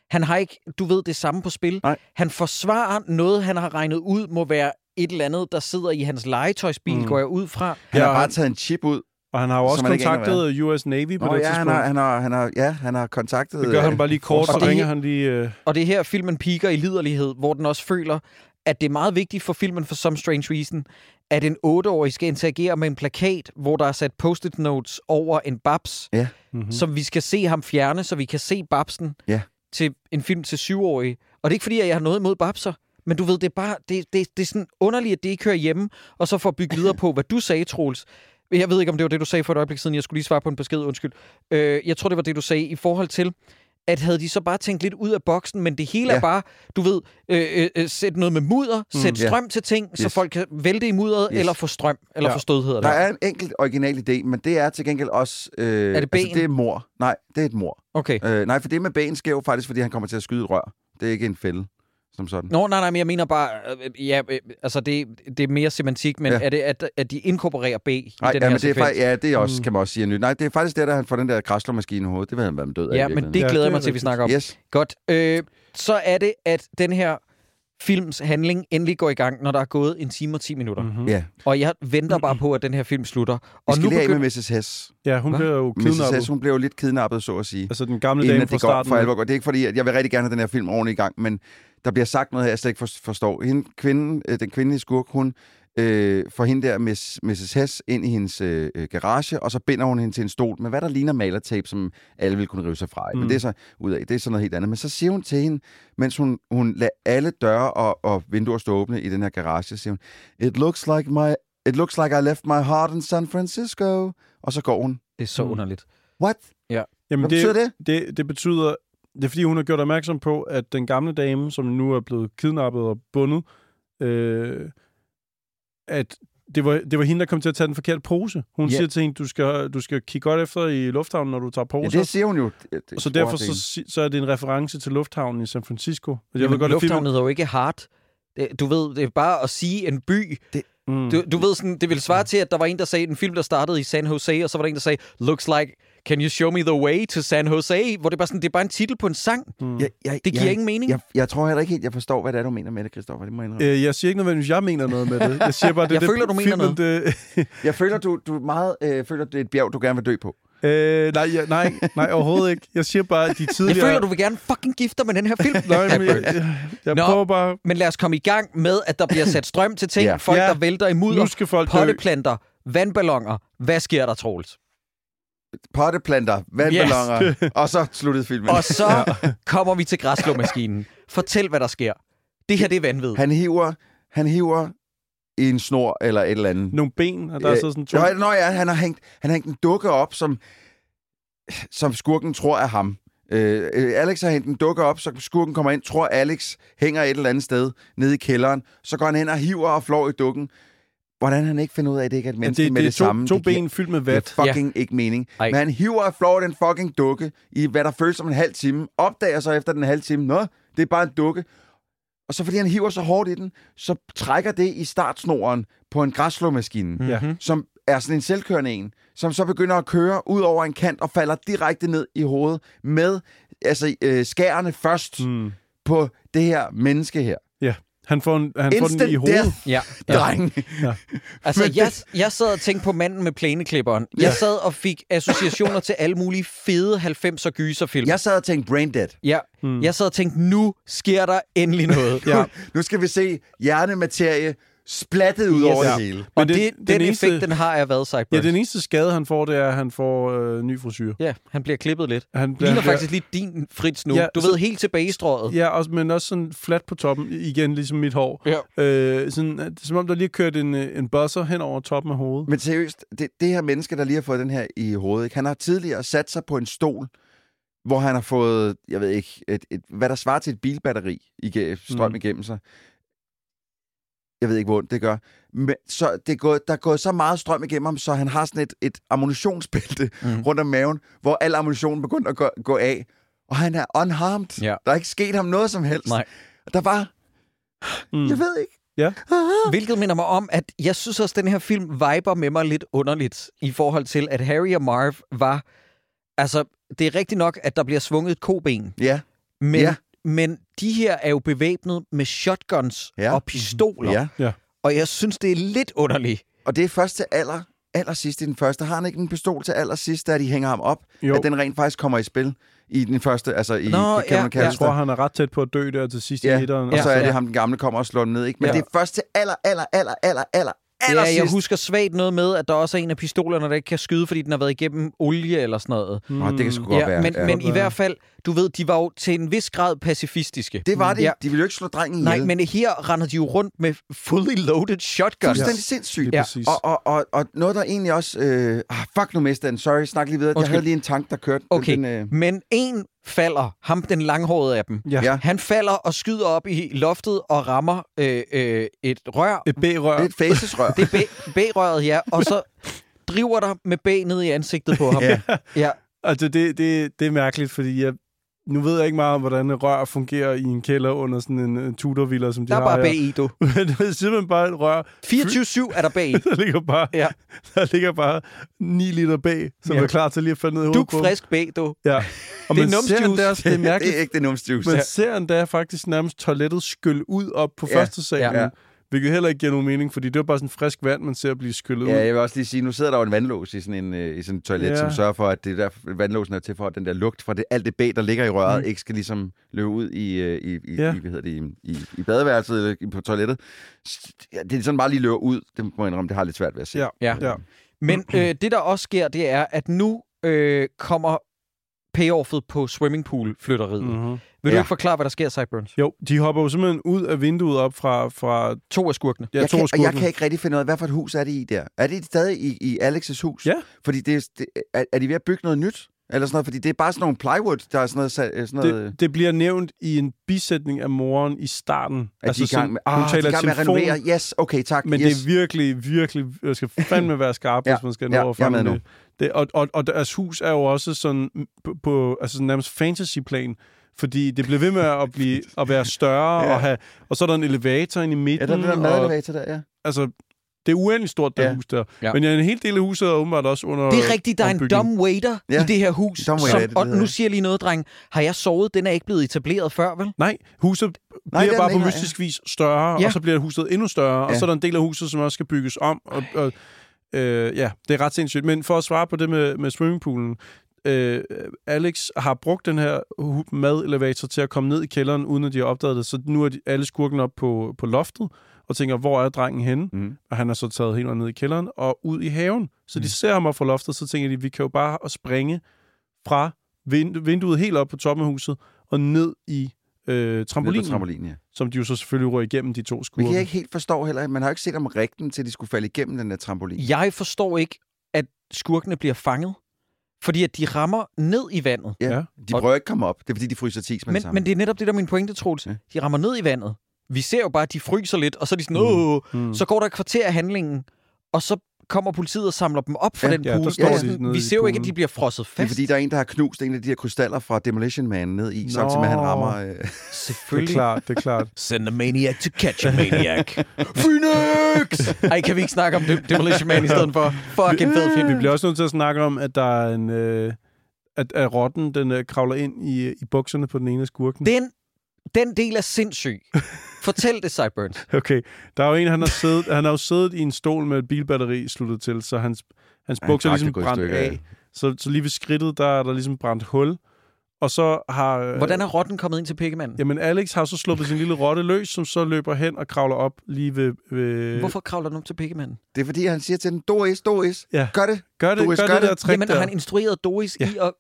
A: Han har ikke, du ved, det samme på spil.
B: Nej.
A: Han forsvarer noget, han har regnet ud, må være et eller andet, der sidder i hans legetøjsbil,
C: Mm.
A: går jeg ud fra.
B: Han
C: Ja,
B: har bare
C: han-
B: taget en chip ud.
C: og han har jo også
B: han
C: kontaktet US Navy på
B: Nå,
C: det
B: ja, han
C: tidspunkt.
B: har, han har, han har, ja, han har kontaktet...
C: det gør han
B: øh,
C: bare lige kort, så
A: Og det
C: ringer
A: her-
C: han lige... Øh,
A: Og det er her, filmen piker i liderlighed, hvor den også føler, at det er meget vigtigt for filmen for Some Strange Reason, at en 8-årig skal interagere med en plakat, hvor der er sat post-it notes over en babs,
B: Ja.
C: mm-hmm.
A: som vi skal se ham fjerne, så vi kan se babsen
B: Ja.
A: til en film til 7-årige. Og det er ikke fordi, at jeg har noget imod babser, men du ved, det er bare det, det, det er sådan underligt, at det ikke hører hjemme, og så for at bygge videre på, hvad du sagde, Troels. Jeg ved ikke, om det var det, du sagde for et øjeblik siden. Jeg skulle lige svare på en besked, undskyld. Øh, jeg tror, det var det, du sagde i forhold til, at havde de så bare tænkt lidt ud af boksen, men det hele ja.
B: Ja.
A: er bare, du ved, øh, øh, øh, sæt noget med mudder, mm, sæt
B: ja.
A: strøm til ting, så
B: Yes.
A: folk kan vælte i mudderet,
B: Yes.
A: eller få strøm, eller
C: Ja.
A: få stød, hedder
B: Der
A: det.
B: er en enkelt original idé, men det er til gengæld også... Øh,
A: Er det ben?
B: Altså, det er mor. Nej, det er et mor.
A: Okay.
B: Øh, nej, for det med ben sker jo faktisk, fordi han kommer til at skyde et rør. Det er ikke en fælde, som sådan.
A: Nå, nej, nej, men jeg mener bare, øh, ja, øh, altså det, det er mere semantik, men ja.
B: Ja.
A: er det, at, at de inkorporerer B i
B: Nej,
A: den
B: ja,
A: her
B: men det er
A: sekvens?
B: faktisk, ja, det er også,
C: Mm.
B: kan man også sige, er nyt. Nej, det er faktisk der, der han får den der græsslåmaskine i hovedet. Det vil han være med død af. i
A: Ja, men
B: virkeligheden.
A: det
C: Ja,
A: glæder
C: det
A: jeg mig til, at vi snakker om.
B: Yes.
A: Godt. Øh, så er det, at den her films handling endelig går i gang, når der er gået en time og 10 minutter. Mm.
C: Mm-hmm.
B: Ja,
A: Og jeg venter bare på, at den her film slutter.
B: vi
A: Og
B: skal
A: nu begynder...
B: med Mrs. Hess.
C: Ja, hun
A: Hva?
C: bliver jo
B: Mrs.
C: kidnappet.
B: Hess, hun blev jo lidt kidnappet, så at sige.
C: Altså den gamle dame fra
B: det går
C: starten.
B: for alvor. Det er ikke fordi, at jeg vil rigtig gerne have den her film ordentligt i gang, men der bliver sagt noget her, jeg slet ikke for- forstår. Hende, kvinden, øh, den kvindelige skurk, hun øh, får hende der, Miss, Mrs. Hess, ind i hendes øh, øh, garage, og så binder hun hende til en stol med, hvad der ligner malertape, som alle vil kunne rive sig fra. Mm.
C: Mm.
B: Men det er så ud af, det er sådan noget helt andet. Men så siger hun til hende, mens hun, hun lader alle døre og, og vinduer stå åbne i den her garage, så siger hun, It looks like my It looks like I left my heart in San Francisco. Og så går hun.
A: Det er så
C: Mm.
A: underligt.
B: What?
C: Jamen,
B: Hvad betyder det?
C: det? Det betyder... Det er fordi, hun har gjort opmærksom på, at den gamle dame, som nu er blevet kidnappet og bundet, øh, at det var, det var hende, der kom til at tage den forkerte pose. Hun
A: Ja.
C: siger til hende, du skal, du skal kigge godt efter i lufthavnen, når du tager
B: Ja,
C: poser.
B: det siger hun jo. Det- det
C: og så derfor så,
B: det
C: så er det en reference til lufthavnen i San Francisco. Jeg
A: Jamen,
C: ved godt,
A: lufthavnen hedder jo ikke hard. Det- Du ved, det er bare at sige en by.
C: Mm.
A: Du, du ved sådan, det ville svare til, at der var en, der sagde en film, der startede i San Jose, og så var der en, der sagde, looks like, can you show me the way to San Jose? Hvor det er bare sådan, det er bare en titel på en sang.
B: Jeg, jeg,
A: Det giver
B: jeg,
A: ingen mening.
B: Jeg, jeg tror heller ikke helt, jeg forstår, hvad det er, du mener med det, Christoffer. Det må jeg indrømme.
C: Øh, jeg siger ikke nødvendigvis, jeg mener noget med det. Jeg siger bare, det,
A: Jeg
C: det,
A: føler, du mener
C: filmen, Det,
B: Jeg føler, du, du meget, øh, føler, det er et bjerg, du gerne vil dø på.
C: øh, nej, ja, nej, nej, overhovedet ikke. Jeg siger bare, at de
A: Jeg
C: tidligere...
A: føler, du vil gerne fucking gifte dig med den her film.
C: Nej, men jeg, jeg, jeg
A: Nå.
C: prøver bare...
A: Men lad os komme i gang med, at der bliver sat strøm til ting.
B: Ja.
A: Folk,
C: Ja.
A: der vælter i
C: Nu
A: mudder, potteplanter, vandballoner. Hvad sker der, Troels?
B: Potteplanter, vandballoner, yes. og så sluttede filmen.
A: Og så kommer vi til græsslåmaskinen. Fortæl, hvad der sker. Det her, det er vanvid.
B: Han hiver, han hiver i en snor eller et eller andet.
C: Nogle ben, og der er
B: Øh,
C: så sådan to...
B: Nå, nå ja, han har hængt, han har hængt en dukke op, som, som skurken tror er ham. Øh, øh, Alex har hængt en dukke op, så skurken kommer ind, tror Alex hænger et eller andet sted nede i kælderen. Så går han hen og hiver og flår i dukken. Hvordan han ikke finder ud af, at det ikke er et
C: Ja,
B: menneske
C: det,
B: med
C: det
B: det,
C: to,
B: samme.
C: to
B: det giver-
C: ben fyldt med
B: Det
C: vat.
B: er fucking ikke mening.
A: Ej.
B: Men han hiver og flår den fucking dukke i, hvad der føles som en halv time. Opdager så efter den halve time, nå, det er bare en dukke. Og så fordi han hiver så hårdt i den, så trækker det i startsnoren på en græsslåmaskine,
C: Ja.
A: Mhm.
B: som er sådan en selvkørende en, som så begynder at køre ud over en kant og falder direkte ned i hovedet med altså, øh, skærene først. Mm. på det her menneske her.
C: Han får, en, han får den
B: Instant
C: i hovedet.
B: death,
A: Ja.
B: ja. dreng.
A: Altså,
B: Men
A: jeg, jeg sad og tænkte på manden med plæneklipperen. Jeg sad og fik associationer til alle mulige fede 90'er gyserfilm.
B: Jeg sad og tænkte brain dead.
A: Ja,
C: Hmm.
A: jeg sad og tænkte, nu sker der endelig noget.
C: Ja.
B: Nu skal vi se hjernematerie splattet ud
A: Yes.
B: over
A: Ja.
B: det hele.
A: Og det,
C: det-
A: den,
C: den eneste-
A: effekt, den har af hvad,
C: Ja,
A: Cyberpunk?
C: den eneste skade, han får, det er, at han får øh, ny frisyr.
A: Ja, han bliver klippet lidt.
C: Han bliver,
A: Ligner
C: han bliver-
A: faktisk lidt din Fritz nu.
C: Ja,
A: du
C: så-
A: ved, helt tilbage i strøget.
C: Ja, også, men også sådan flat på toppen, igen ligesom mit hår.
A: Ja.
C: Øh, sådan, det er som om, der lige er kørt en, øh, en buzzer hen over toppen af hovedet.
B: Men seriøst, det, det her menneske, der lige har fået den her i hovedet, ikke? han har tidligere sat sig på en stol, hvor han har fået, jeg ved ikke, et, et, hvad der svarer til et bilbatteri i strøm
C: mm.
B: igennem sig. Jeg ved ikke, hvor ondt det gør. Men så det er gået, der er gået så meget strøm igennem ham, så han har sådan et, et ammunitionsbælte Mm. rundt om maven, hvor al ammunitionen begynder at gå, gå af. Og han er unharmed.
A: Ja.
B: Der er ikke sket ham noget som helst.
A: Nej.
B: Der var,
C: Mm.
B: jeg ved ikke.
C: Ja.
A: Hvilket minder mig om, at jeg synes også, at den her film viber med mig lidt underligt i forhold til, at Harry og Marv var... Altså, det er rigtigt nok, at der bliver svunget et koben,
B: Ja,
A: men,
B: Ja.
A: Men de her er jo bevæbnet med shotguns
B: Ja.
A: og pistoler,
B: ja.
A: og jeg synes, det er lidt underligt.
B: Og det er først til aller, aller sidst i den første. Har han ikke en pistol til aller sidst, da de hænger ham op?
C: Jo.
B: At den rent faktisk kommer i spil i den første, altså i
A: Nå,
B: i
A: ja,
B: Cameron
A: ja.
C: Jeg tror, han er ret tæt på at dø der til sidst
B: Ja,
C: i etteren.
B: og så er det
A: Ja.
B: ham, den gamle, kommer og slår den ned. Ikke? Men
A: Ja.
B: ja. det er først til aller, aller, aller, aller, aller,
A: Ja, jeg husker svagt noget med, at der også er en af pistolerne, der ikke kan skyde, fordi den har været igennem olie eller sådan noget.
C: Mm.
B: Nå, det kan sgu godt
A: Ja,
B: være.
A: men,
B: ja.
A: men i hvert fald, du ved, de var jo til en vis grad pacifistiske.
B: Det var det.
A: Ja.
B: De ville jo ikke slå drengen
A: Nej,
B: ihjel.
A: men her render de jo rundt med fully loaded shotguns.
B: Fuldstændig sindssygt.
C: Lige
A: Ja,
C: præcis.
B: Og, og, og, og noget, der egentlig også... Øh, ah, fuck nu den. Sorry, snak lige videre. Jeg
A: Undskyld.
B: havde lige en tank, der kørte.
A: Okay,
B: Den, øh,
A: men en falder, ham den langhårede af dem.
C: Ja.
B: ja.
A: Han falder og skyder op i loftet og rammer øh, øh, et rør.
C: Et B-rør.
B: Det er et facesrør.
A: Det er B- B-røret, ja. Og så driver der med B ned i ansigtet på ham.
B: Ja.
A: ja.
C: Altså, det, det, det er mærkeligt, fordi jeg, nu ved jeg ikke meget om, hvordan rør fungerer i en kælder under sådan en uh, tudorvilla, som de
A: Der er
C: har
A: bare B
C: her.
A: i, du.
C: Men det er simpelthen bare et rør.
A: 24-7 er der B i.
C: Der ligger bare,
A: Ja.
C: der ligger bare 9 liter B, som
A: Ja.
C: er klar til lige at falde ned i hovedet
A: Duk frisk B, du.
C: Ja. Og
A: Det er
C: ser endda det er mærkeligt,
B: det er ikke det numsjuice.
C: man ser endda faktisk nærmest toilettet skylle ud op på
B: Ja.
C: første salen.
A: Ja.
C: Ja. Hvilket heller ikke giver nogen mening, fordi det er bare sådan frisk vand, man ser blive skyllet
B: Ja,
C: ud.
B: jeg vil også lige sige, nu sidder der jo en vandlås i sådan en, øh, i sådan en toilet,
C: Ja.
B: ja. som sørger for, at det der vandlåsen er til for, at den der lugt fra det, alt det bag, der ligger i røret, mm. ikke skal ligesom løbe ud i, øh, i, i,
C: Ja.
B: ja. i, hvad hedder det, i, i, i badeværelset eller i- på toilettet. Ja, det er sådan bare lige løber ud. Det må jeg indrømme, det har lidt svært ved at se.
C: Ja.
A: Ja.
C: Ja.
A: Men øh, det, der også sker, det er, at nu øh, kommer payoffet på swimmingpool-flytteriet. Mm.
C: Mm-hmm.
A: Vil du
B: Ja.
A: ikke forklare, hvad der sker, Cyburns?
C: Jo, de hopper jo simpelthen ud af vinduet op fra, fra
A: To af skurkene.
C: ja,
B: jeg,
C: to
B: kan,
C: af
B: og jeg
C: skurkene.
B: kan ikke rigtig finde ud af, hvad for et hus er det i der? Er det stadig i, i Alex' hus?
C: Ja.
B: Fordi det, er- det, er, er de ved at bygge noget nyt? Eller sådan noget, fordi det er bare sådan nogle plywood, der er sådan noget... sa- Sådan noget
C: Det, det bliver nævnt i en bisætning af moren i starten.
B: at de er i gang med,
C: Altså hun
B: ah, de er i
C: taler
B: gang med at renovere. Yes, okay, tak.
C: Men
B: yes.
C: det er virkelig, virkelig... Jeg skal fandme være skarp,
B: Ja,
C: hvis man skal nå
B: ja, er
C: fange
B: nu.
C: det. det. Og, og, og deres hus er jo også sådan på, på altså sådan nærmest fantasyplan. Fordi det bliver ved med at, blive, at være større,
B: Ja.
C: ja. og, have, og så er der en elevator ind i
B: Ja,
C: midten.
B: der er den der
C: og,
B: madelevator der, ja.
C: altså, det er uendeligt stort, der
B: Ja.
C: ja. hus der.
A: Ja.
C: Ja. Men ja, en hel del af huset er åbenbart også under
A: Det er rigtigt, der er en dumb waiter
B: Ja.
A: i det her hus.
B: Dumb waiter,
A: som,
B: det det,
A: og
B: det
A: nu siger jeg lige noget, dreng. Har jeg sovet? Den er ikke blevet etableret før, vel?
C: Nej, huset
B: Nej,
C: bliver bare på mystisk vis større,
A: Ja.
C: og så bliver huset endnu større, og
B: Ja.
C: så er der en del af huset, som også skal bygges om. Og, og, øh, ja, det er ret sindssygt. Men for at svare på det med, med swimmingpoolen, øh, Alex har brugt den her madelevator til at komme ned i kælderen, uden at de har opdaget det. Så nu er de, alle skurkene op på, på loftet, og tænker, hvor er drengen henne?
B: Mm.
C: Og han er så taget helt ned i kælderen og ud i haven. Så de ser ham op fra loftet, så tænker de, vi kan jo bare springe fra vind- vinduet helt op på toppen af huset og ned i øh, trampolinen,
B: trampolinen, ja.
C: som de jo så selvfølgelig rører igennem de to skurke.
B: kan ikke helt forstå heller, man har jo ikke set om rigten til, de skulle falde igennem den der trampolin.
A: Jeg forstår ikke, at skurkene bliver fanget. Fordi at de rammer ned i vandet.
B: Ja. De prøver ikke at komme op. Det er fordi, de fryser tis med det
A: Men,
B: samme.
A: men det er netop det, der er min pointe, Troels.
B: Ja.
A: De rammer ned i vandet. Vi ser jo bare, at de fryser lidt, og så er de sådan,
C: Mm. Mm.
A: så går der et kvarter af handlingen, og så kommer politiet og samler dem op fra
B: Ja,
A: den
C: ja, der
A: pool.
B: de
A: sådan, vi ser jo ikke, at de bliver frosset
B: Det er
A: fast.
B: fordi, der er en, der har knust en af de her krystaller fra Demolition Man ned i,
C: Nå.
B: samtidig med, at han rammer... Øh,
C: Det er
A: Selvfølgelig.
C: klart, det er klart.
A: Send a maniac to catch a maniac. Phoenix! Ej, kan vi ikke snakke om Dem- Demolition Man i stedet for? Fucking fed film.
C: Vi bliver også nødt til at snakke om, at der er en... Øh, at, at rotten, den øh, kravler ind i, i bukserne på den ene af skurken.
A: Den, den del er sindssyg. Fortæl det, Cyburns.
C: Okay, der er jo en, han har, siddet, han har jo siddet i en stol med et bilbatteri sluttet til, så hans, hans bukser er ligesom brændt af.
B: ja.
C: Så, så lige ved skridtet, der er der ligesom brændt hul. Og så har... øh,
A: Hvordan er rotten kommet ind til pikkemanden?
C: Jamen, Alex har så sluppet sin lille rotte løs, som så løber hen og kravler op lige ved... ved
A: Hvorfor kravler den op til pikkemanden?
B: det er fordi, han siger til den, Doris, Doris,
C: Ja.
B: gør det.
C: Gør det,
B: Doris,
C: gør
B: gør
C: det der
B: det.
C: trick
A: Jamen,
C: der.
A: han instrueret Doris
C: Ja.
A: i at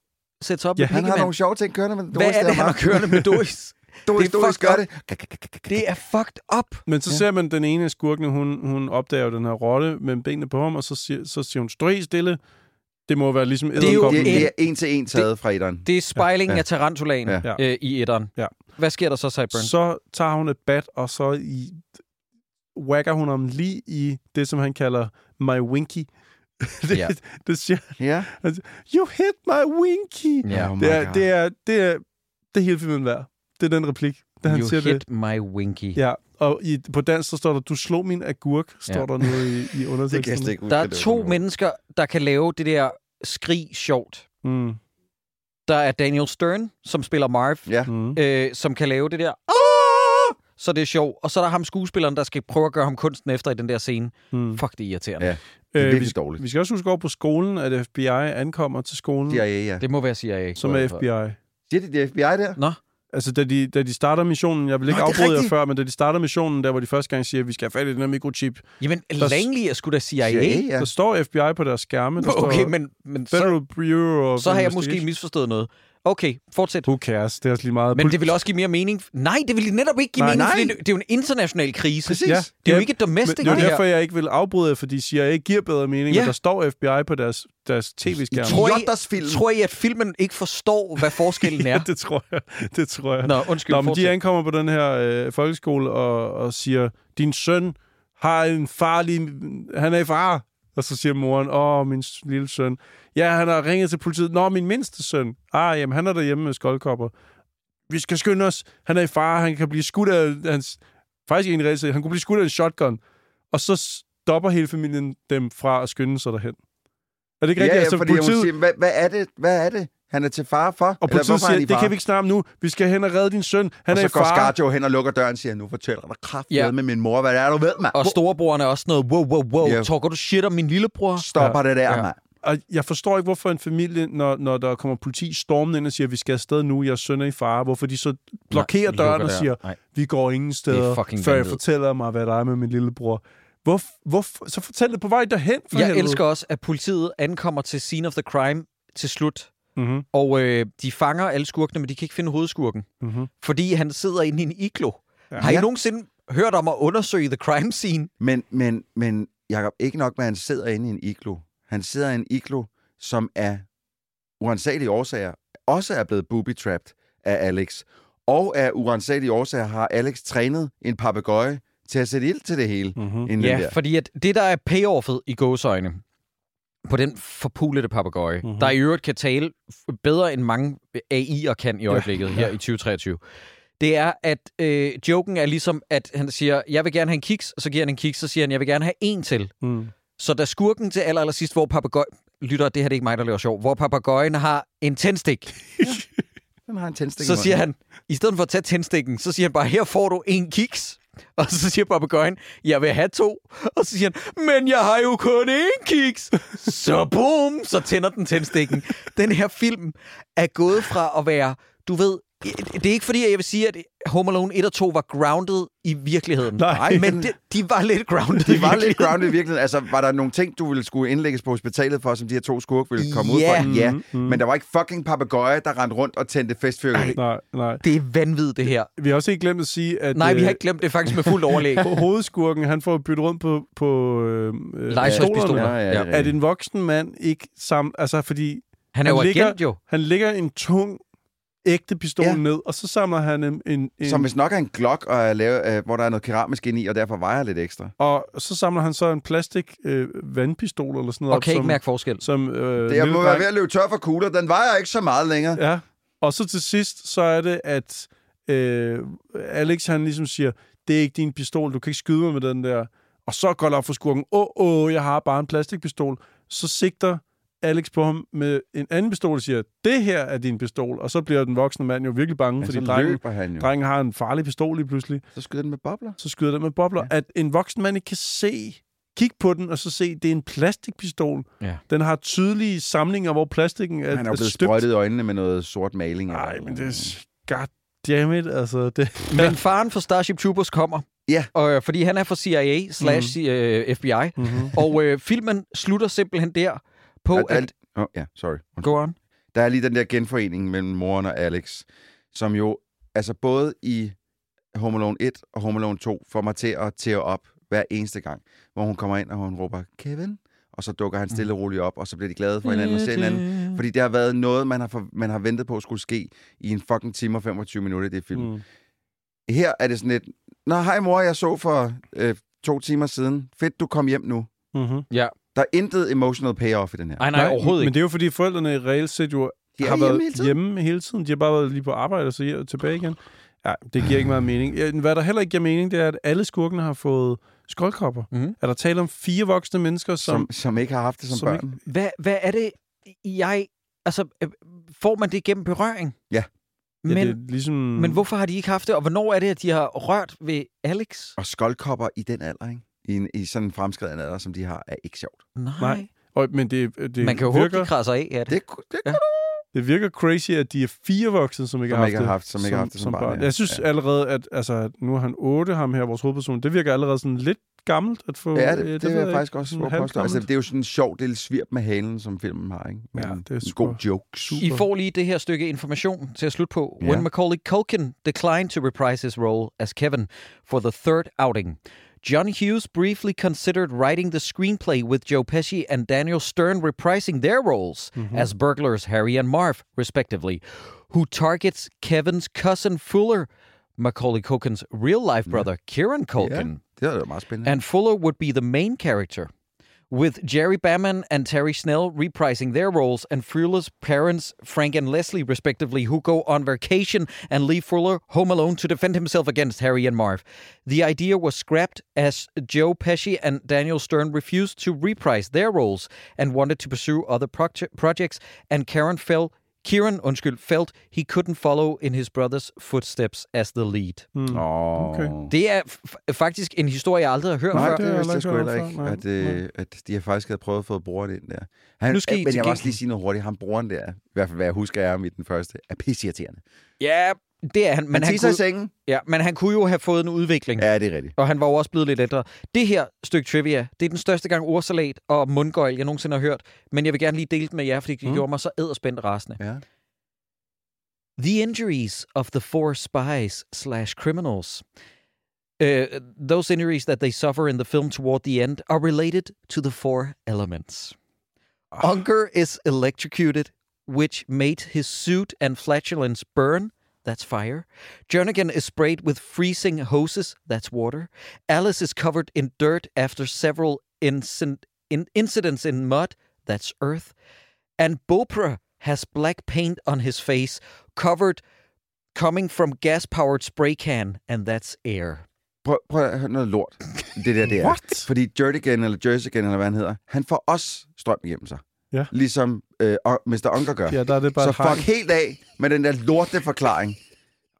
A: sætte sig op
C: Ja,
A: med
B: Han har nogle sjove ting kørende med Doris.
A: Hvad er
B: der
A: det, han har
B: meget.
A: kørende med Doris?
B: Doris,
A: Det er
B: Doris,
A: fucked
B: gør
A: up.
B: det.
A: Det er fucked up.
C: Men så
B: Ja.
C: ja. ser man den ene af skurkene, hun, hun opdager den her rotte med benene på ham, og så siger, så siger hun, helt stille. Det må være ligesom
A: er jo
C: edderkoppen.
B: Det, det
A: en-
B: er en til en taget fra etteren.
A: Det er spejlingen
B: Ja.
A: af tarantulaen
B: Ja.
C: Ja.
A: øh, i etteren.
C: Ja.
A: Hvad sker der så, Cyburns?
C: Så tager hun et bat, og så i, whacker hun ham lige i det, som han kalder my winky. det,
A: Ja.
C: det siger
B: Ja.
C: han, you hit my winky.
A: Ja.
B: Oh my
C: det, er, det, er, det, er, det er hele filmen værd. Det er den replik, da han
A: you
C: siger
A: hit
C: det.
A: my winky.
C: Ja, og i, på dansk så står der, du slog min agurk, står
A: Ja.
C: der nu i, i
B: Det kan
C: underteksten.
B: slet ikke
A: Der er
B: det
A: to mennesker, der kan lave det der skrig sjovt.
C: Mm.
A: Der er Daniel Stern, som spiller Marv,
B: Ja.
C: Mm.
A: øh, som kan lave det der... "Ah!" Så det er sjovt. Og så er der ham skuespilleren, der skal prøve at gøre ham kunsten efter i den der scene.
C: Mm.
A: Fuck, det er irriterende.
B: Ja. Det er
C: Øh,
B: virkelig
C: vi,
B: dårligt.
C: vi skal også huske over på skolen, at FBI ankommer til skolen,
B: CIA, ja.
A: Det må være CIA.
C: som er FBI.
B: Siger de, det er FBI der?
A: Nå,
C: Altså, da de, da de starter missionen, jeg vil ikke
B: Nå,
C: afbryde jer før, men da de starter missionen, der hvor de første gang siger, at vi skal have fat i den her mikrochip,
A: jamen
C: Der-
A: Langley er sgu da CIA.
B: CIA,
C: ja.
B: ja.
C: der står FBI på deres skærme. Der
A: Okay,
C: står
A: men, men så,
C: Federal Bureau of
A: så har jeg måske misforstået noget. Okay, fortsæt.
C: Who cares? Det er også lige meget.
A: Men det vil også give mere mening. Nej, det vil netop ikke give
C: Nej,
A: mening,
B: nej.
A: fordi det, det er jo en international krise.
B: Præcis.
C: Ja.
A: Det er jo ikke domestic,
C: men det er
A: det
C: jo
A: her.
C: derfor, jeg ikke vil afbryde fordi CIA giver bedre mening,
A: Ja.
C: ja. der står FBI på deres, deres tv-skærm.
A: Tror I-
B: Jotters film.
A: Tror I, at filmen ikke forstår, hvad forskellen er?
C: Ja, det tror jeg. Det tror jeg.
A: Nå, undskyld,
C: Nå, men
A: fortsæt.
C: de ankommer på den her øh, folkeskole og, og siger, din søn har en farlig... Han er i fare. Og så siger moren, åh, min lille søn. Ja, han har ringet til politiet. Nå, min mindste søn. Ah, jamen, han er derhjemme med skoldkopper. Vi skal skynde os. Han er i fare. Han kan blive skudt af hans... Faktisk en reelt, han kunne blive skudt af en shotgun. Og så stopper hele familien dem fra at skynde sig derhen. Er det ikke
B: Ja,
C: rigtigt?
B: ja,
C: altså,
B: fordi
C: politiet,
B: siger, hvad, hvad, er det, hvad er det, han er til fare for?
C: og politiet
B: er
C: siger, det kan vi ikke snakke om nu. Vi skal hen og redde din søn. Han
B: og
C: er
B: så går
C: fare.
B: Scarjo hen og lukker døren og siger, nu fortæller jeg dig kraft
A: Ja.
B: med min mor, hvad er, du ved, mand.
A: Og storebroren er også noget, wow, wow, wow,
B: Ja.
A: talker du shit om min lillebror?
B: Stopper det der,
A: Ja.
B: mand.
C: Og jeg forstår ikke, hvorfor en familie, når, når der kommer politi stormende ind og siger, at vi skal afsted nu, jeres søn er i fare, hvorfor de så blokerer
A: Nej,
C: døren og siger,
A: Nej.
C: vi går ingen steder, før jeg
A: vanvid.
C: fortæller mig, hvad der er med min lillebror. Hvor, hvor, så fortæl det på vej derhen, for
A: Jeg
C: helvede.
A: elsker også, at politiet ankommer til scene of the crime til slut.
C: Mm-hmm.
A: Og øh, de fanger alle skurkene, men de kan ikke finde hovedskurken.
C: Mm-hmm.
A: Fordi han sidder inde i en iglo.
C: Ja.
A: Har I
B: Ja.
A: nogensinde hørt om at undersøge the crime scene?
B: Men, men, men Jacob, ikke nok med, at han sidder inde i en iglo. Han sidder i en iglo, som er uansagelige årsager også er blevet booby-trapped af Alex. Og af uansagelige årsager har Alex trænet en papegøje til at sætte ild til det hele.
C: Mhm.
B: Inden
A: Ja,
B: der.
A: fordi at det, der er payoffet i gåsøjne på den forpulede papegøje,
C: Mhm.
A: mm-hmm. der i øvrigt kan tale bedre end mange AI'er kan i øjeblikket ja, her i 2023, det er, at øh, joken er ligesom, at han siger, jeg vil gerne have en kiks, og så giver han en kiks, så siger han, jeg vil gerne have en til.
C: Mm.
A: Så da skurken til aller, aller sidst, hvor papegøje... Lytter, det her det er ikke mig, der laver sjov. Hvor papegøjen har en tændstik,
B: Den har en tændstik
A: så siger han, i stedet for at tage tændstikken, så siger han bare, her får du en kiks. Og så siger papegøjen, jeg vil have to. Og så siger han, men jeg har jo kun én kiks. Så boom, så tænder den tændstikken. Den her film er gået fra at være, du ved, det er ikke fordi, at jeg vil sige, at Home Alone 1 og 2 var grounded i virkeligheden.
C: Nej.
A: men de, de var lidt grounded
B: De var lidt grounded i virkeligheden. Altså, var der nogle ting, du ville skulle indlægges på hospitalet for, som de her to skurke ville komme ud
A: Ja.
B: for? Ja,
C: Mm, mm.
B: men der var ikke fucking papegøje, der rendte rundt og tændte festfyrkeri.
C: Nej, nej.
A: Det er vanvittigt, det her.
C: Vi har også ikke glemt at sige, at
A: Nej, vi
C: øh,
A: har ikke glemt det faktisk med fuldt overlæg.
C: ho- hovedskurken, han får byttet rundt på, på øh, øh,
A: Legetøjspistoler.
B: Ja, ja, det er
A: Ja.
B: rigtigt.
C: At en voksen mand ikke sammen... Altså, fordi
A: Han er jo
C: Han ligger-
A: agent jo.
C: han lægger en tung, ægte pistol
B: Ja.
C: ned, og så samler han en... en, en
B: Som hvis nok er en glok, og er lavet, øh, hvor der er noget keramisk ind i, og derfor vejer lidt ekstra.
C: Og så samler han så en plastik øh, vandpistol eller sådan noget
A: Og kan
C: op,
A: ikke
C: som,
A: mærke forskel.
C: som øh,
B: Det er,
C: lille
B: må være ved at løbe tør for kugler. Den vejer ikke så meget længere.
C: Ja, og så til sidst, så er det, at øh, Alex han ligesom siger, det er ikke din pistol, du kan ikke skyde mig med den der. Og så går der op for skurken, åh, åh, jeg har bare en plastikpistol. Så sigter Alex på ham med en anden pistol og siger, det her er din pistol. Og så bliver den voksne mand jo virkelig bange,
B: Men
C: fordi drengen,
B: han jo.
C: drengen har en farlig pistol lige pludselig.
B: Så skyder den med bobler.
C: Så skyder den med bobler. Ja. At en voksen mand ikke kan se, kigge på den, og så se, det er en plastikpistol.
A: Ja.
C: Den har tydelige samlinger, hvor plastikken er,
B: Han er jo
C: er
B: blevet
C: støbt.
B: sprøjtet i øjnene med noget sort maling.
C: Nej, men det er... God damn it, altså. Det,
A: Men faren for Starship Troopers kommer.
B: Ja.
A: Og, øh, fordi han er fra CIA slash øh, FBI.
C: mm-hmm.
A: Og øh, filmen slutter simpelthen der på,
B: At-
A: at...
B: Åh, ja, sorry.
A: Go on.
B: Der er lige den der genforening mellem moren og Alex, som jo, altså både i Home Alone 1 og Home Alone 2, får mig til at tære op hver eneste gang, hvor hun kommer ind, og hun råber, Kevin, og så dukker han stille og roligt op, og så bliver de glade for hinanden og ser hinanden. Fordi det har været noget, man har, for, man har ventet på skulle ske i en fucking time og 25 minutter i det film. Mm.
C: Mm.
B: Her er det sådan lidt, Nå, hej mor, jeg så for øh, to timer siden. Fedt, du kom hjem nu.
C: Mm-hmm.
A: Ja.
B: Der er intet emotional payoff i den her.
A: Nej, nej, overhovedet
C: Men
A: ikke.
C: det er jo fordi forældrene reelt set jo
B: De
C: har
B: hjemme
C: været
B: hele tiden.
C: hjemme hele tiden. De har bare været lige på arbejde og så tilbage igen. Ja, det giver ikke meget mening. Ja, Hvad der heller ikke giver mening, det er, at alle skurkene har fået skoldkopper.
A: Mhm.
C: Er der tale om fire voksne mennesker, som...
B: Som, som ikke har haft det som,
C: som
B: børn.
C: ikke-
A: Hvad, hvad er det, jeg... Altså, øh, får man det gennem berøring?
B: Ja.
C: Ja,
A: Men,
C: det er ligesom...
A: men hvorfor har de ikke haft det? Og hvornår er det, at de har rørt ved Alex?
B: Og skoldkopper i den alder, ikke? I, en, i sådan en fremskreden alder, som de har, er ikke sjovt.
A: Nej.
C: Nej. Og, men det, det,
A: Man kan jo håbe,
C: virker,
A: de krasser af. Ja, det.
B: Det, det
A: Ja.
C: det virker crazy, at de er fire voksne, som ikke
B: Som
C: har haft
B: ikke har
C: det.
B: haft- som ikke har haft det som barn, ja.
C: Jeg synes
B: Ja.
C: allerede, at altså, nu er han otte, ham her, vores hovedperson. Det virker allerede sådan lidt gammelt at få...
B: Ja,
C: øh,
B: det, det, det
C: ved
B: vil jeg
C: ikke,
B: faktisk også påstå. Altså, det er jo sådan en sjov lille svirp med halen, som filmen har, ikke? Med
C: Ja, det er
B: en
C: super.
B: god jokes.
A: I får lige det her stykke information til at slutte på.
B: Ja.
A: When Macaulay Culkin declined to reprise his role as Kevin for the third outing, John Hughes briefly considered writing the screenplay with Joe Pesci and Daniel Stern reprising their roles as burglars Harry and Marv, respectively, who targets Kevin's cousin Fuller, Macaulay Culkin's real-life brother Kieran Culkin.
B: Er da meget spændende.
A: and Fuller would be the main character. With Jerry Baman and Terry Snell reprising their roles, and Fuller's parents, Frank and Leslie, respectively, who go on vacation and leave Fuller home alone to defend himself against Harry and Marv. The idea was scrapped as Joe Pesci and Daniel Stern refused to reprise their roles and wanted to pursue other proje- projects, and Karen felt Kieran, undskyld, felt he couldn't follow in his brother's footsteps as the lead.
C: Mm.
B: Åh.
C: Okay.
A: Det er f- faktisk en historie, jeg aldrig har hørt
B: Nej,
A: før.
B: det, vidste jeg sgu
C: heller ikke
B: at, øh, at de har faktisk havde prøvet at få broren ind der. Han,
A: Nu skal I
B: men jeg vil også lige sige noget hurtigt. Han broren der, i hvert fald hvad jeg husker er om i den første, er pisseirriterende.
A: Ja, det er han. Men han,
B: han tisser i
A: kunne,
B: sengen.
A: ja, men han kunne jo have fået en udvikling.
B: Ja, det er rigtigt.
A: Og han var jo også blevet lidt ældre. Det her stykke trivia, det er den største gang ordsalat og mundgøjl, jeg nogensinde har hørt. Men jeg vil gerne lige dele det med jer, fordi det
C: Mm.
A: gjorde mig så æderspændt rasende.
B: Ja.
A: The injuries of the four spies slash criminals. Uh, those injuries that they suffer in the film toward the end are related to the four elements. Unger is electrocuted which made his suit and flatulence burn. That's fire. Jernigan is sprayed with freezing hoses. That's water. Alice is covered in dirt after several incin- in- incidents in mud. That's earth. And Bopra has black paint on his face, covered coming from gas-powered spray can, and that's air.
B: Prøv, prøv at høre noget lort. Det der, det er.
C: What?
B: Fordi Jertigan, eller Jersigan, eller hvad han hedder, han får også strøm igennem sig.
C: Ja.
B: Ligesom øh, Mr. Unker gør.
C: Ja, der er det bare
B: Så fuck helt af med den der lorte forklaring.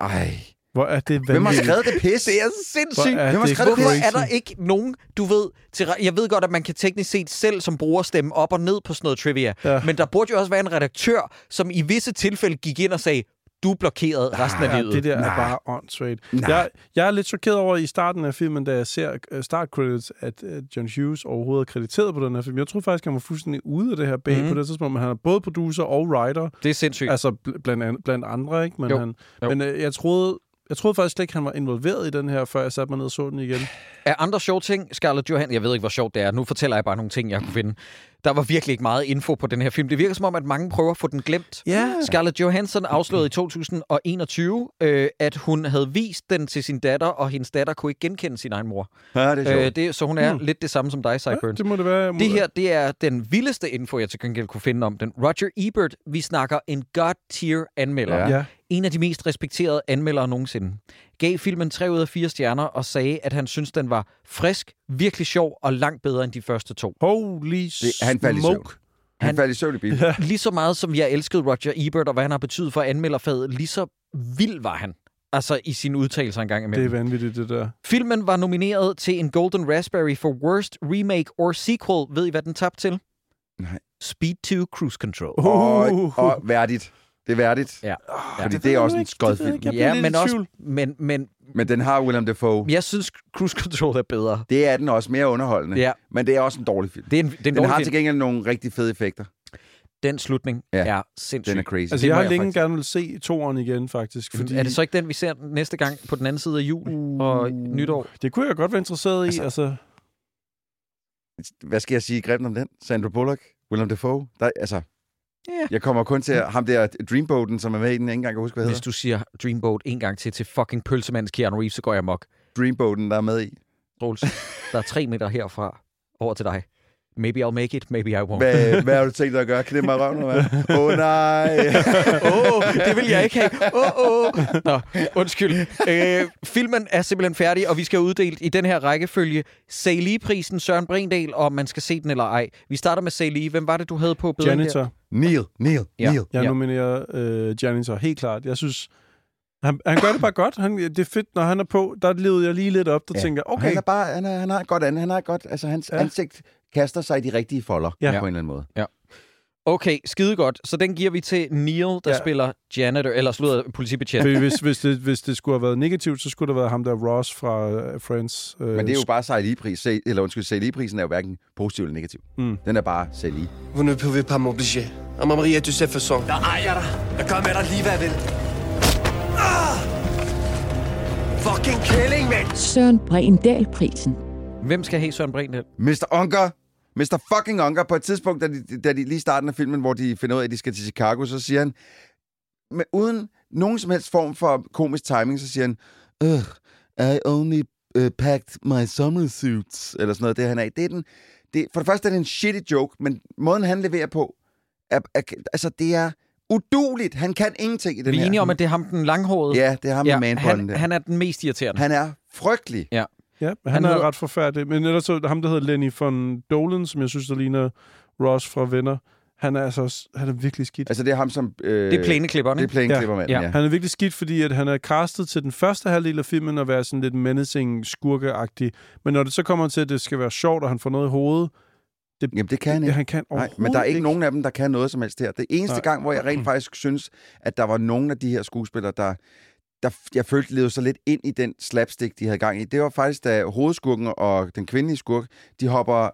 B: Ej.
C: Hvor er det
B: Hvem har
C: vanvittigt.
B: skrevet det pis?
A: Det er sindssygt.
C: Hvor er
B: Hvem har
C: det
B: skrevet det?
C: Crazy.
A: er der ikke nogen, du ved... Til, jeg ved godt, at man kan teknisk set selv som bruger stemme op og ned på sådan noget trivia.
C: Ja.
A: Men der burde jo også være en redaktør, som i visse tilfælde gik ind og sagde, du er blokeret resten af
C: Ja,
A: livet.
C: det der
B: Nej.
C: er bare åndssvagt. Jeg, jeg er lidt chokeret over i starten af filmen, da jeg ser uh, start credits, at uh, John Hughes overhovedet er krediteret på den her film. Jeg troede faktisk, han var fuldstændig ude af det her bag mm. på det tidspunkt, men han er både producer og writer,
A: det er sindssygt.
C: altså bl- blandt, an, blandt andre, ikke? Men,
A: Jo.
C: han,
A: Jo.
C: men uh, jeg troede... Jeg troede faktisk slet ikke, han var involveret i den her, før jeg satte mig ned og så den igen.
A: Er andre sjove ting, Scarlett Johansson, jeg ved ikke, hvor sjovt det er, nu fortæller jeg bare nogle ting, jeg kunne finde. Der var virkelig ikke meget info på den her film. Det virker som om, at mange prøver at få den glemt.
C: Ja.
A: Scarlett Johansson afslørede i 2021, øh, at hun havde vist den til sin datter, og hendes datter kunne ikke genkende sin egen mor.
B: Ja, det er sjovt.
A: Øh, det, så hun er
C: Hmm.
A: lidt det samme som dig,
C: Ja,
A: Sideburns.
C: det må det være.
A: Det her, det er den vildeste info, jeg til gengæld kunne finde om den. Roger Ebert, vi snakker en god-tier anmelder.
B: Ja.
C: Ja.
A: En af de mest respekterede anmeldere nogensinde. Gav filmen 3 ud af 4 stjerner og sagde, at han synes, den var frisk, virkelig sjov og langt bedre end de første to.
C: Holy
B: Det, han faldt i søvn. Han,
A: Han-
B: faldt i søvn i bilen.
A: Lige så meget som jeg elskede Roger Ebert og hvad han har betydet for anmelderfaget, lige så vild var han. Altså i sine udtalelser engang
C: Det er
A: imellem.
C: vanvittigt, det der.
A: Filmen var nomineret til en Golden Raspberry for Worst Remake or Sequel. Ved I, hvad den tabte til?
B: Nej.
A: Speed 2 Cruise Control.
B: Og, og værdigt. Det er værdigt.
A: Ja.
B: Fordi
C: det
B: det er også
C: jeg
B: en
C: jeg
B: film.
C: Jeg
A: Ja, men også, men, men
B: Men den har Willem Dafoe.
A: jeg synes, Cruise Control er bedre.
B: Det er den også mere underholdende.
A: Ja.
B: Men det er også en dårlig film.
A: Det er en, det er en
B: Den
A: dårlig
B: har
A: film.
B: til gengæld nogle rigtig fede effekter.
A: Den slutning
B: Ja.
A: er sindssyg.
B: Den er crazy.
C: Altså, jeg har
A: jeg
C: længe
A: faktisk-
C: gerne vil se toeren igen, faktisk. Fordi
A: Er det så ikke den, vi ser næste gang på den anden side af jul og nytår?
C: Det kunne jeg godt være interesseret i.
B: Altså-
C: Altså,
B: Hvad skal jeg sige grimt om den? Sandra Bullock? Willem Dafoe? Der, altså,
A: Ja.
B: jeg kommer kun til at, ham der Dreamboaten, som er med i den, jeg ikke engang kan huske, hvad
A: Hvis
B: hedder.
A: du siger Dreamboat en gang til til fucking pølsemands Keanu Reeves, så går jeg mok.
B: Dreamboaten, der er med i.
A: Troels, der er tre meter herfra over til dig. Maybe I'll make it, maybe I won't.
B: Hvad, hvad har du tænkt dig at gøre? Knip mig røven, eller hvad? Åh, oh, nej.
A: Åh, oh, det vil jeg ikke have. Åh, oh, oh. Nå, undskyld. Øh, filmen er simpelthen færdig, og vi skal have uddelt i den her rækkefølge Salih-prisen Søren Brindal, og om man skal se den eller ej. Vi starter med Salih. Hvem var det, du havde på bedringen der?
C: Janitor.
B: Neil, Neil,
A: Ja.
B: Neil.
C: Jeg nominerer øh, Janitor, helt klart. Jeg synes, han, han gør det bare godt. Han, det er fedt, når han er på. Der levede jeg lige lidt op, der
B: Ja.
C: tænker
B: Okay. Han, er bare, han, er, han har et godt, an, han har et godt, altså hans
C: ja.
B: ansigt kaster sig i de rigtige folder
C: Ja.
B: ja. på en eller anden måde.
A: Okay, skide godt. Så den giver vi til Neil, der ja.
C: Ja.
A: spiller janitor, eller slutter politibetjent.
C: Hvis, hvis, det, hvis det skulle have været negativt, så skulle det have været ham der Ross fra uh, Friends. Uh,
B: Men det er jo bare Saili-pris. Eller undskyld, Saili-prisen er jo hverken positiv eller negativ.
C: Mm.
B: Den er bare Saili.
D: Vous ne pouvez pas m'obliger. Ah, ma Maria, tu sais façon.
F: Jeg ejer dig. Jeg gør med dig lige, hvad jeg vil. Ah! Fucking kælling, mand!
G: Søren Brindal-prisen.
A: Hvem skal have Søren Brindal?
B: Mr. Unker, Mr. fucking Unker, på et tidspunkt, da de, da de lige starten af filmen, hvor de finder ud af, at de skal til Chicago, så siger han, med, uden nogen som helst form for komisk timing, så siger han, Ugh, I only uh, packed my summer suits, eller sådan noget, det han er i. Det er den, det, for det første er det en shitty joke, men måden han leverer på, er, er, altså det er uduligt. Han kan ingenting i den
A: Vi er
B: her.
A: enige om, at det er ham den langhårede.
B: Ja, det er ham ja, med
A: han,
B: der.
A: han er den mest irriterende.
B: Han er frygtelig.
C: Ja, men han,
A: Han
C: er
A: hedder-
C: ret forfærdelig. Men ellers så ham, der hedder Lenny von Dolan, som jeg synes, der ligner Ross fra Venner. Han er altså han er virkelig skidt.
B: Altså det er ham som... Øh,
A: det er plæneklipperen,
B: Det er
A: ikke?
B: plæneklippermanden,
A: Ja.
B: ja. ja.
C: Han er virkelig skidt, fordi at han er castet til den første halvdel af filmen at være sådan lidt menacing, skurkeagtig. Men når det så kommer til, at det skal være sjovt, og han får noget i hovedet,
B: Jamen det kan han
C: det,
B: ikke.
C: han kan
B: Nej, men der er ikke,
C: ikke
B: nogen af dem, der kan noget som helst her. Det eneste
C: Nej.
B: gang, hvor jeg rent faktisk synes, at der var nogen af de her skuespillere, der, der jeg følte levede så lidt ind i den slapstick, de havde gang i. Det var faktisk, da hovedskurken og den kvindelige skurk, de hopper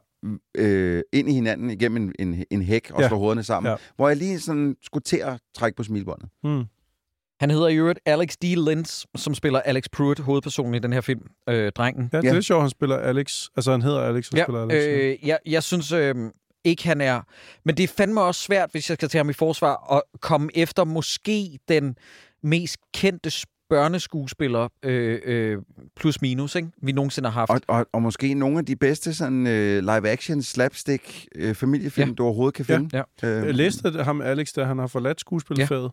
B: øh, ind i hinanden igennem en, en, en hæk og
C: Ja.
B: slår hovederne sammen.
C: Ja.
B: Ja. Hvor jeg lige sådan skulle til at trække på smilbåndet.
C: Mm.
A: Han hedder i øvrigt Alex D. Lentz, som spiller Alex Pruitt, hovedpersonen i den her film, øh, drengen.
C: Ja, det er
B: Ja.
C: lidt sjovt, han spiller Alex. Altså, han hedder Alex, og
A: Ja,
C: spiller Alex. ja.
A: øh, jeg, jeg synes, øh, ikke, han er... Men det er fandme også svært, hvis jeg skal tage ham i forsvar, at komme efter måske den mest kendte børneskuespiller øh, øh, plus minus, ikke? vi nogensinde har haft.
B: Og, og, og måske nogle af de bedste sådan, øh, live-action, slapstick, øh, familiefilm,
A: Ja.
B: du overhovedet kan
C: Ja,
B: finde.
A: ja.
B: Øh,
C: Jeg læste, ham Alex, der han har forladt skuespillerfaget,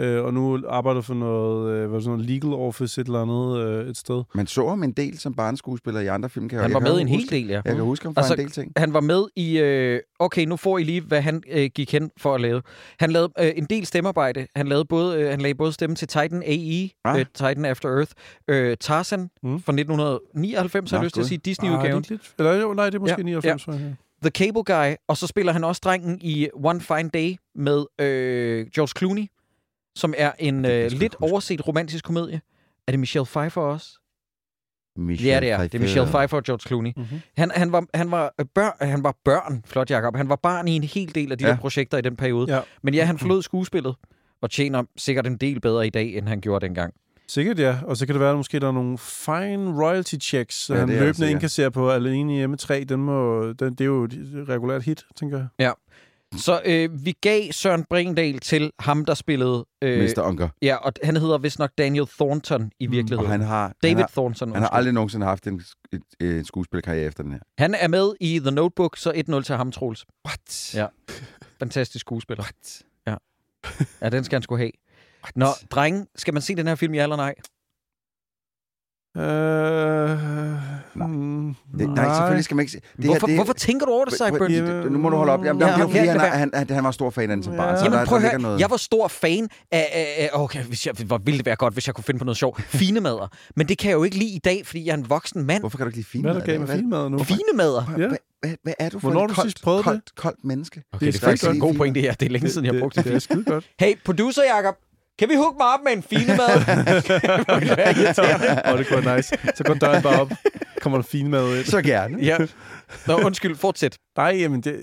C: øh, og nu arbejder for noget, øh, hvad sådan noget legal office et eller andet øh, et sted.
B: Man så ham en del som barneskuespiller i andre film. Kan jeg-
A: Han var med i en hel del, ja.
B: Jeg kan huske ham fra
A: Altså,
B: en del ting.
A: Han var med i... Øh, okay, nu får I lige, hvad han øh, gik hen for at lave. Han lavede øh, en del stemmearbejde. Han, lavede både, øh, han lagde både stemme til Titan AE,
B: Ah.
A: øh, Titan After Earth, øh, Tarzan
C: Mm.
A: fra 1999, har
B: Nå,
A: jeg lyst til at sige,
C: Ah,
A: Disney-udgaven.
C: det lidt, eller, jo, nej, det er måske
A: Ja,
C: ja, 99. Ja.
A: The Cable Guy, og så spiller han også drengen i One Fine Day med øh, George Clooney, som er en øh, lidt overset romantisk komedie. Er det Michelle Pfeiffer også?
B: Michelle
A: Ja, det er. Det er Michelle Pfeiffer og George Clooney.
C: Mm-hmm.
A: Han, han, var, han, var øh, børn, han var børn, flot Jacob. Han var barn i en hel del af de
B: Ja.
A: ja. der projekter i den periode.
C: Ja.
A: Men ja, han forlod skuespillet og tjener sikkert en del bedre i dag, end han gjorde dengang.
C: Sikkert ja, og så kan det være, at måske der er nogle fine royalty checks,
B: Ja,
C: ja, han løbende indkasserer på alene hjemme 3. Den må, den, det er jo et regulært hit, tænker jeg.
A: Så øh, vi gav Søren Bringendal til ham, der spillede... Øh,
B: Mr. Unker.
A: Ja, og han hedder vist nok Daniel Thornton i virkeligheden.
B: Og han har,
A: David
B: han har,
A: Thornton.
B: han har aldrig nogensinde haft en, et, et skuespillerkarriere efter den her.
A: Han er med i The Notebook, så 1-0 til ham, Troels.
B: What?
A: Ja. Fantastisk skuespiller.
B: What?
A: Ja, den skal han skulle have. Nå, drenge, skal man se den her film, ja eller nej?
C: Øh,
B: Nej.
C: mm,
B: Det, nej, selvfølgelig skal man ikke se. Det
A: hvorfor,
B: her, det,
A: hvorfor tænker du over det, Cyburn?
B: Wait, Nu må du holde op. Jamen,
A: Ja,
B: ja, det er jo
A: okay,
B: fordi, han,
A: lad
B: er, han, han, han var stor fan af den som
C: Ja.
B: barn. Så
A: Jamen
B: der,
A: prøv
B: der
A: høre,
B: noget.
A: jeg var stor fan af, okay, hvis jeg, hvor ville det være godt, hvis jeg kunne finde på noget sjovt. Fine mader. Men det kan jeg jo ikke lide i dag, fordi jeg er en voksen mand.
B: Hvorfor kan du ikke lide fine
C: hvad er der med filmmad nu?
A: Fine mader.
C: Ja.
B: Hvad, er du for
C: Hvornår du
B: koldt,
C: det?
B: koldt, koldt menneske?
A: Okay,
C: Det
A: det
C: er
A: faktisk en god
B: godt.
A: pointe her. Det er længe siden, jeg har brugt det.
C: det, det er skide godt.
A: Hey, producer Jacob, kan vi hooke mig op med en fine mad?
C: Åh, det kunne være nice. Så går døren bare op. Kommer der fin mad ind.
B: Så gerne.
A: ja. Nå, undskyld, fortsæt.
C: Nej, jamen det...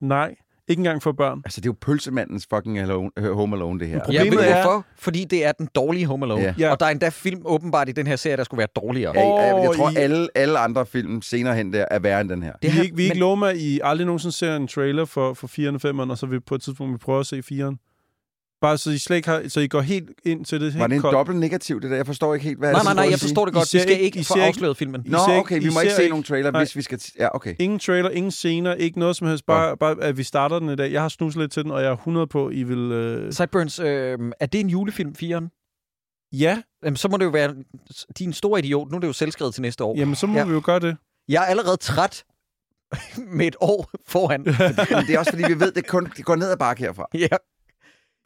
C: Nej, ikke engang for børn.
B: Altså, det er jo pølsemandens fucking alone, øh, Home Alone, det her.
A: Ja,
C: Problemet
A: ved du
C: er-
A: hvorfor? Fordi det er den dårlige Home Alone.
B: Ja.
C: Ja.
A: Og der er endda film åbenbart i den her serie, der skulle være dårligere.
B: Ja, jeg, jeg, jeg tror,
C: I-
B: alle, alle andre film senere hen der er værre end den her.
A: Det her-
C: vi, ikke, vi ikke
A: men-
C: lover mig, I aldrig nogensinde ser en trailer for, for 4'eren og 5'eren, og så vi på et tidspunkt vi prøver at se 4'eren. Bare så I slet ikke har, så I går helt ind til det
B: Var det en
C: koldt.
B: dobbelt negativ, det der? Jeg forstår ikke helt, hvad
A: Nej, nej, nej, jeg forstår det godt.
C: I
A: Vi skal
C: ikke-
A: få afsløret filmen.
B: Nå, okay, vi
C: I
B: må ikke
C: ser
B: se
C: ikke-
B: nogen trailer,
C: Nej.
B: hvis vi skal... t- Ja, okay.
C: Ingen trailer, ingen scener, ikke noget som helst. Bare, bare at vi starter den i dag. Jeg har snuset lidt til den, og jeg er 100 på, I vil... Øh...
A: Sideburns, øh, er det en julefilm, 4'eren?
C: Ja,
A: Jamen, så må det jo være... Din store idiot. Nu er det jo selvskrevet til næste år.
C: jamen så må
A: Ja.
C: ja. vi jo gøre det.
A: Jeg er allerede træt med et år foran.
B: Men det er også, fordi vi ved, det, kun, det går ned ad bakke herfra.
A: ja.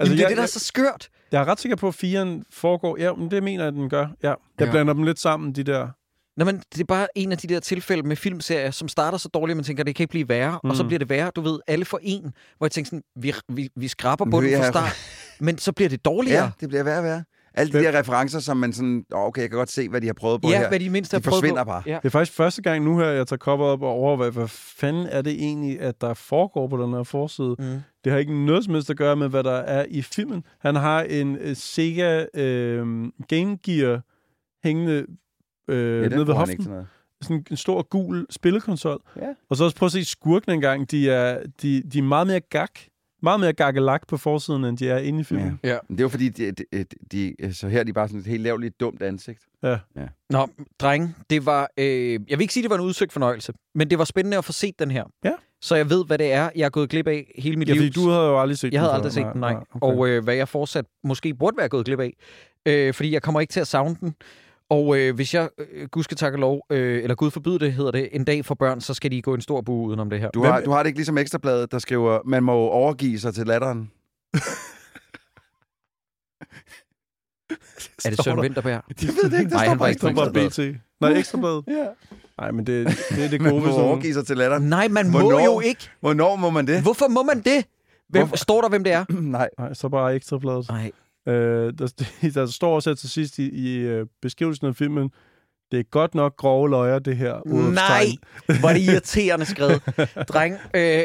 C: Altså,
A: Jamen, det er
C: jeg,
A: det, der er
C: jeg,
A: så skørt.
C: jeg er ret sikker på, at 4'eren foregår... Ja, men det mener jeg, at den gør. Ja. Jeg
A: Ja.
C: blander dem lidt sammen, de der...
A: Nå, men det er bare en af de der tilfælde med filmserier, som starter så dårligt, man tænker, det kan ikke blive værre, mm. og så
C: Mm.
A: bliver det værre, du ved, alle for en, hvor jeg tænker sådan, vi, vi, vi skraber bunden fra start, men så bliver det dårligere.
B: Ja, det bliver værre og værre. Alle de
C: Hvem-
B: der referencer, som man sådan... Åh, okay, jeg kan godt se, hvad de har prøvet på
A: Ja,
B: her.
A: hvad de mindst har
B: de
A: prøvet
B: forsvinder
A: på.
B: bare.
A: Ja.
C: Det er faktisk første gang nu her, jeg tager kopper op og overvejer, hvad fanden er det egentlig, at der foregår på den her forside.
A: Mm.
C: Det har ikke noget som helst at gøre med, hvad der er i filmen. Han har en uh, Sega uh, Game Gear hængende uh,
B: Ja,
C: nede ved hoften.
B: noget.
C: Sådan en stor gul spillekonsol.
B: Ja.
C: Og så også prøv at se skurken engang. De er, de, de er meget mere gak. Meget mere gakkelagt på forsiden, end de er inde i filmen.
A: Ja.
B: Men det er jo fordi, de, de, de, de, så her er de bare sådan et helt lavligt dumt ansigt.
A: Nå, dreng, det var... Øh, jeg vil ikke sige, det var en udsøgt fornøjelse, men det var spændende at få set den her.
C: Ja.
A: Så jeg ved, hvad det er, jeg er gået glip af hele mit
C: Ja,
A: liv.
C: du havde jo aldrig set
A: Jeg
C: den
A: havde aldrig set den, nej.
C: okay.
A: Og øh, hvad jeg fortsat måske burde være gået glip af. Øh, fordi jeg kommer ikke til at savne den. Og øh, hvis jeg, øh, gud skal takke lov, øh, eller gud forbyde det, hedder det, en dag for børn, så skal de gå en stor bue udenom det her.
B: Du har, du har det ikke ligesom Ekstrabladet, der skriver, man må overgive sig til latteren.
A: er det Søren Vinterberg?
B: Jeg ved det ikke, der
A: Nej,
B: står
A: han var
B: bare
A: ikke på
C: Det var. BT. Nej, Ekstrabladet.
B: Ja.
C: Nej, men det, det er det
B: Man
C: gode
B: må
C: ved sådan
B: overgive sig til latteren.
A: Nej, man må
B: Hvornår?
A: jo ikke.
B: Hvornår må man det?
A: Hvorfor må man det? Hvem,
B: Hvorfor?
A: står der, hvem det er?
B: Nej.
C: Nej, så bare Ekstrabladet.
A: Nej.
C: Øh, der, der står også her til sidst i, i øh, beskrivelsen af filmen, det er godt nok grove løjer, det her.
A: Nej, hvor er det irriterende skrevet. Dreng, øh,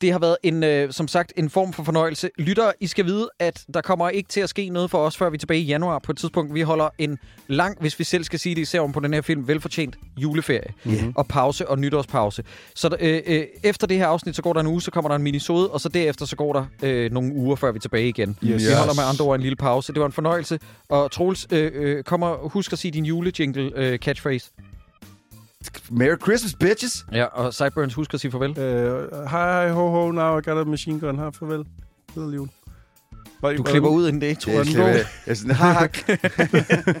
A: det har været en, øh, som sagt en form for fornøjelse. Lytter, I skal vide, at der kommer ikke til at ske noget for os, før vi er tilbage i januar på et tidspunkt. Vi holder en lang, hvis vi selv skal sige det, især om på den her film, velfortjent juleferie.
C: Mhm.
A: Og pause og nytårspause. Så øh, øh, efter det her afsnit, så går der en uge, så kommer der en minisode, og så derefter, så går der øh, nogle uger, før vi er tilbage igen.
C: Yes.
A: Vi holder med andre ord en lille pause. Det var en fornøjelse. Og Troels, øh, øh, kommer, husk at sige din julejingle øh, catchphrase.
B: Merry Christmas, bitches!
A: Ja, og Sideburns, husk at sige farvel.
C: Øh, hej, hej, ho, ho, now I got a machine gun. Hej, farvel. Glædelig jul.
A: Du klipper ud inden det,
B: Jeg,
A: Troels.
B: jeg, jeg, jeg, jeg, jeg,